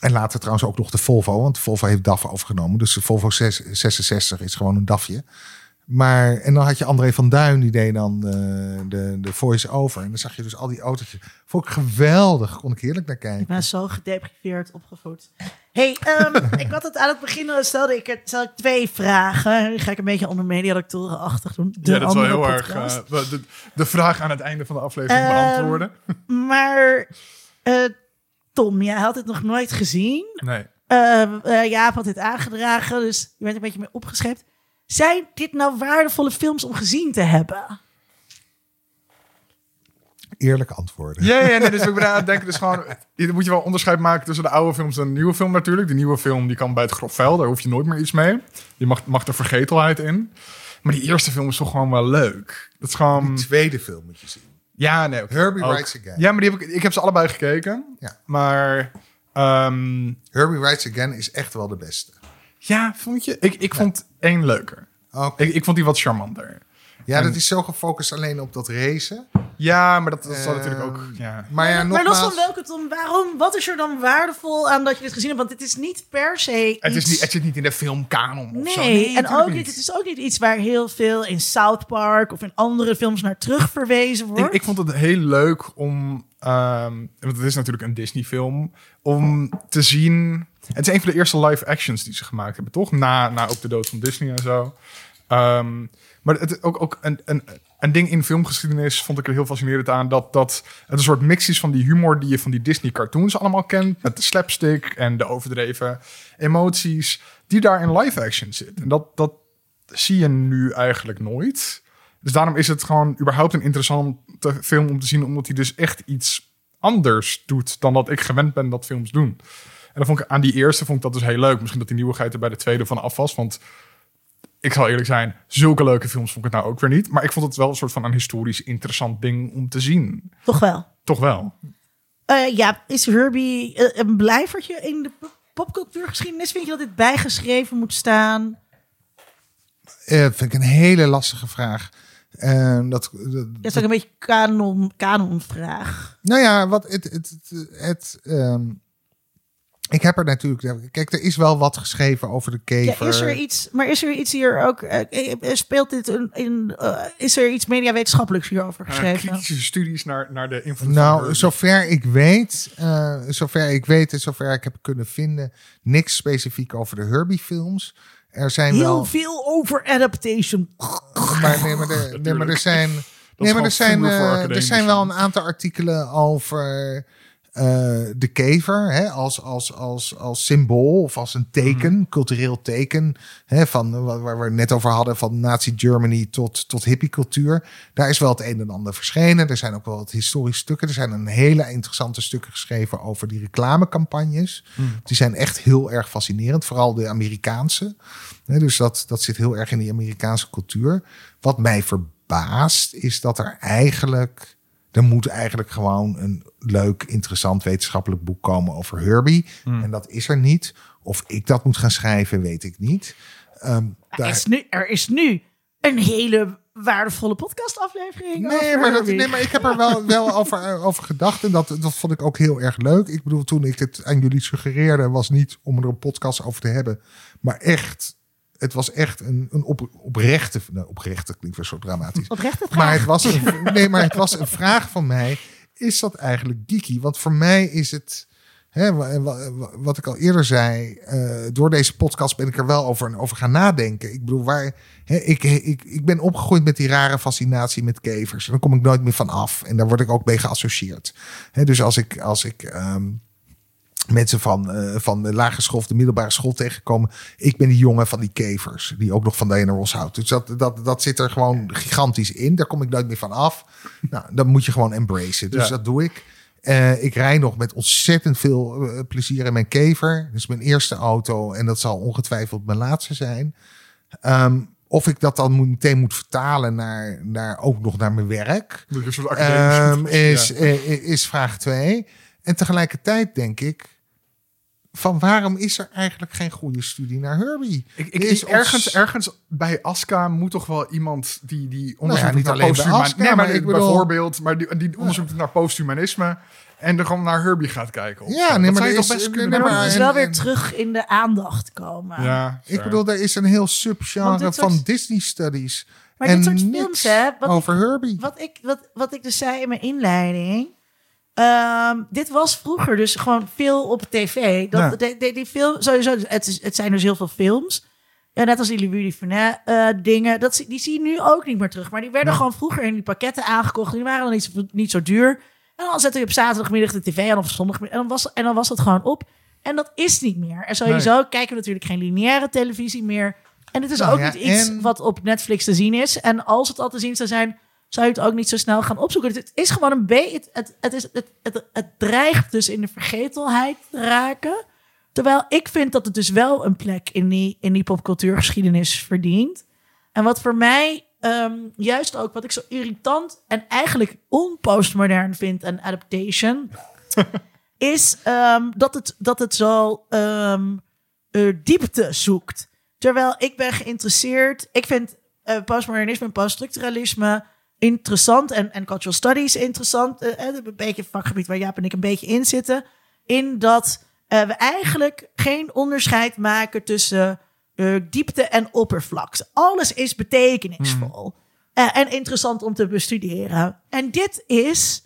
en later trouwens ook nog de Volvo, want Volvo heeft DAF overgenomen. Dus de Volvo 6 66 is gewoon een DAFje. Maar, en dan had je André van Duin, die deed dan de, de, de voice-over. En dan zag je dus al die autootjes. Vond ik geweldig, kon ik heerlijk naar Ik kijken. ben zo gedepriveerd opgevoed. hey, ehm, ik had het aan het begin al stelde ik, stelde ik twee vragen. Nu ga ik een beetje onder mediadoctorenachtig doen. De Ja, dat is wel heel erg eh, de, de vraag aan het einde van de aflevering Ehm, beantwoorden. Maar eh, Tom, jij had het nog nooit gezien. Nee. Eh eh, Jaap had dit aangedragen, dus je bent een beetje mee opgeschept. Zijn dit nou waardevolle films om gezien te hebben? Eerlijke antwoorden. Ja, ja, nee, dus ik ben aan het denken, dus gewoon, je moet je wel onderscheid maken tussen de oude films en de nieuwe film natuurlijk. De nieuwe film die kan bij het grof vuil, daar hoef je nooit meer iets mee. Je mag, mag er vergetelheid in. Maar die eerste film is toch gewoon wel leuk. Dat is gewoon, Die tweede film moet je zien. ja, nee. Herbie ook. Writes Again. Ja, maar die heb ik, ik heb ze allebei gekeken. Ja. Maar, ehm, Herbie Writes Again is echt wel de beste. Ja, vond je? Ik, ik vond één leuker. Oké. Ik, ik vond die wat charmanter. Ja, dat is zo gefocust alleen op dat racen. Ja, maar dat, dat zal Ehm, natuurlijk ook, ja. Maar ja, maar los nogmaals... van welke Tom, waarom, wat is er dan waardevol aan dat je dit gezien hebt? Want dit is niet per se Het, is iets- niet, het zit niet in de filmkanon of zo. Nee, en ook niet, het is ook niet iets waar heel veel in South Park of in andere films naar terug verwezen wordt. Ik, ik vond het heel leuk om, ehm, want het is natuurlijk een Disney-film, om te zien. Het is een van de eerste live actions die ze gemaakt hebben, toch? Na, na ook de dood van Disney en zo. Ehm, maar het ook, ook een, een, een ding in filmgeschiedenis vond ik er heel fascinerend aan. Dat, dat het een soort mix is van die humor die je van die Disney-cartoons allemaal kent. Met de slapstick en de overdreven emoties. Die daar in live action zit. En dat, dat zie je nu eigenlijk nooit. Dus daarom is het gewoon überhaupt een interessante film om te zien. Omdat hij dus echt iets anders doet dan dat ik gewend ben dat films doen. En dan vond ik aan die eerste vond ik dat dus heel leuk. Misschien dat die nieuwigheid er bij de tweede van af was. Want ik zal eerlijk zijn, zulke leuke films vond ik het nou ook weer niet. Maar ik vond het wel een soort van een historisch interessant ding om te zien. Toch wel. Toch wel. Eh, ja, is Herbie eh, een blijvertje in de pop- popcultuurgeschiedenis? Vind je dat dit bijgeschreven moet staan? Eh, vind ik een hele lastige vraag. Ehm, dat, dat, Dat is ook een beetje kanon, kanonvraag. nou ja, wat het. het, het, het, ehm, ik heb er natuurlijk. Kijk, er is wel wat geschreven over de Ja, kever. is er iets, maar is er iets hier ook? eh, eh, speelt dit een, in? eh, is er iets mediawetenschappelijks hierover Uh, geschreven? kritische studies naar, naar de invloed Nou, zover ik weet, eh, zover ik weet en zover ik heb kunnen vinden, niks specifiek over de Herbie-films. Er zijn Heel wel. veel over adaptation. Maar, nee, maar, er, nee, maar er zijn. Nee, maar er zijn, eh, er zijn wel een aantal artikelen over eh, de kever hè, als, als, als, als symbool of als een teken, Mhm. cultureel teken. Hè, van, waar, waar we het net over hadden, van Nazi Germany tot, tot hippiecultuur. Daar is wel het een en ander verschenen. Er zijn ook wel wat historische stukken. Er zijn een hele interessante stukken geschreven over die reclamecampagnes. Mhm. Die zijn echt heel erg fascinerend, vooral de Amerikaanse. Hè, dus dat, dat zit heel erg in die Amerikaanse cultuur. Wat mij verbaast is dat er eigenlijk... Er moet eigenlijk gewoon een leuk, interessant wetenschappelijk boek komen over Herbie. En dat is er niet. Of ik dat moet gaan schrijven, weet ik niet. Ehm, Er daar- is, nu, er is nu een hele waardevolle podcastaflevering. Nee over maar, dat, nee, maar ik heb er wel, wel over, eh, over gedacht. En dat, dat vond ik ook heel erg leuk. Ik bedoel, toen ik het aan jullie suggereerde, was niet om er een podcast over te hebben. Maar echt, het was echt een, een op, oprechte, nou, oprechte klinkt weer zo dramatisch. Oprechte vraag. Maar het, was een, nee, maar het was een vraag van mij. Is dat eigenlijk geeky? Want voor mij is het... Hè, wa- wa- wa- wat ik al eerder zei, eh, door deze podcast ben ik er wel over, over gaan nadenken. Ik bedoel, waar, hè, ik, ik, ik ben opgegroeid met die rare fascinatie met kevers. En daar kom ik nooit meer van af. En daar word ik ook mee geassocieerd. Hè, dus als ik, als ik ehm, mensen van, eh, van de lagere school of de middelbare school tegenkomen. Ik ben die jongen van die kevers, die ook nog van Diana Ross houdt. Dus dat, dat, dat zit er gewoon gigantisch in. Daar kom ik nooit meer van af. Nou, dan moet je gewoon embracen. Dus Ja. dat doe ik. Eh, ik rij nog met ontzettend veel eh, plezier in mijn kever. Dat is mijn eerste auto en dat zal ongetwijfeld mijn laatste zijn. Ehm, of ik dat dan meteen moet vertalen naar, naar ook nog naar mijn werk. Dat Ehm, is, ja. is vraag 2. En tegelijkertijd denk ik, van waarom is er eigenlijk geen goede studie naar Herbie? Ik, ik, is ergens, ons- ergens bij Aska moet toch wel iemand die, die onderzoek Nou ja, niet naar alleen bij posthuman- Aska, nee, maar, maar ik bedoel- bijvoorbeeld, maar die, die onderzoek doet naar posthumanisme en dan gewoon naar Herbie gaat kijken. of Ja, nee, Dat maar toch is- best kunnen maar- en- wel weer terug in de aandacht komen. Ja, Ik bedoel, er is een heel subgenre van soort- Disney studies. Maar en dit soort films, hè, wat ik- over Herbie. Wat ik, wat, wat ik dus zei in mijn inleiding. Ehm, dit was vroeger dus gewoon veel op tv. Dat, Ja. de, de- die film, sowieso, het, is, het zijn dus heel veel films. Ja, net als die Louis Duvernet eh dingen. Dat, die zie je nu ook niet meer terug. Maar die werden Ja. gewoon vroeger in die pakketten aangekocht. Die waren dan niet zo, niet zo duur. En dan zette je op zaterdagmiddag de tv aan of zondagmiddag. En dan was, en dan was het gewoon op. En dat is niet meer. En sowieso kijken we natuurlijk geen lineaire televisie meer. En het is Nou ook ja, niet iets en- wat op Netflix te zien is. En als het al te zien zou zijn, zou je het ook niet zo snel gaan opzoeken. Het is gewoon een beetje. Het, het, het, is, het, het, het dreigt dus in de vergetelheid te raken. Terwijl ik vind dat het dus wel een plek in die, in die popcultuurgeschiedenis verdient. En wat voor mij ehm, juist ook, wat ik zo irritant en eigenlijk onpostmodern vind aan adaptation, is ehm, dat, het, dat het zo ehm, eh, diepte zoekt. Terwijl ik ben geïnteresseerd, ik vind eh, postmodernisme en poststructuralisme interessant en, en cultural studies interessant. eh, een beetje een vakgebied waar Jaap en ik een beetje in zitten. In dat eh, we eigenlijk geen onderscheid maken tussen eh, diepte en oppervlakte. Alles is betekenisvol eh, en interessant om te bestuderen. En dit is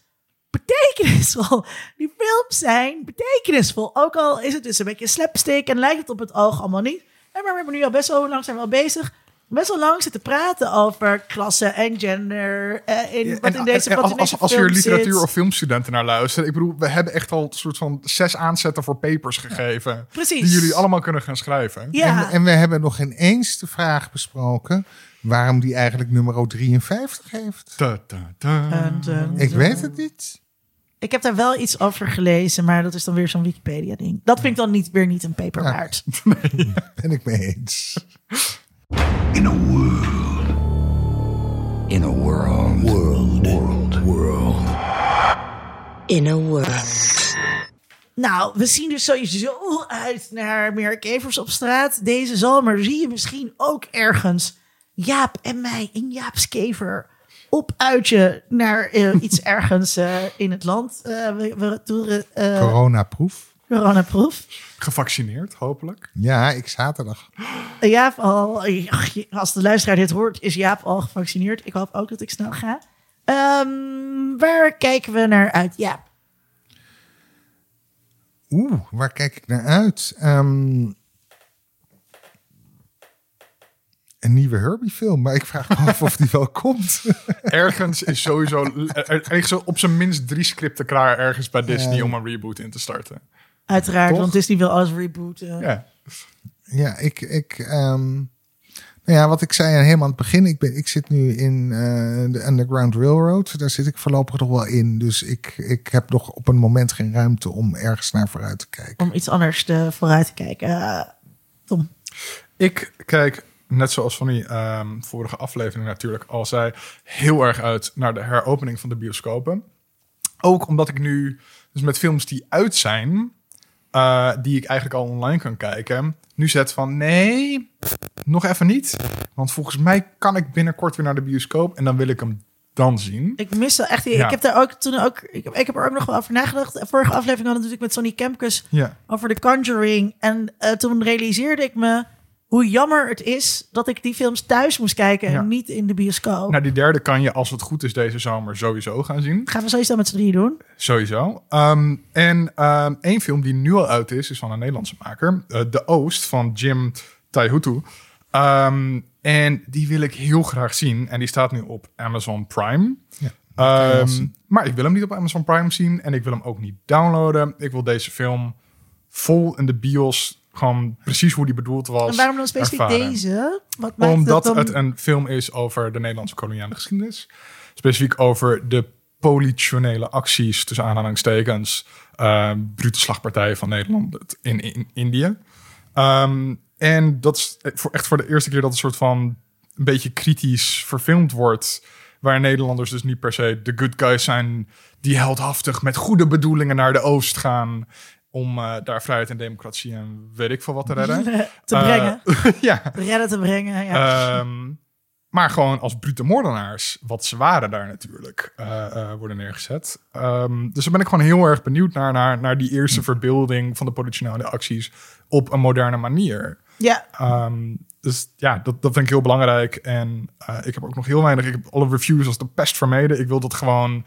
betekenisvol. Die films zijn betekenisvol. Ook al is het dus een beetje slapstick en lijkt het op het oog allemaal niet. En maar we hebben nu al best wel lang zijn we al bezig. Best wel lang zitten praten over klasse en gender. eh, in, wat En- in deze, en wat als, in als, deze als hier film literatuur zit. of filmstudenten naar luisteren. Ik bedoel, we hebben echt al een soort van zes aanzetten voor papers gegeven. Precies. Die jullie allemaal kunnen gaan schrijven. Ja, En, en we hebben nog geen eens de vraag besproken waarom die eigenlijk nummer 53 heeft. Ta, ta, ta. En, Ik weet het niet. ik heb daar wel iets over gelezen, maar dat is dan weer zo'n Wikipedia-ding. Dat vind ik dan niet, weer niet een paper Ja. waard. Ben ik mee eens. In a world. In a world. World. World. World. In a world. Nou, we zien dus sowieso uit naar meer kevers op straat. Deze zomer zie je misschien ook ergens Jaap en mij in Jaap's kever op uitje naar eh, iets ergens eh, in het land. Eh, we, we toeren uh, Coronaproef. Coronaproef. Gevaccineerd, hopelijk. Ja, ik zaterdag. Jaap al, als de luisteraar dit hoort, is Jaap al gevaccineerd. Ik hoop ook dat ik snel ga. Ehm, waar kijken we naar uit, Jaap? Oeh, waar kijk ik naar uit? Ehm, een nieuwe Herbie-film, maar ik vraag me af of die wel komt. Ergens is sowieso er, er op zijn minst drie scripten klaar ergens bij Disney Ja. om een reboot in te starten. Uiteraard, Toch? want Disney wil alles rebooten. Ja. ja, ik, ik, ehm, nou ja, wat ik zei helemaal aan het begin, ik, ben, ik zit nu in eh, de Underground Railroad. Daar zit ik voorlopig nog wel in. Dus ik, ik heb nog op een moment geen ruimte om ergens naar vooruit te kijken. Om iets anders te, vooruit te kijken. Eh, Tom. Ik kijk, net zoals van die ehm, vorige aflevering natuurlijk al zei, heel erg uit naar de heropening van de bioscopen. Ook omdat ik nu, dus met films die uit zijn, eh, die ik eigenlijk al online kan kijken, nu zet van nee, nog even niet. Want volgens mij kan ik binnenkort weer naar de bioscoop en dan wil ik hem dan zien. Ik mis wel echt. Ja. Ik heb daar ook toen ook. Ik, heb- ik heb er ook nog wel over nagedacht. Vorige aflevering hadden we natuurlijk met Sonny Kempkes Ja. over The Conjuring. En eh, toen realiseerde ik me hoe jammer het is dat ik die films thuis moest kijken Ja. en niet in de bioscoop. Nou, die derde kan je, als het goed is, deze zomer sowieso gaan zien. Gaan we sowieso met z'n drieën doen. Sowieso. Ehm, en ehm één film die nu al uit is, is van een Nederlandse maker. eh, de Oost van Jim Taihutu. Ehm, en die wil ik heel graag zien. En die staat nu op Amazon Prime. Ja, Ehm, maar ik wil hem niet op Amazon Prime zien. En ik wil hem ook niet downloaden. Ik wil deze film vol in de bios. Gewoon precies hoe die bedoeld was. En waarom dan specifiek ervaren. deze? Wat maakt Omdat het, dan... het een film is over de Nederlandse koloniale geschiedenis. Specifiek over de politionele acties, tussen aanhalingstekens, uh, brute slagpartijen van Nederland in, in Indië. Ehm, en dat is voor, echt voor de eerste keer dat het soort van een beetje kritisch verfilmd wordt. Waar Nederlanders dus niet per se de good guys zijn die heldhaftig met goede bedoelingen naar de oost gaan. Om eh, daar vrijheid en democratie en weet ik veel wat te redden. te Eh, brengen. ja, redden te brengen. Ja. Ehm, maar gewoon als brute moordenaars, wat ze waren daar natuurlijk, eh, worden neergezet. Ehm, dus daar ben ik gewoon heel erg benieuwd naar, naar, naar die eerste verbeelding van de politionele acties op een moderne manier. Ja. Ehm, dus ja, dat, dat vind ik heel belangrijk. En eh, ik heb ook nog heel weinig. Ik heb alle reviews als de pest vermeden. Ik wil dat gewoon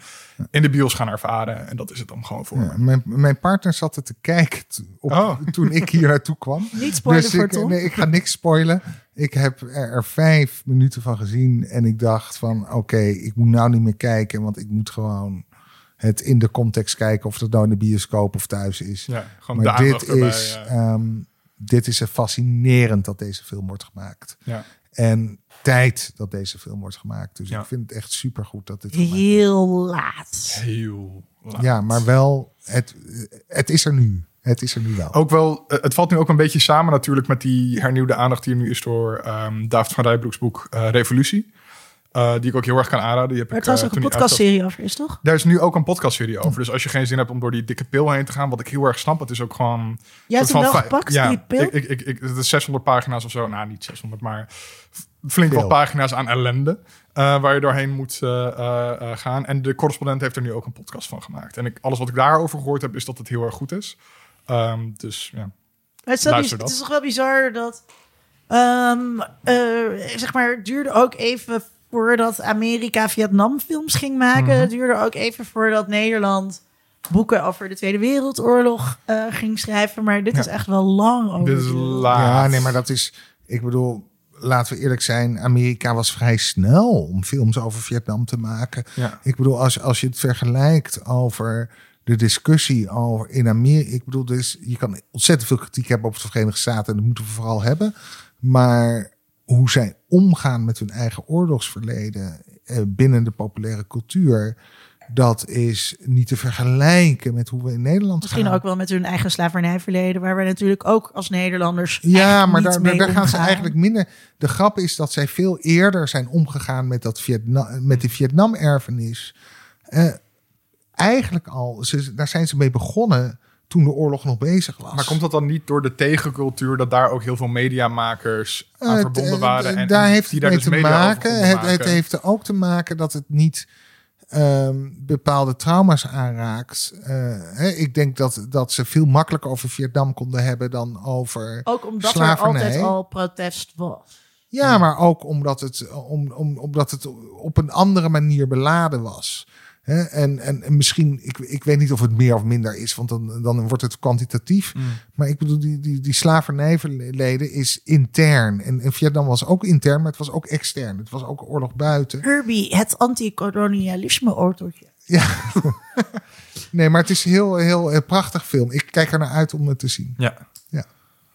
in de bios gaan ervaren. En dat is het dan gewoon voor Ja, me. mijn, mijn partner zat er te kijken t- op, Oh. toen ik hier naartoe kwam. Niet spoilen Dus voor ik, Tom. nee, ik ga niks spoilen. Ik heb er, er vijf minuten van gezien en ik dacht van oké, ik moet nou niet meer kijken, want ik moet gewoon het in de context kijken of dat nou in de bioscoop of thuis is. Ja, gewoon maar dit erbij. is, ja. ehm, dit is fascinerend dat deze film wordt gemaakt. ja. En tijd dat deze film wordt gemaakt. Dus Ja. ik vind het echt supergoed dat dit. Heel laat. Heel laat. Ja, maar wel, het, het is er nu. Het is er nu wel. Ook wel, eh, het valt nu ook een beetje samen natuurlijk met die hernieuwde aandacht die er nu is door ehm David van Rijbroeks boek eh, Revolutie. Eh, die ik ook heel erg kan aanraden. Die heb ik, trouwens eh, ook een podcastserie over is, toch? Daar is nu ook een podcastserie over. Dus als je geen zin hebt om door die dikke pil heen te gaan, wat ik heel erg snap, het is ook gewoon. Jij hebt hem wel gepakt, ja, die pil? Ik, ik, ik, ik, het is 600 pagina's of zo. Nou, niet 600, maar flink wat pagina's aan ellende. eh, waar je doorheen moet eh, eh, eh, gaan. En de correspondent heeft er nu ook een podcast van gemaakt. En ik, alles wat ik daarover gehoord heb, is dat het heel erg goed is. Ehm, dus ja. Het, is het toch wel bizar dat. ehm, eh, zeg maar, het duurde ook even voordat Amerika Vietnam-films ging maken. Mhm. Het duurde ook even voordat Nederland boeken over de Tweede Wereldoorlog eh, ging schrijven. Maar dit Ja. is echt wel lang over. Dit is laat. Ja, nee, maar dat is. Ik bedoel, laten we eerlijk zijn. Amerika was vrij snel om films over Vietnam te maken. Ja. Ik bedoel, als, als je het vergelijkt over de discussie over in Amerika. Ik bedoel, dus je kan ontzettend veel kritiek hebben op de Verenigde Staten. En dat moeten we vooral hebben. Maar hoe zij omgaan met hun eigen oorlogsverleden eh, binnen de populaire cultuur. Dat is niet te vergelijken met hoe we in Nederland Misschien gaan. ook wel met hun eigen slavernijverleden, waar we natuurlijk ook als Nederlanders. Ja, maar daar, gaan ze eigenlijk minder. De grap is dat zij veel eerder zijn omgegaan met, dat Vietnam, met de Vietnam-erfenis. Eh, eigenlijk al, ze, daar zijn ze mee begonnen toen de oorlog nog bezig was. Maar komt dat dan niet door de tegencultuur dat daar ook heel veel mediamakers aan Eh, verbonden t- waren? En, daar en heeft die het mee dus te media over maken. Het, het heeft er ook te maken dat het niet ehm, bepaalde trauma's aanraakt. Eh, hè, ik denk dat, dat ze veel makkelijker over Vietnam konden hebben dan over. Ook omdat slavernij. er altijd al protest was. Ja, maar ook omdat het, om, om, omdat het op een andere manier beladen was. Hè, en, en, en misschien, ik, ik weet niet of het meer of minder is, want dan, dan wordt het kwantitatief. Mm. Maar ik bedoel, die, die, die slavernijverleden is intern. En, en Vietnam was ook intern, maar het was ook extern. Het was ook oorlog buiten. Herbie, het anti-kolonialisme-orteltje. Ja. nee, maar het is een heel, heel, heel prachtig film. Ik kijk er naar uit om het te zien. Ja,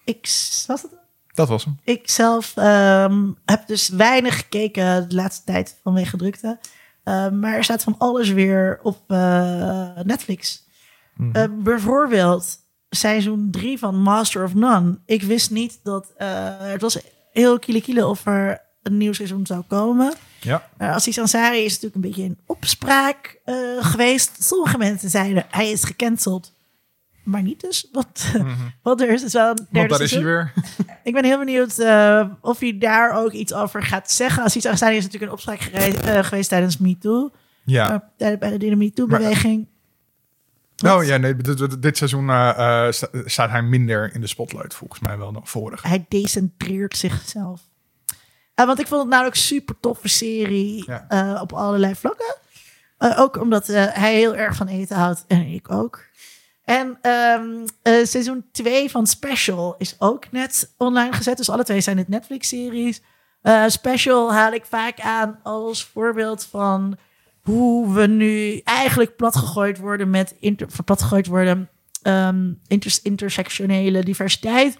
Ik, was het? dat was hem. ik zelf ehm, heb dus weinig gekeken de laatste tijd vanwege drukte. Ehm, maar er staat van alles weer op eh, Netflix. Mhm. Eh, bijvoorbeeld seizoen 3 van Master of None. Ik wist niet dat... eh, het was heel kiele kiele of er een nieuw seizoen zou komen. Ja. Aziz Ansari is natuurlijk een beetje in opspraak eh, geweest. Sommige mensen zeiden hij is gecanceld. Maar niet dus. Want, want er is dus wel een derde is hij weer. Ik ben heel benieuwd eh, of hij daar ook iets over gaat zeggen. Aziz Ansari is natuurlijk in opspraak eh, geweest tijdens MeToo. Ja. Uh, bij de MeToo-beweging. Oh ja, nee, dit, dit- seizoen sta- staat hij minder in de spotlight volgens mij wel dan vorig. Hij decentreert zichzelf. Want ik vond het nou ook een super toffe serie Ja. op allerlei vlakken. Ook omdat hij heel erg van eten houdt en ik ook. En ehm, eh, seizoen 2 van Special is ook net online gezet. Dus alle twee zijn het Netflix-series. Eh, Special haal ik vaak aan als voorbeeld van hoe we nu eigenlijk platgegooid worden met inter, platgegooid worden inter- intersectionele diversiteit.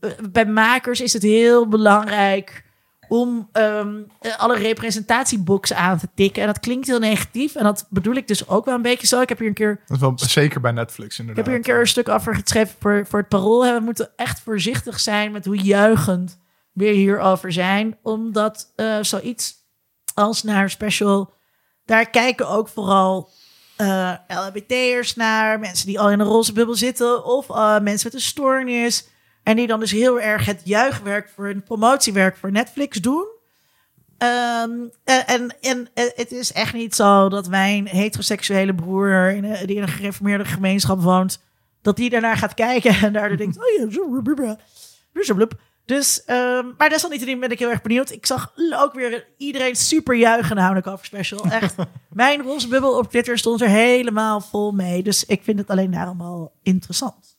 Eh, Bij makers is het heel belangrijk om ehm, eh, alle representatieboxen aan te tikken. En dat klinkt heel negatief. En dat bedoel ik dus ook wel een beetje zo. Ik heb hier een keer Dat is wel zeker bij Netflix ik inderdaad. heb hier een keer een stuk over geschreven voor, voor het parool. We moeten echt voorzichtig zijn met hoe juichend we hierover zijn. Omdat eh, zoiets als naar special, daar kijken ook vooral eh LHBT'ers naar. Mensen die al in een roze bubbel zitten. Of eh, mensen met een stoornis. En die dan dus heel erg het juichwerk voor een promotiewerk voor Netflix doen. Ehm, en, en, en eh, het is echt niet zo dat mijn heteroseksuele broer, in een- die in een gereformeerde gemeenschap woont, dat die daarnaar gaat kijken en daardoor denkt, oh ja, zo, blablabla. Dus, ehm, maar desalniettemin ben ik heel erg benieuwd. Ik zag ook weer iedereen super juichen namelijk over special. Echt, mijn roze bubbel op Twitter stond er helemaal vol mee. Dus ik vind het alleen daarom al interessant.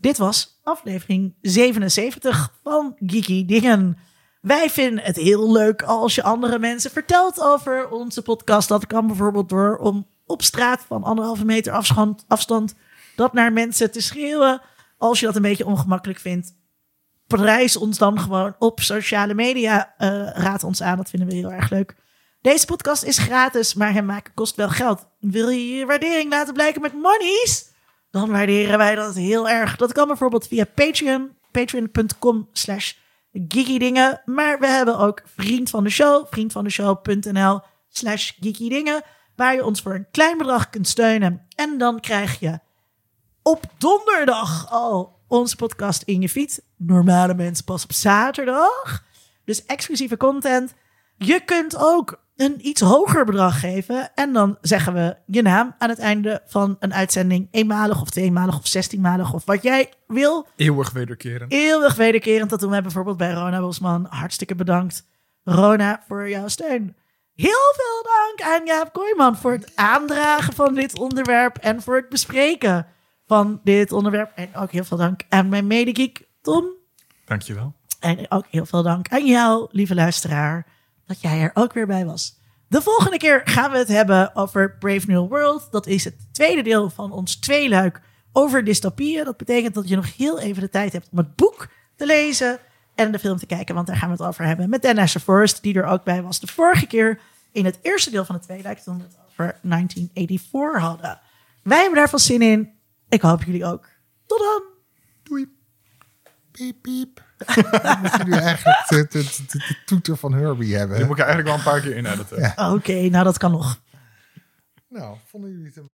Dit was aflevering 77 van Geeky Dingen. Wij vinden het heel leuk als je andere mensen vertelt over onze podcast. Dat kan bijvoorbeeld door om op straat van anderhalve meter afstand, dat naar mensen te schreeuwen. Als je dat een beetje ongemakkelijk vindt. prijs ons dan gewoon op sociale media. eh, raad ons aan, dat vinden we heel erg leuk. Deze podcast is gratis, maar hem maken kost wel geld. Wil je je waardering laten blijken met monies? Dan waarderen wij dat heel erg. Dat kan bijvoorbeeld via Patreon, patreon.com slash geekydingen. Maar we hebben ook vriend van de show, vriendvandeshow.nl slash geekydingen. Waar je ons voor een klein bedrag kunt steunen. En dan krijg je op donderdag al onze podcast in je feed. Normale mensen pas op zaterdag. Dus exclusieve content. Je kunt ook een iets hoger bedrag geven. En dan zeggen we je naam aan het einde van een uitzending. Eenmalig of tweemalig of zestienmalig of wat jij wil. Eeuwig wederkerend. Eeuwig wederkerend. Dat doen we bijvoorbeeld bij Rona Bosman. Hartstikke bedankt, Rona, voor jouw steun. Heel veel dank aan Jaap Kooijman voor het aandragen van dit onderwerp en voor het bespreken van dit onderwerp. En ook heel veel dank aan mijn medegeek Tom. Dankjewel. En ook heel veel dank aan jou, lieve luisteraar, dat jij er ook weer bij was. De volgende keer gaan we het hebben over Brave New World. Dat is het tweede deel van ons tweeluik over dystopieën. Dat betekent dat je nog heel even de tijd hebt om het boek te lezen en de film te kijken, want daar gaan we het over hebben met Dan Asher Forrest, die er ook bij was de vorige keer in het eerste deel van het tweeluik toen we het over 1984 hadden. Wij hebben daar veel zin in. Ik hoop jullie ook. Tot dan! Doei. Piep, piep. We moeten nu eigenlijk de, de, toeter van Herbie hebben. Die moet ik eigenlijk wel een paar keer inediten. Oh, oké, nou dat kan nog. Nou, vonden jullie het een...